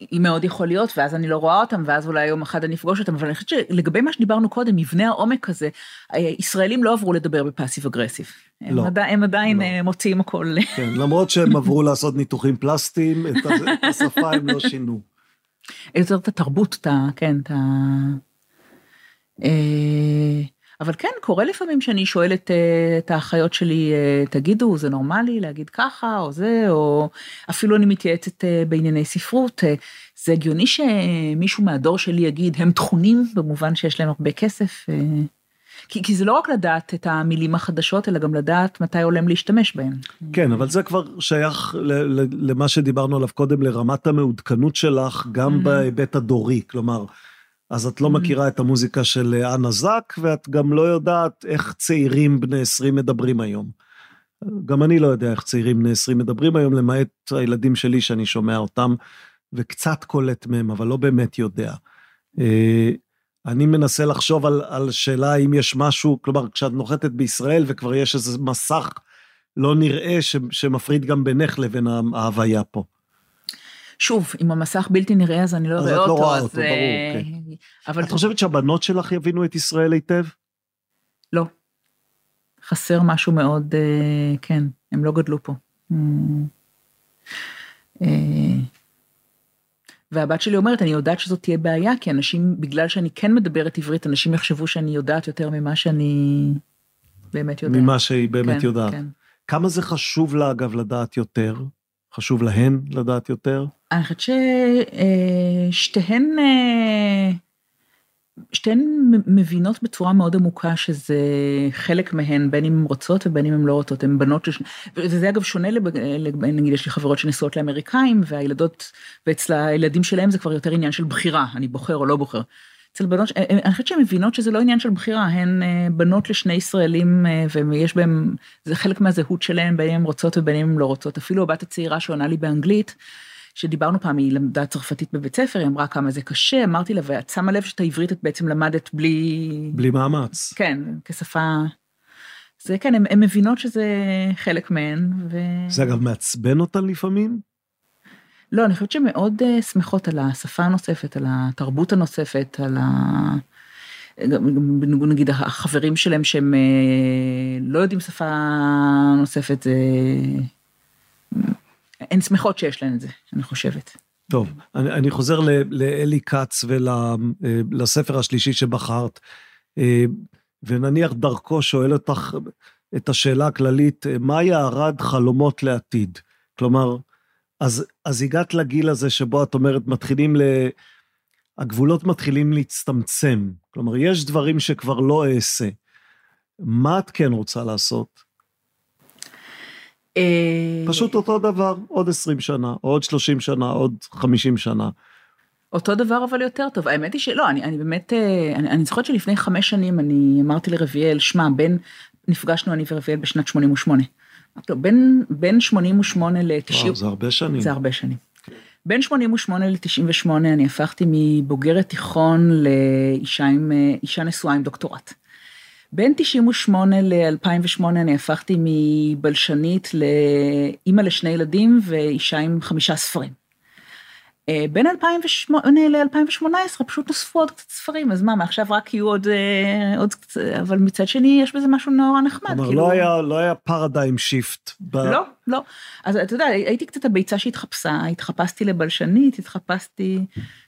היא מאוד יכול להיות, ואז אני לא רואה אותם, ואז אולי יום אחד אני אפגוש אותם, אבל אני חושבת שלגבי מה שדיברנו קודם, מבנה העומק הזה, אה, ישראלים לא עברו לדבר בפאסיב אגרסיב. לא. הם, עדי, הם עדיין לא. אה, מוציאים הכל. כן, למרות שהם עברו לעשות ניתוחים פלסטיים, את השפה הם לא שינו. יותר את התרבות, את ה... כן, את ה... אבל כן, קורה לפעמים שאני שואלת אה, את האחיות שלי, אה, תגידו, זה נורמלי להגיד ככה, או זה, או אפילו אני מתייעצת אה, בענייני ספרות. זה הגיוני שמישהו מהדור שלי יגיד, הם תכונים במובן שיש להם הרבה כסף. כי, כי זה לא רק לדעת את המילים החדשות, אלא גם לדעת מתי עולם להשתמש בהן. כן, אבל זה כבר שייך למה שדיברנו עליו קודם, לרמת המעודכנות שלך, גם mm-hmm. בהיבט הדורי. כלומר, אז את לא mm-hmm. מכירה את המוזיקה של אה, אנה זק, ואת גם לא יודעת איך צעירים בני 20 מדברים היום. גם אני לא יודע איך צעירים בני 20 מדברים היום, למעט הילדים שלי שאני שומע אותם, וקצת קולט מהם, אבל לא באמת יודע. אה, אני מנסה לחשוב על, על שאלה אם יש משהו, כלומר, כשאת נוחתת בישראל וכבר יש איזה מסך לא נראה ש, שמפריד גם בינך לבין ההוויה פה. שוב, אם המסך בלתי נראה אז אני לא אראה אותו. אז את לא רואה אותו, ברור, אה, כן. אבל... את חושבת שהבנות שלך יבינו את ישראל היטב? לא. חסר משהו מאוד, אה, כן, הם לא גדלו פה. אה, והבת שלי אומרת, אני יודעת שזאת תהיה בעיה, כי אנשים, בגלל שאני כן מדברת עברית, אנשים יחשבו שאני יודעת יותר ממה שאני באמת יודעת. ממה שהיא באמת כן, יודעת. כן. כמה זה חשוב לה, אגב, לדעת יותר? חשוב להן לדעת יותר? אני חושבת ששתיהן, אה, שתיהן מבינות בצורה מאוד עמוקה שזה חלק מהן, בין אם הן רוצות ובין אם הן לא רוצות, הן בנות, של... וזה אגב שונה, נגיד יש לי חברות שנשואות לאמריקאים, והילדות, ואצל הילדים שלהם זה כבר יותר עניין של בחירה, אני בוחר או לא בוחר. אצל בנות, אה, אה, אני חושבת שהן מבינות שזה לא עניין של בחירה, הן אה, בנות לשני ישראלים ויש בהם, זה חלק מהזהות שלהן, בין אם הן רוצות ובין אם הן לא רוצות. אפילו הבת הצעירה שעונה לי באנגלית, שדיברנו פעם, היא למדה צרפתית בבית ספר, היא אמרה כמה זה קשה, אמרתי לה, ואת שמה לב שאת העברית את בעצם למדת בלי... בלי מאמץ. כן, כשפה... זה כן, הן מבינות שזה חלק מהן, ו... זה אגב מעצבן אותן לפעמים? לא, אני חושבת שהן מאוד uh, שמחות על השפה הנוספת, על התרבות הנוספת, על ה... נגיד החברים שלהם שהם uh, לא יודעים שפה נוספת, זה... הן שמחות שיש להן את זה, אני חושבת. טוב, אני, אני חוזר לאלי כץ ולספר ול, השלישי שבחרת, ונניח דרכו שואל אותך את השאלה הכללית, מהי הערד חלומות לעתיד? כלומר, אז, אז הגעת לגיל הזה שבו את אומרת, מתחילים ל... הגבולות מתחילים להצטמצם. כלומר, יש דברים שכבר לא אעשה. מה את כן רוצה לעשות? אה, פשוט אותו דבר, עוד 20 שנה, עוד 30 שנה, עוד 50 שנה. אותו דבר אבל יותר טוב, האמת היא שלא, אני, אני באמת, אה, אני, אני זוכרת שלפני חמש שנים אני אמרתי לרביאל, שמע, בין, נפגשנו אני ורביאל בשנת 88. בין, בין 88 ל-90... זה הרבה שנים. זה הרבה שנים. בין 88 ל-98 אני הפכתי מבוגרת תיכון לאישה עם, אה, אישה נשואה עם דוקטורט. בין 98 ל-2008 אני הפכתי מבלשנית לאימא לשני ילדים ואישה עם חמישה ספרים. אה, בין 2008 ל-2018 פשוט נוספו עוד קצת ספרים, אז מה, מעכשיו רק יהיו עוד, אה, עוד קצת, אבל מצד שני יש בזה משהו נורא נחמד. כלומר, כאילו... לא היה, לא היה פרדיים שיפט. ב... לא, לא. אז אתה יודע, הייתי קצת הביצה שהתחפשה, התחפשתי לבלשנית, התחפשתי,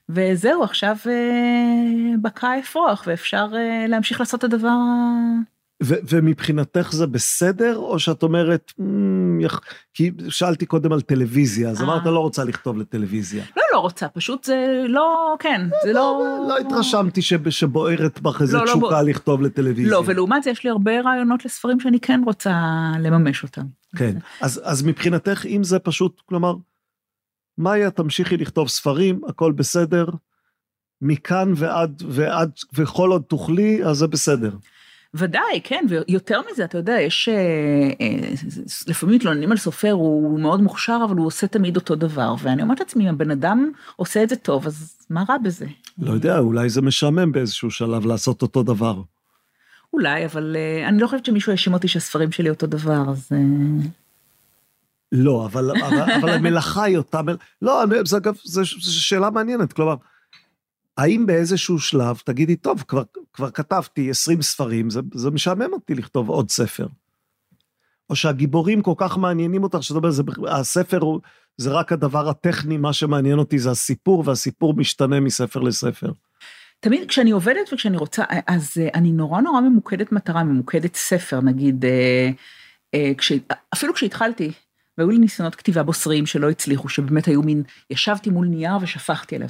וזהו, עכשיו אה, בקע האפרוח, ואפשר להמשיך לעשות את הדבר ו- ומבחינתך זה בסדר, או שאת אומרת, mm, כי שאלתי קודם על טלוויזיה, אז אמרת, אה. לא רוצה לכתוב לטלוויזיה. לא, לא רוצה, פשוט זה לא, כן, זה לא... לא, לא התרשמתי שבוערת בך איזה לא, לא תשוקה לכתוב לטלוויזיה. לא, ולעומת זה יש לי הרבה רעיונות לספרים שאני כן רוצה לממש אותם. כן, אז מבחינתך, אם זה פשוט, כלומר, מאיה, תמשיכי לכתוב ספרים, הכל בסדר, מכאן ועד, ועד, וכל עוד תוכלי, אז זה בסדר. ודאי, כן, ויותר מזה, אתה יודע, יש, אה, אה, לפעמים מתלוננים על סופר, הוא מאוד מוכשר, אבל הוא עושה תמיד אותו דבר, ואני אומרת לעצמי, אם הבן אדם עושה את זה טוב, אז מה רע בזה? לא יודע, אולי זה משעמם באיזשהו שלב לעשות אותו דבר. אולי, אבל אה, אני לא חושבת שמישהו האשים אותי שהספרים שלי אותו דבר, אז... לא, אבל, אבל, אבל המלאכה היא אותה מלאכה, לא, זה אגב, זו שאלה מעניינת, כלומר, האם באיזשהו שלב תגידי, טוב, כבר, כבר כתבתי 20 ספרים, זה, זה משעמם אותי לכתוב עוד ספר. או שהגיבורים כל כך מעניינים אותך, שאתה אומר, הספר הוא, זה רק הדבר הטכני, מה שמעניין אותי זה הסיפור, והסיפור משתנה מספר לספר. תמיד כשאני עובדת וכשאני רוצה, אז אני נורא נורא ממוקדת מטרה, ממוקדת ספר, נגיד, אה, אה, כש, אפילו כשהתחלתי, והיו לי ניסיונות כתיבה בוסריים שלא הצליחו, שבאמת היו מין, ישבתי מול נייר ושפכתי עליו.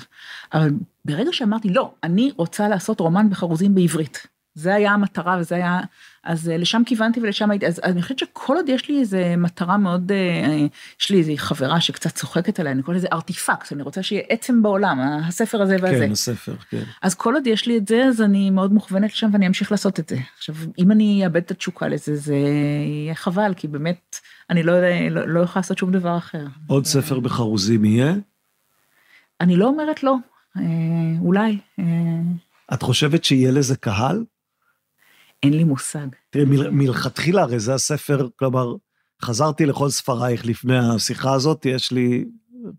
אבל ברגע שאמרתי, לא, אני רוצה לעשות רומן בחרוזים בעברית. זה היה המטרה וזה היה, אז אה, לשם כיוונתי ולשם הייתי, אז אני חושבת שכל עוד יש לי איזה מטרה מאוד, אה, יש לי איזה חברה שקצת צוחקת עליה, אני קורא לזה ארטיפקט, אני רוצה שיהיה עצם בעולם, הספר הזה והזה. כן, הספר, כן. אז כל עוד יש לי את זה, אז אני מאוד מוכוונת לשם ואני אמשיך לעשות את זה. עכשיו, אם אני אאבד את התשוקה לזה, זה יהיה חבל, כי באמת, אני לא, לא, לא יכולה לעשות שום דבר אחר. עוד ספר בחרוזים יהיה? אני לא אומרת לא, אה, אולי. את חושבת שיהיה לזה קהל? אין לי מושג. תראי, מ- מלכתחילה, הרי זה הספר, כלומר, חזרתי לכל ספרייך לפני השיחה הזאת, יש לי,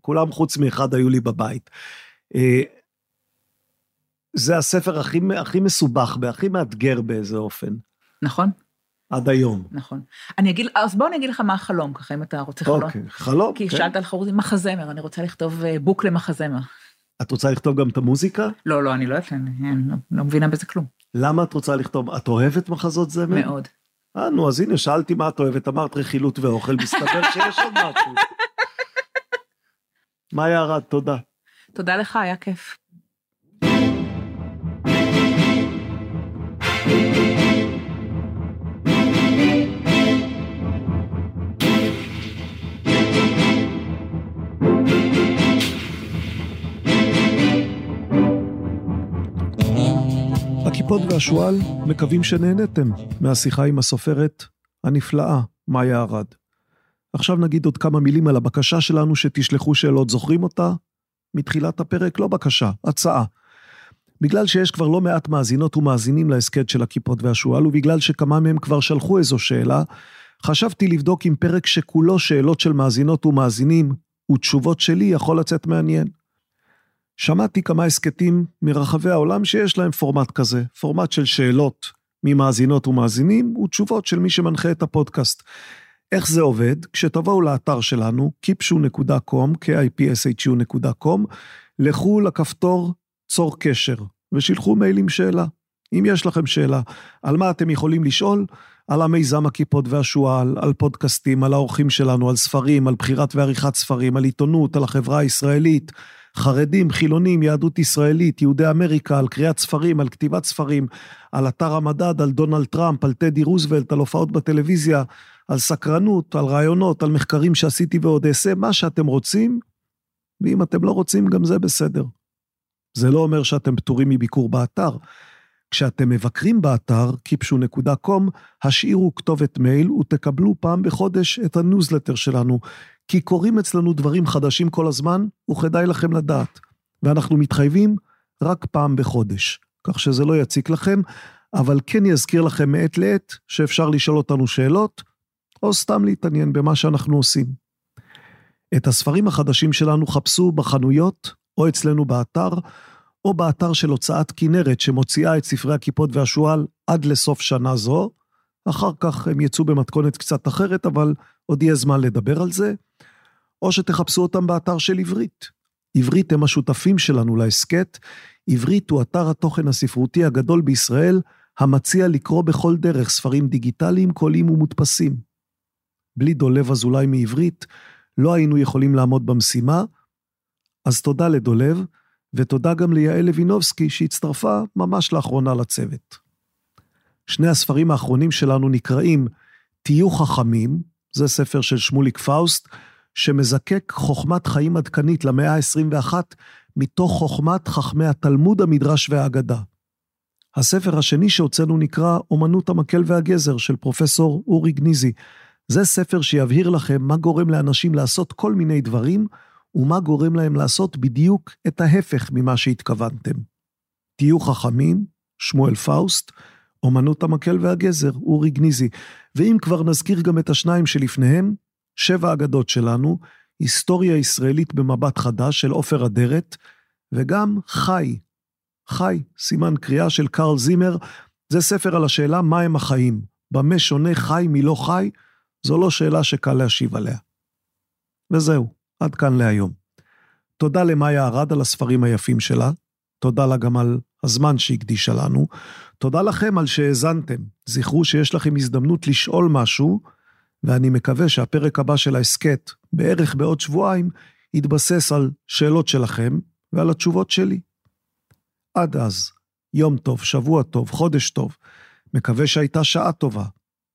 כולם חוץ מאחד היו לי בבית. אה, זה הספר הכי, הכי מסובך, והכי מאתגר באיזה אופן. נכון. עד היום. נכון. אני אגיד, אז בוא אני אגיד לך מה החלום, ככה, אם אתה רוצה חלום. אוקיי, חלום, כי כן. שאלת על חרוזים, מחזמר, אני רוצה לכתוב אה, בוק למחזמר. את רוצה לכתוב גם את המוזיקה? לא, לא, אני לא יודעת, אני, אני לא, לא מבינה בזה כלום. למה את רוצה לכתוב? את אוהבת מחזות זמר? מאוד. אה, נו, אז הנה, שאלתי מה את אוהבת, אמרת רכילות ואוכל, מסתבר שיש עוד משהו. מאיה ארד, תודה. תודה לך, היה כיף. הקיפוד והשועל מקווים שנהנתם מהשיחה עם הסופרת הנפלאה, מאיה ארד. עכשיו נגיד עוד כמה מילים על הבקשה שלנו שתשלחו שאלות, זוכרים אותה? מתחילת הפרק לא בקשה, הצעה. בגלל שיש כבר לא מעט מאזינות ומאזינים להסכת של הכיפות והשועל, ובגלל שכמה מהם כבר שלחו איזו שאלה, חשבתי לבדוק אם פרק שכולו שאלות של מאזינות ומאזינים ותשובות שלי יכול לצאת מעניין. שמעתי כמה הסכתים מרחבי העולם שיש להם פורמט כזה, פורמט של שאלות ממאזינות ומאזינים ותשובות של מי שמנחה את הפודקאסט. איך זה עובד? כשתבואו לאתר שלנו, kipshu.com, kipshu.com, לכו לכפתור צור קשר ושילחו מייל עם שאלה. אם יש לכם שאלה, על מה אתם יכולים לשאול? על המיזם הכיפות והשועל, על פודקאסטים, על האורחים שלנו, על ספרים, על בחירת ועריכת ספרים, על עיתונות, על החברה הישראלית, חרדים, חילונים, יהדות ישראלית, יהודי אמריקה, על קריאת ספרים, על כתיבת ספרים, על אתר המדד, על דונלד טראמפ, על טדי רוזוולט, על הופעות בטלוויזיה, על סקרנות, על רעיונות, על מחקרים שעשיתי ועוד אעשה, מה שאתם רוצים, ואם אתם לא רוצים, גם זה בסדר. זה לא אומר שאתם פטורים מביקור באתר. כשאתם מבקרים באתר, kipshu.com, השאירו כתובת מייל ותקבלו פעם בחודש את הניוזלטר שלנו, כי קורים אצלנו דברים חדשים כל הזמן, וכדאי לכם לדעת. ואנחנו מתחייבים רק פעם בחודש, כך שזה לא יציק לכם, אבל כן יזכיר לכם מעת לעת שאפשר לשאול אותנו שאלות, או סתם להתעניין במה שאנחנו עושים. את הספרים החדשים שלנו חפשו בחנויות או אצלנו באתר, או באתר של הוצאת כנרת שמוציאה את ספרי הכיפות והשועל עד לסוף שנה זו. אחר כך הם יצאו במתכונת קצת אחרת, אבל עוד יהיה זמן לדבר על זה. או שתחפשו אותם באתר של עברית. עברית הם השותפים שלנו להסכת. עברית הוא אתר התוכן הספרותי הגדול בישראל, המציע לקרוא בכל דרך ספרים דיגיטליים, קוליים ומודפסים. בלי דולב אזולאי מעברית, לא היינו יכולים לעמוד במשימה, אז תודה לדולב, ותודה גם ליעל לוינובסקי שהצטרפה ממש לאחרונה לצוות. שני הספרים האחרונים שלנו נקראים תהיו חכמים, זה ספר של שמוליק פאוסט, שמזקק חוכמת חיים עדכנית למאה ה-21 מתוך חוכמת חכמי התלמוד, המדרש והאגדה. הספר השני שהוצאנו נקרא אומנות המקל והגזר של פרופסור אורי גניזי. זה ספר שיבהיר לכם מה גורם לאנשים לעשות כל מיני דברים, ומה גורם להם לעשות בדיוק את ההפך ממה שהתכוונתם. תהיו חכמים, שמואל פאוסט, אומנות המקל והגזר, אורי גניזי, ואם כבר נזכיר גם את השניים שלפניהם, שבע אגדות שלנו, היסטוריה ישראלית במבט חדש של עופר אדרת, וגם חי, חי, סימן קריאה של קרל זימר, זה ספר על השאלה מהם החיים. במה שונה חי מלא חי? זו לא שאלה שקל להשיב עליה. וזהו. עד כאן להיום. תודה למאיה ארד על הספרים היפים שלה, תודה לה גם על הזמן שהקדישה לנו, תודה לכם על שהאזנתם. זכרו שיש לכם הזדמנות לשאול משהו, ואני מקווה שהפרק הבא של ההסכת, בערך בעוד שבועיים, יתבסס על שאלות שלכם ועל התשובות שלי. עד אז, יום טוב, שבוע טוב, חודש טוב. מקווה שהייתה שעה טובה.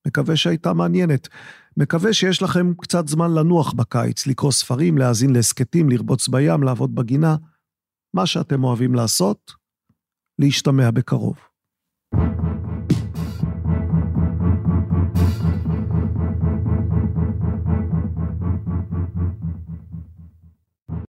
מקווה שהייתה מעניינת. מקווה שיש לכם קצת זמן לנוח בקיץ, לקרוא ספרים, להאזין להסכתים, לרבוץ בים, לעבוד בגינה. מה שאתם אוהבים לעשות, להשתמע בקרוב.